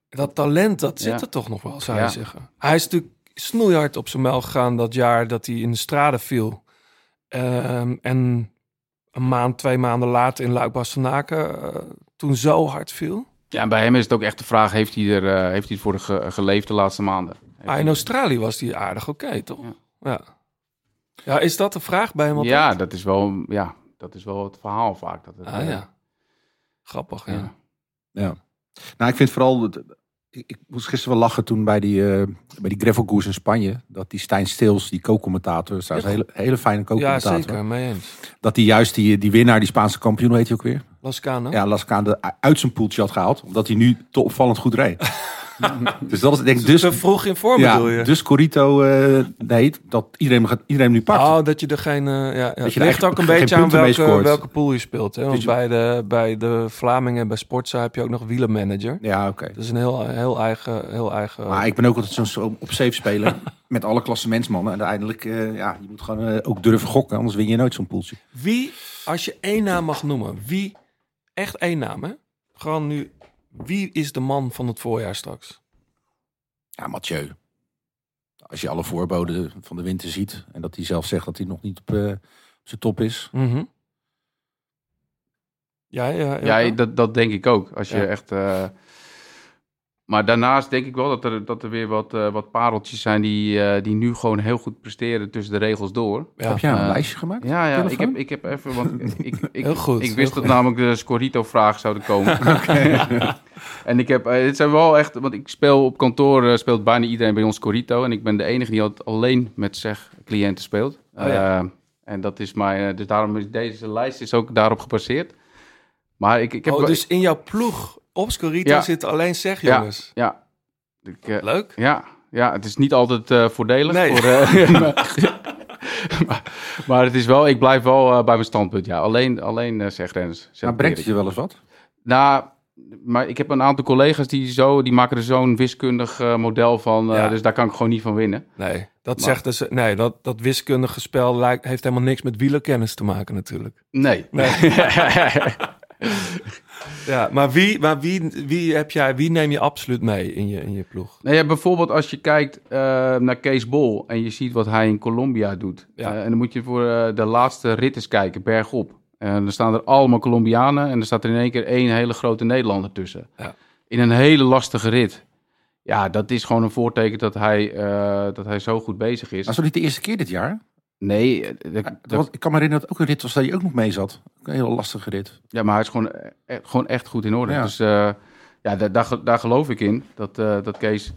Dat talent, dat zit er toch nog wel, zou Ja. je zeggen. Hij is natuurlijk snoeihard op zijn mel gegaan dat jaar dat hij in de straten viel. Ehm, en een maand, twee maanden later in Luik Bastenaken eh, toen zo hard viel. Ja, en bij hem is het ook echt de vraag, heeft hij, er, eh, heeft hij ervoor ge- geleefd de laatste maanden? Heeft Ah, in Australië was hij aardig oké, toch? Ja. Ja. ja. is dat de vraag bij hem altijd? ja, dat is wel, ja, dat is wel het verhaal vaak. Dat het, Ah eh, ja. Grappig, ja. ja. Ja. Nou, ik vind vooral... dat- Ik, ik moest gisteren wel lachen toen bij die, eh bij die in Spanje. Dat die Stijn Stils, die co-commentator, is een hele, hele fijne Ja, co-commentator. zeker, mee eens. dat hij juist die, die winnaar, die Spaanse kampioen, heet hij ook weer? Lascano? Ja, Lascaan uit zijn poeltje had gehaald. Omdat hij nu te opvallend goed reed. dus dat is denk ik dus... Te vroeg in vorm ja, bedoel je? dus Corito, eh, nee, dat iedereen, gaat, iedereen nu pakt. Oh, dat je er geen... eh, ja, ja. je Het er ligt ook een geen beetje aan punten mee welke, scoort. welke pool je speelt. Hè? Want je- bij de, bij de Vlamingen en bij Sportza heb je ook nog wielermanager. Ja, oké. Dat is een heel, heel eigen... Heel eigen Maar ik ben ook altijd zo'n zo op safe speler. met alle klassementsmannen. En uiteindelijk, eh, ja, je moet gewoon ook durven gokken. Anders win je nooit zo'n poeltje. Wie, als je één naam mag noemen, wie... Echt één naam, hè? Gewoon nu... Wie is de man van het voorjaar straks? Ja, Mathieu. Als je alle voorboden van de winter ziet. En dat hij zelf zegt dat hij nog niet op, eh, op zijn top is. Ja, ja, Ja, ja. dat, dat denk ik ook. Als je Ja. echt. eh, Maar daarnaast denk ik wel dat er, dat er weer wat, eh, wat pareltjes zijn die, eh, die nu gewoon heel goed presteren tussen de regels door. Ja. Heb jij een Eh, lijstje gemaakt? Ja, ja ik, heb, ik heb even. Want ik, ik, Heel goed, ik heel wist dat goed. namelijk de Scorito-vragen zouden komen. en ik heb. het zijn wel echt. Want ik speel op kantoor. eh, speelt bijna iedereen bij ons Scorito. En ik ben de enige die altijd alleen met zeg cliënten speelt. Oh ja. Eh, en dat is mijn. Dus daarom is deze lijst is ook daarop gebaseerd. Maar ik, ik heb. Oh, dus in jouw ploeg op Scorito Ja. zitten alleen zeg Ja. jongens. Ja. Ik, eh, Leuk. ja, ja, het is niet altijd eh, voordelig. Nee. Voor, eh, maar, maar het is wel, ik blijf wel eh, bij mijn standpunt. Ja, alleen, alleen eh zeg Rens. zeg Maar brengt het je wel eens wat? Nou, maar ik heb een aantal collega's die, zo, die maken er zo'n wiskundig eh, model van. Ja. Dus daar kan ik gewoon niet van winnen. Nee, dat Maar- zegt dus, nee, dat, dat wiskundige spel lijkt, heeft helemaal niks met wielerkennis te maken natuurlijk. Nee. Ja, maar wie, maar wie, wie heb jij, wie neem je absoluut mee in je, in je ploeg? Nou ja, bijvoorbeeld als je kijkt eh, naar Kees Bol en je ziet wat hij in Colombia doet. Ja. Eh, en dan moet je voor eh, de laatste rit eens kijken, bergop. En dan staan er allemaal Colombianen en er staat er in één keer één hele grote Nederlander tussen. Ja. In een hele lastige rit. Ja, dat is gewoon een voorteken dat hij, eh, dat hij zo goed bezig is. Was dat niet de eerste keer dit jaar? Nee, eh, want ik kan me herinneren dat ook een rit was dat hij ook nog mee zat. Een hele lastige rit. Ja, maar hij is gewoon, eh, gewoon echt goed in orde. Ja. Dus eh, ja, daar, daar, ge- daar geloof ik in. Dat, eh, dat Kees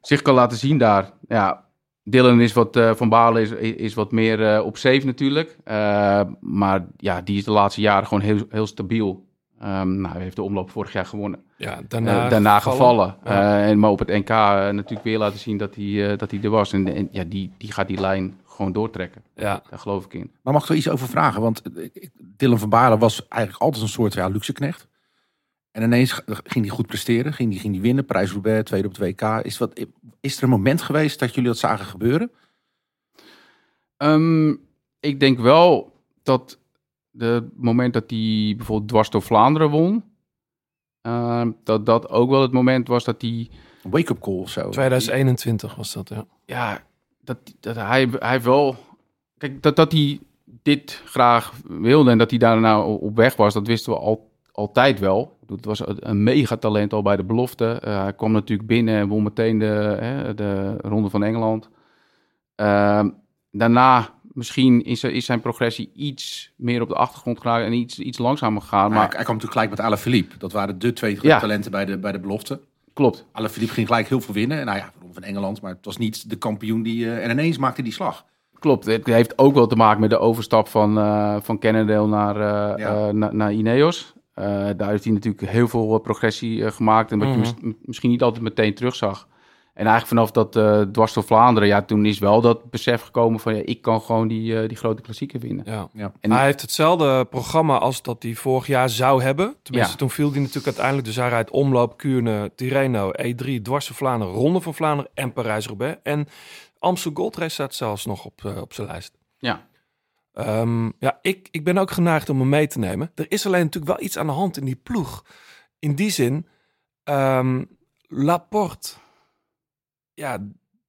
zich kan laten zien daar. Ja, Dylan is wat, eh, van Balen is, is wat meer eh, op safe natuurlijk. Eh, maar ja, die is de laatste jaren gewoon heel, heel stabiel. Ehm, nou, hij heeft de omloop vorig jaar gewonnen. Ja, daarna, daarna gevallen. Ja. Eh, en, maar op het NK natuurlijk weer laten zien dat hij, eh, dat hij er was. En, en ja, die, die gaat die lijn gewoon doortrekken. ja. Daar geloof ik in. Maar mag ik er iets over vragen? Want eh, ik- Dylan van Balen was eigenlijk altijd een soort ja, luxe knecht. En ineens ging hij goed presteren. Ging hij ging die winnen. Prijs-Roubaix, tweede op 2K. Is, wat, is er een moment geweest dat jullie dat zagen gebeuren? Ehm, ik denk wel dat het moment dat hij bijvoorbeeld dwars door Vlaanderen won, ehm, dat dat ook wel het moment was dat hij, Een wake-up call of zo? 2021 was dat, ja. ja, dat, dat hij, hij wel, kijk, dat, dat hij dit graag wilde en dat hij daarna op weg was, dat wisten we al, altijd wel. Het was een megatalent al bij de belofte. Eh, hij kwam natuurlijk binnen en won meteen de, hè, de Ronde van Engeland. Ehm, daarna misschien is, is zijn progressie iets meer op de achtergrond geraakt en iets, iets langzamer gegaan. Maar Maar hij, hij kwam natuurlijk gelijk met Alaphilippe. Dat waren de twee Ja. talenten bij de, bij de belofte. Klopt, Alaphilippe ging gelijk heel veel winnen. En nou ja, van Engeland. Maar het was niet de kampioen die... eh, en ineens maakte die slag. klopt. Het heeft ook wel te maken met de overstap van, eh van Cannondale naar, eh, Ja. na- naar Ineos. Daar heeft hij natuurlijk heel veel progressie gemaakt. En wat Mhm. je mis- misschien niet altijd meteen terugzag. En eigenlijk vanaf dat eh dwars door Vlaanderen, ja, toen is wel dat besef gekomen van ja, ik kan gewoon die, eh, die grote klassieker winnen. ja. Ja. En- hij heeft hetzelfde programma als dat hij vorig jaar zou hebben. Tenminste, Ja. toen viel hij natuurlijk uiteindelijk. Dus hij rijdt omloop, Kuurne, Tirreno, E3, dwars van Vlaanderen, Ronde van Vlaanderen en Parijs-Roubaix. En Amstel Gold Race staat zelfs nog op, eh, op zijn lijst. Ja. Ehm, ja, ik, ik ben ook geneigd om hem mee te nemen. Er is alleen natuurlijk wel iets aan de hand in die ploeg. In die zin, ehm, Laporte, ja,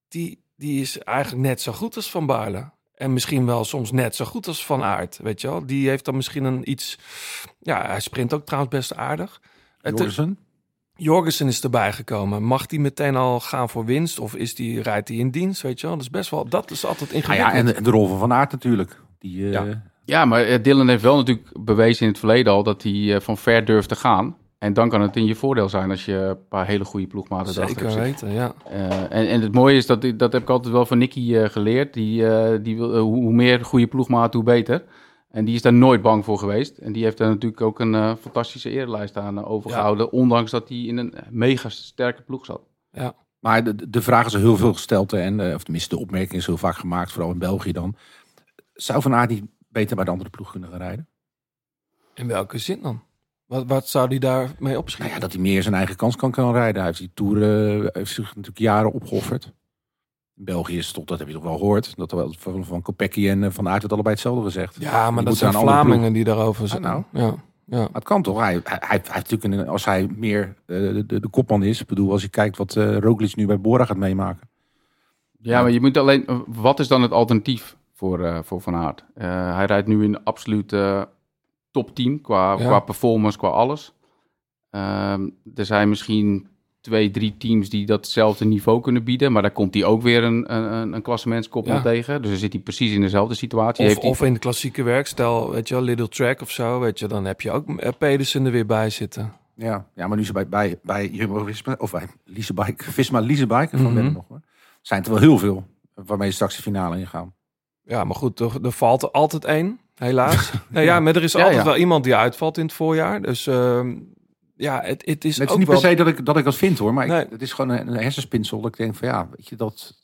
die, die is eigenlijk net zo goed als Van Baarle. En misschien wel soms net zo goed als Van Aert, weet je wel. Die heeft dan misschien een iets... Ja, hij sprint ook trouwens best aardig. Het, Jorgensen? Jorgensen is erbij gekomen. Mag die meteen al gaan voor winst? Of is die, rijdt hij in dienst, weet je wel? Dat is best wel... Dat is altijd Nou ingewikkeld. ja, en, de- de rol van Van Aert natuurlijk. Die, eh, Ja. Ja, maar eh, Dylan heeft wel natuurlijk bewezen in het verleden al dat hij eh, van ver durft te gaan. En dan kan het in je voordeel zijn als je een paar hele goede ploegmaten Zeker hebt weten, ja. Eh, en, en het mooie is, dat, ik- dat heb ik altijd wel van Nicky eh, geleerd. Die, eh, die wil, hoe meer goede ploegmaat, hoe beter. En die is daar nooit bang voor geweest. En die heeft daar natuurlijk ook een fantastische erenlijst aan eh, overgehouden. Ondanks dat hij in een mega sterke ploeg zat. Maar de, de vraag is heel veel gesteld. En, eh, of tenminste, de opmerking is heel vaak gemaakt. Vooral in België dan. Zou Van Aert niet beter bij de andere ploeg kunnen gaan rijden? In welke zin dan? Wat, wat zou die daarmee Nou opschieten? ja, dat hij meer zijn eigen kans kan, kan rijden. Hij heeft die Tour eh, heeft zich natuurlijk jaren opgeofferd. In België is toch, dat heb je toch wel gehoord. Dat wel van, van Kopecky en eh, Van Aert het allebei hetzelfde gezegd. Ja, maar Die dat zijn Vlamingen die daarover Ah, zijn. nou. Ja, ja. Maar het kan toch? Hij, hij, hij, hij heeft natuurlijk een, als hij meer eh, de, de, de kopman is. Ik bedoel, als je kijkt wat eh Roglic nu bij Bora gaat meemaken. Ja, maar je moet alleen... Wat is dan het alternatief voor, eh, voor Van Aert? Eh, hij rijdt nu in eh, topteam qua, Ja. qua performance, qua alles. Ehm, er zijn misschien twee, drie teams die datzelfde niveau kunnen bieden. Maar daar komt hij ook weer een, een, een klassementskoppel Ja. tegen. Dus dan zit hij precies in dezelfde situatie. Of, Heeft hij- of in de klassieke werk, stel, weet je wel, Little Track of zo, weet je, dan heb je ook eh, Pedersen er weer bij zitten. Ja, ja maar nu ze bij, bij, bij Jumbo-Visma, of bij Liesebike, Visma Liesebike, van Mhm. Benne nog hoor, zijn er wel heel veel waarmee je straks de finale ingaan. Ja, maar goed, er, er valt er altijd één, helaas. nou ja, maar er is altijd wel iemand die uitvalt in het voorjaar. Dus ehm, ja, het, het is Het is ook niet wel... per se dat ik, dat ik dat vind hoor, maar ik- Nee. het is gewoon een, een hersenspinsel. Dat ik denk van ja, weet je dat...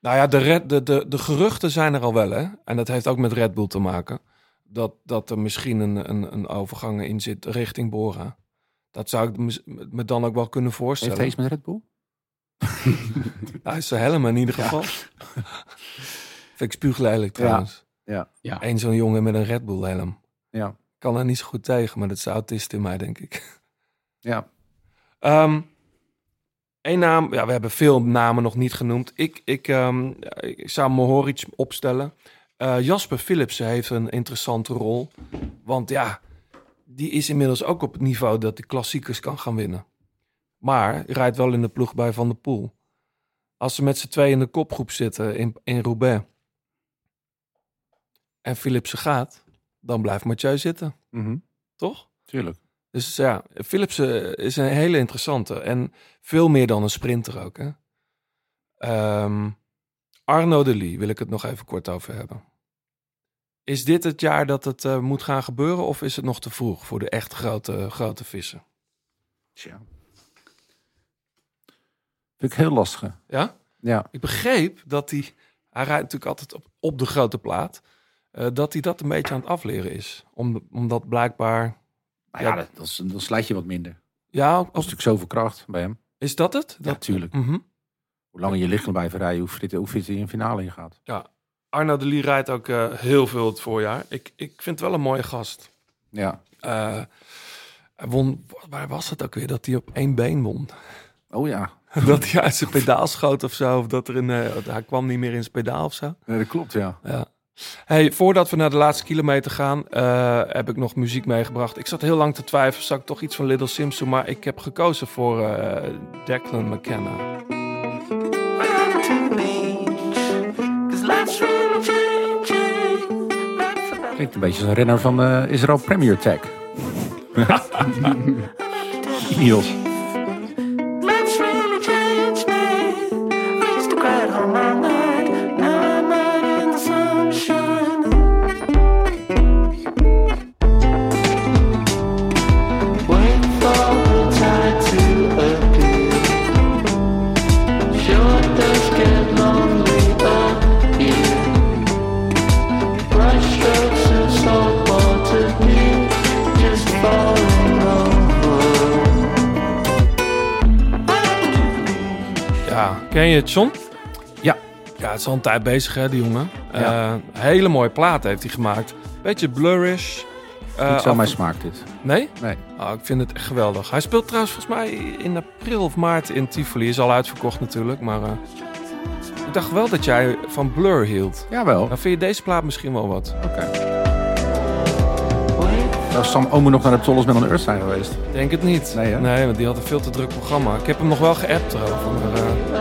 Nou ja, de, red, de, de, de geruchten zijn er al wel, hè. En dat heeft ook met Red Bull te maken. Dat, dat er misschien een, een, een overgang in zit richting Bora. Dat zou ik me dan ook wel kunnen Heeft voorstellen. hij iets met Red Bull? Hij is zijn helm in ieder geval. Vind ik spuuglelijk trouwens. Ja. Ja. Eén zo'n jongen met een Red Bull helm. Ja. Kan er niet zo goed tegen, maar dat is de autist in mij, denk ik. Ja. Ehm Eén naam, ja, we hebben veel namen nog niet genoemd. Ik, ik, ehm, ik zou Mohoric opstellen. Eh, Jasper Philipsen heeft een interessante rol. Want ja, die is inmiddels ook op het niveau dat hij klassiekers kan gaan winnen. Maar hij rijdt wel in de ploeg bij Van der Poel. Als ze met z'n tweeën in de kopgroep zitten in, in Roubaix. En Philipsen gaat, dan blijft Mathieu zitten. Mhm. Toch? Tuurlijk. Dus ja, Philipsen is een hele interessante. En veel meer dan een sprinter ook. Hè? Ehm, Arno de Lee wil ik het nog even kort over hebben. Is dit het jaar dat het eh, moet gaan gebeuren? Of is het nog te vroeg voor de echt grote, grote vissen? Tja. Vind ik heel lastig. Ja? Ja. Ik begreep dat hij... Hij rijdt natuurlijk altijd op, op de grote plaat. Eh, dat hij dat een beetje aan het afleren is. Om, omdat blijkbaar... Nou ja, dat, dat is- dan slijt je wat minder. Ja, Dat is natuurlijk zoveel kracht bij hem. is dat het? Ja, Dat, tuurlijk. Mhm. Hoe langer je lichaam blijft rijden, hoe fit, hoe fit hij in finale in gaat. Ja, Arno de Lee rijdt ook eh, heel veel het voorjaar. Ik, ik vind het wel een mooie gast. Ja. Eh, hij won, waar was het ook weer? Dat hij op één been won. Oh ja. dat hij uit zijn pedaal schoot of zo. Of dat er een, hij kwam niet meer in zijn pedaal of zo. Nee, dat klopt, ja. Ja. Hey, voordat we naar de laatste kilometer gaan, eh, heb ik nog muziek meegebracht. Ik zat heel lang te twijfelen, zou ik toch iets van Little Sims doen? Maar ik heb gekozen voor eh, Declan McKenna. Klinkt een beetje als een renner van eh Israël Premier Tag. Niels. het, John? Ja. Ja, het is al een tijd bezig, hè, die jongen. Ja. Eh, hele mooie plaat heeft hij gemaakt. Beetje blurrish. Eh, Niet zo af- mijn smaak dit. Nee? Nee. Oh, ik vind het echt geweldig. Hij speelt trouwens volgens mij in april of maart in Tivoli. Is al uitverkocht natuurlijk, maar... eh, ik dacht wel dat jij van Blur hield. Jawel. Dan vind je deze plaat misschien wel wat. Oké. Zou Sam Omen nog naar de Tolles met een Earth zijn geweest? Denk het niet. Nee, hè? Nee, want die had een veel te druk programma. Ik heb hem nog wel geappt erover. Maar, eh,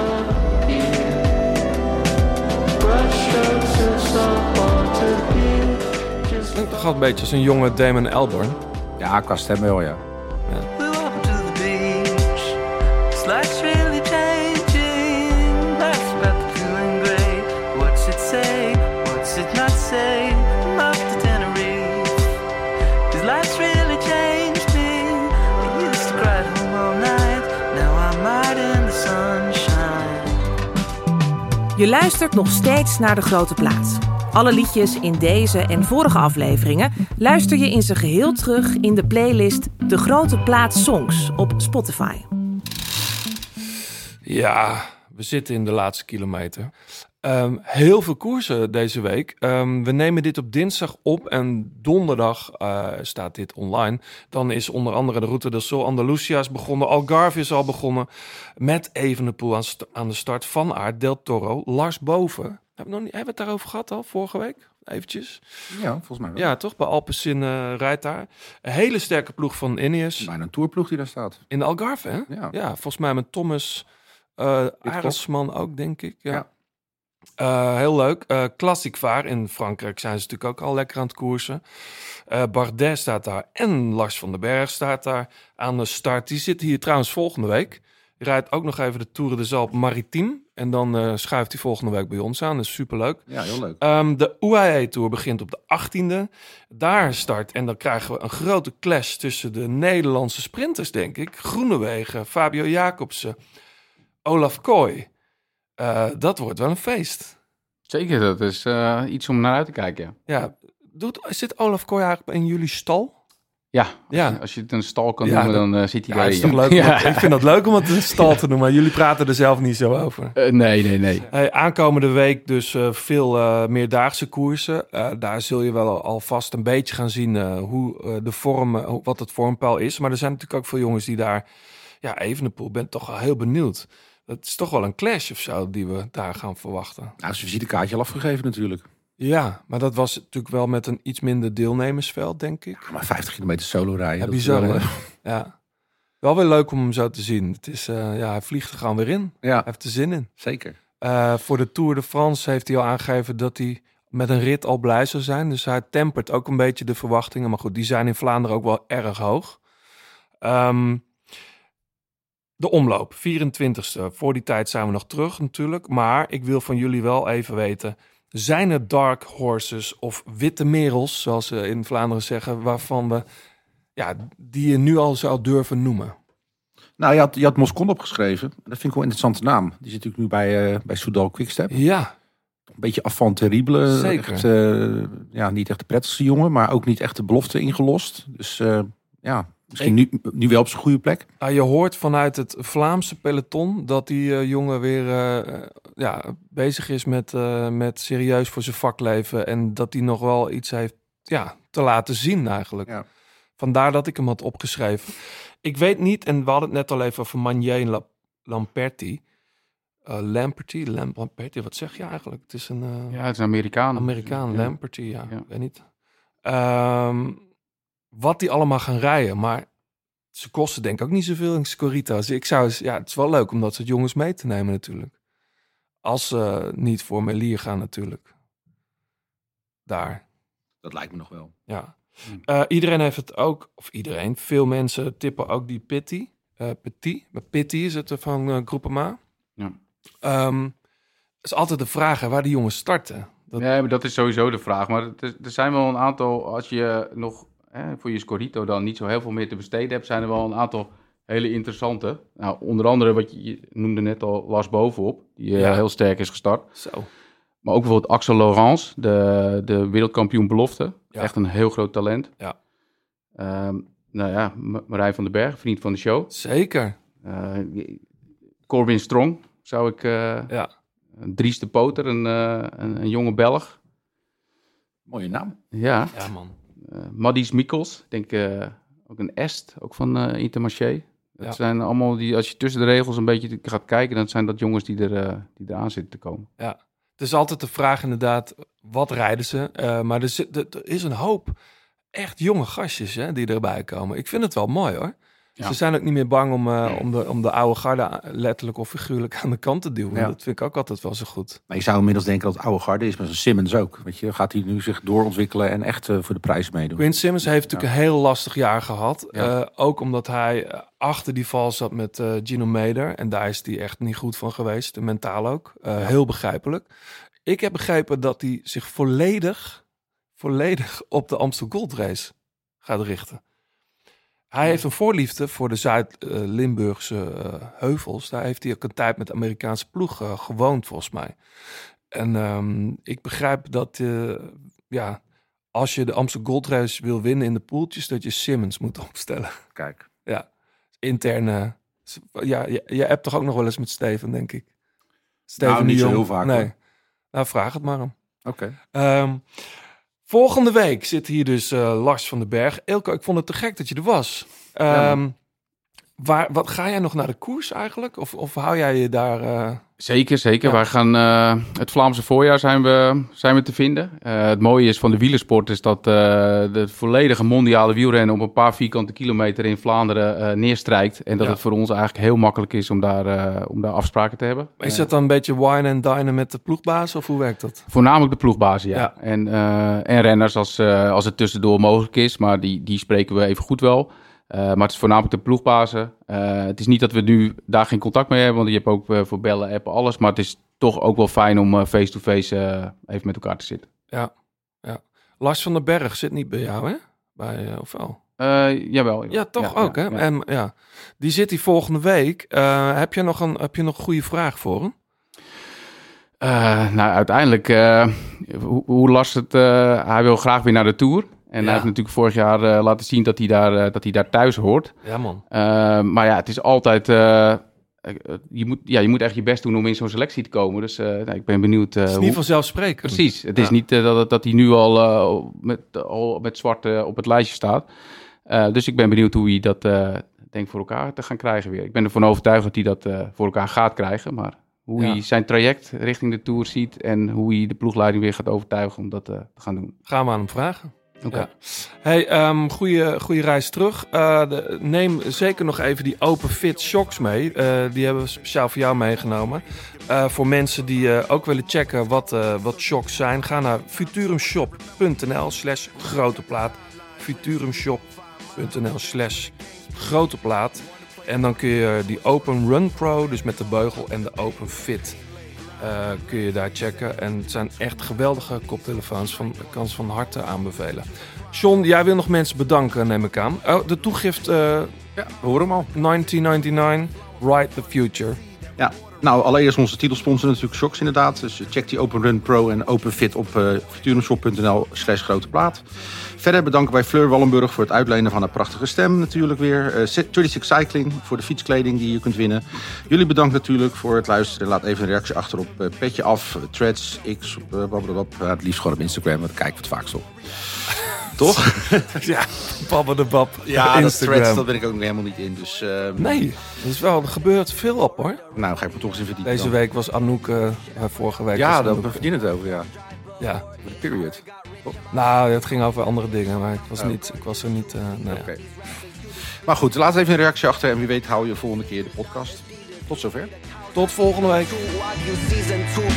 klinkt toch wel een beetje als een jonge Damon Albarn. Ja, qua stem wel, ja. We walk to the beach. This life's really changing. Life's about to feeling great. What's it say? What's it not say? I'm off to Tenerife. This life's really changed me. I used to cry at home all night. Now I'm out in the sunshine. Je luistert nog steeds naar De Grote Plaats. Alle liedjes in deze en vorige afleveringen luister je in zijn geheel terug in de playlist De Grote Plaats Songs op Spotify. Ja, we zitten in de laatste kilometer. Ehm, heel veel koersen deze week. Ehm, we nemen dit op dinsdag op en donderdag eh, staat dit online. Dan is onder andere de Route del Sol Andalusia is begonnen. Algarve is al begonnen. Met Evenepoel aan, aan de start. Van Aert, Del Toro, Lars Boven. Hebben we, nog niet, hebben we het daarover gehad al vorige week? Eventjes. Ja, volgens mij wel. Ja, toch? Bij Alpecin eh rijdt daar. Een hele sterke ploeg van Ineos. Bijna een tourploeg die daar staat. In de Algarve, hè? Ja. volgens mij met Thomas Arendsman ook, denk ik. Ja. Ja. Eh, heel leuk. Eh Classic Vaar in Frankrijk zijn ze natuurlijk ook al lekker aan het koersen. Eh Bardet staat daar en Lars van den Berg staat daar aan de start. Die zit hier trouwens volgende week. Rijdt ook nog even de Tour de Zalp Maritiem. En dan eh, schuift hij volgende week bij ons aan. Dat is superleuk. Ja, heel leuk. Ehm, de UAE Tour begint op de 18e. Daar start en dan krijgen we een grote clash tussen de Nederlandse sprinters, denk ik. Groenewegen, Fabio Jacobsen, Olaf Kooi. Eh, dat wordt wel een feest. Zeker, dat is eh, iets om naar uit te kijken. Ja, Ja, doet, zit Olaf Kooi eigenlijk in jullie stal? Ja, als, Ja. Je, als je het een stal kan Ja, noemen, dat- dan eh, zit hij Ja, het is toch daarin. leuk? Ja. Ik vind dat leuk om het een stal te noemen, maar jullie praten er zelf niet zo over. Eh, nee, nee, nee. Hey, aankomende week dus eh, veel eh, meerdaagse koersen. Eh, daar zul je wel alvast een beetje gaan zien eh, hoe de vorm, wat het vormpeil is. Maar er zijn natuurlijk ook veel jongens die daar... Ja, Evenepoel, ben toch wel heel benieuwd. Het is toch wel een clash of zo die we daar gaan verwachten. Nou, zijn visitekaartje al afgegeven natuurlijk. Ja, maar dat was natuurlijk wel met een iets minder deelnemersveld, denk ik. Maar 50 kilometer solo rijden. Ja, dat is bizar, wel, eh, Ja. Wel weer leuk om hem zo te zien. Het is, eh, ja, hij vliegt er gewoon weer in. Hij Ja, heeft er zin in. zeker. Eh, voor de Tour de France heeft hij al aangegeven dat hij met een rit al blij zou zijn. Dus hij tempert ook een beetje de verwachtingen. Maar goed, die zijn in Vlaanderen ook wel erg hoog. Ehm, de omloop, 24ste. Voor die tijd zijn we nog terug natuurlijk. Maar ik wil van jullie wel even weten... zijn er dark horses of witte merels, zoals ze in Vlaanderen zeggen... waarvan we, ja, die je nu al zou durven noemen? Nou, je had, je had Moscon opgeschreven. Dat vind ik wel een interessante naam. Die zit natuurlijk nu bij, eh bij Soudal Quickstep. Ja, Een beetje avant terrible. Zeker. Echt, eh, ja, niet echt de prettigste jongen, maar ook niet echt de belofte ingelost. Dus eh, ja, misschien nu, nu wel op zijn goede plek. Ah, je hoort vanuit het Vlaamse peloton dat die eh, jongen weer eh, ja, bezig is met, eh, met serieus voor zijn vak leven. En dat hij nog wel iets heeft ja, te laten zien eigenlijk. Ja. Vandaar dat ik hem had opgeschreven. Ik weet niet, en we hadden het net al even over Manier en La- Lamperti. Eh, Lamperti, Lam- Lamperti, wat zeg je eigenlijk? Het is een eh, Ja, het is een Amerikaan. Amerikaan. Lamperti, ja, Ja. ik weet niet. Ehm, wat die allemaal gaan rijden, maar ze kosten denk ik ook niet zoveel in Scorita. Dus ik zou, ja, het is wel leuk om dat soort jongens mee te nemen natuurlijk. Als ze niet voor Melier gaan natuurlijk. Daar, Dat lijkt me nog wel. ja. Hmm. Eh, iedereen heeft het ook, of iedereen, veel mensen tippen ook die Pitty. eh Petit, maar Pitty is het van eh Groupama. Ja. Ehm, is altijd de vraag hè, waar die jongens starten. Dat, Nee, maar dat is sowieso de vraag. Maar er zijn wel een aantal, als je nog hè, voor je Scorito dan niet zo heel veel meer te besteden hebt, zijn er wel een aantal hele interessante. Nou, onder andere wat je, je noemde net al Lars Bovenop, die eh, Ja. heel sterk is gestart. Zo. Maar ook bijvoorbeeld Axel Laurence, de, de wereldkampioen belofte. Ja. Echt een heel groot talent. Ja. Ehm, nou ja, Ma- Marijn van den Berg, vriend van de show. Zeker. Eh, Corbin Strong zou ik... eh Ja. Dries de Poter, een, eh, een, een jonge Belg. Mooie naam. Ja. Ja, man. Eh Maddies Mikkels, ik denk eh, ook een Est, ook van eh Intermarché. Dat Ja. zijn allemaal die, als je tussen de regels een beetje gaat kijken, dan zijn dat jongens die, er, die eraan zitten te komen. Ja, het is altijd de vraag inderdaad, wat rijden ze? Maar er, zit, er, er is een hoop echt jonge gastjes hè, die erbij komen. Ik vind het wel mooi hoor. Ja. Ze zijn ook niet meer bang om, eh, om, de, om de oude garde letterlijk of figuurlijk aan de kant te duwen. Ja. Dat vind ik ook altijd wel zo goed. Maar je zou inmiddels denken dat het oude garde is, maar Simmons ook. Weet je, gaat hij nu zich doorontwikkelen en echt eh, voor de prijs meedoen? Quinn Simmons heeft natuurlijk een heel lastig jaar gehad. Ja. Eh, ook omdat hij achter die val zat met eh, Gino Meder. En daar is hij echt niet goed van geweest. Mentaal ook. Eh, Heel begrijpelijk. Ik heb begrepen dat hij zich volledig, volledig op de Amstel Gold Race gaat richten. Hij heeft een voorliefde voor de Zuid-Limburgse eh, heuvels. Daar heeft hij ook een tijd met de Amerikaanse ploeg eh, gewoond, volgens mij. En ehm, ik begrijp dat, eh, ja, als je de Amstel Gold Race wil winnen in de poeltjes, dat je Simmons moet opstellen. Kijk. Ja, interne. Ja, je, je hebt toch ook nog wel eens met Steven, denk ik. Steven Nou, niet zo heel vaak, Nee. hoor. Nou, vraag het maar hem. Oké. Ehm, volgende week zit hier dus eh, Lars van den Berg. Ilko, ik vond het te gek dat je er was. Ja, Ehm, waar, wat, ga jij nog naar de koers eigenlijk? Of, of hou jij je daar... eh, Zeker, zeker. Ja. Wij gaan eh, het Vlaamse voorjaar zijn we, zijn we te vinden. Eh, het mooie is van de wielersport is dat eh, de volledige mondiale wielrennen op een paar vierkante kilometer in Vlaanderen neerstrijkt. En dat Ja. het voor ons eigenlijk heel makkelijk is om daar, om daar afspraken te hebben. is dat dan een beetje wine and dine met de ploegbaas? Of hoe werkt dat? Voornamelijk de ploegbazen, ja. Ja. En, en renners als, als het tussendoor mogelijk is, maar die, die spreken we even goed wel. Eh, maar het is voornamelijk de ploegbazen. Eh, het is niet dat we nu daar geen contact mee hebben, want je hebt ook eh, voor bellen, appen, alles. Maar het is toch ook wel fijn om face-to-face even met elkaar te zitten. Ja, ja. Lars van den Berg zit niet bij jou, hè? Bij, of wel? Jawel. Ja, toch Ja, ook, ja, hè? ja. En, ja. Die zit hier volgende week. Heb, je nog een, heb je nog een goede vraag voor hem? Nou, uiteindelijk, hoe, hoe Lars het... hij wil graag weer naar de Tour. En Ja. hij heeft natuurlijk vorig jaar eh, laten zien dat hij, daar, eh, dat hij daar thuis hoort. Ja, man. Eh, maar ja, het is altijd... je, moet, ja, je moet echt je best doen om in zo'n selectie te komen. Dus nou, ik ben benieuwd... Het is hoe- niet vanzelfsprekend. Precies. Het is niet dat, dat hij nu al, met, al met zwart op het lijstje staat. Dus ik ben benieuwd hoe hij dat denkt voor elkaar te gaan krijgen weer. Ik ben ervan overtuigd dat hij dat voor elkaar gaat krijgen. Maar hoe Ja. hij zijn traject richting de Tour ziet... en hoe hij de ploegleiding weer gaat overtuigen om dat te gaan doen. Gaan we aan hem vragen. Oké. Hey, ehm goede, goede reis terug. Eh, neem zeker nog even die Open Fit Shocks mee. Eh, die hebben we speciaal voor jou meegenomen. Eh, voor mensen die ook willen checken wat, wat shocks zijn, ga naar futurumshop.nl slash grote plaat. futurumshop.nl slash grote plaat. En dan kun je die Open Run Pro, dus met de beugel en de Open Fit, eh, kun je daar checken. En het zijn echt geweldige koptelefoons. Van, ik kan ze van harte aanbevelen. John, jij wil nog mensen bedanken, neem ik aan. Oh, de toegift eh, Ja, we horen hem al. 1999, Ride the Future. Ja, nou allereerst onze titelsponsor natuurlijk Shocks inderdaad. Dus check die Open Run Pro en Open Fit op uh, futurumshop.nl slash grote plaat. Verder bedanken wij Fleur Wallenburg voor het uitlenen van haar prachtige stem natuurlijk weer. Uh, 36 Cycling voor de fietskleding die je kunt winnen. Jullie bedankt natuurlijk voor het luisteren. Laat even een reactie achter op uh, Petje Af, Threads, X. Uh, het liefst gewoon op Instagram, want daar kijken we het vaakst op. Toch? ja, babbe de bab. Ja, dat threads, dat ben ik ook nog helemaal niet in. Dus, uh, nee, er, is wel, er gebeurt veel op hoor. Nou, ga ik me toch eens in verdiepen. Deze dan. week was Anouk, uh, vorige week Ja, daar Anouk. verdien het over, ja. Ja. De period. Nou, het ging over andere dingen, maar ik was, oh. niet, ik was er niet... Uh, nee. Oké. Okay. Maar goed, laat even een reactie achter en wie weet hou je volgende keer de podcast. Tot zover. Tot volgende week.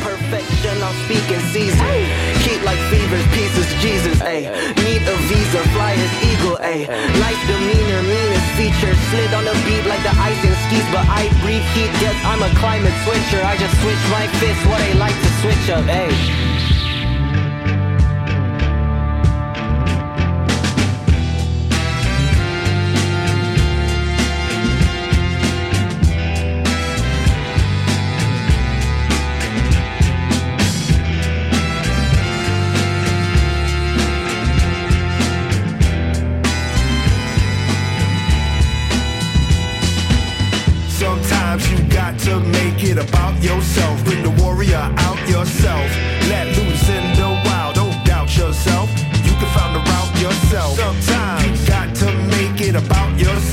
Perfection, I'm speaking season. Keep like fevers, pieces, Jesus, ayy. Need a visa, fly as eagle, ayy. Nice demeanor, meanest features. Slid on the beat like the ice and skis, but I breathe heat, guess I'm a climate switcher. I just switch my fist, what I like to switch up, ayy. To make it about yourself. Bring the warrior out yourself. Let loose in the wild. Don't doubt yourself. You can find the route yourself. Sometimes you got to make it about yourself.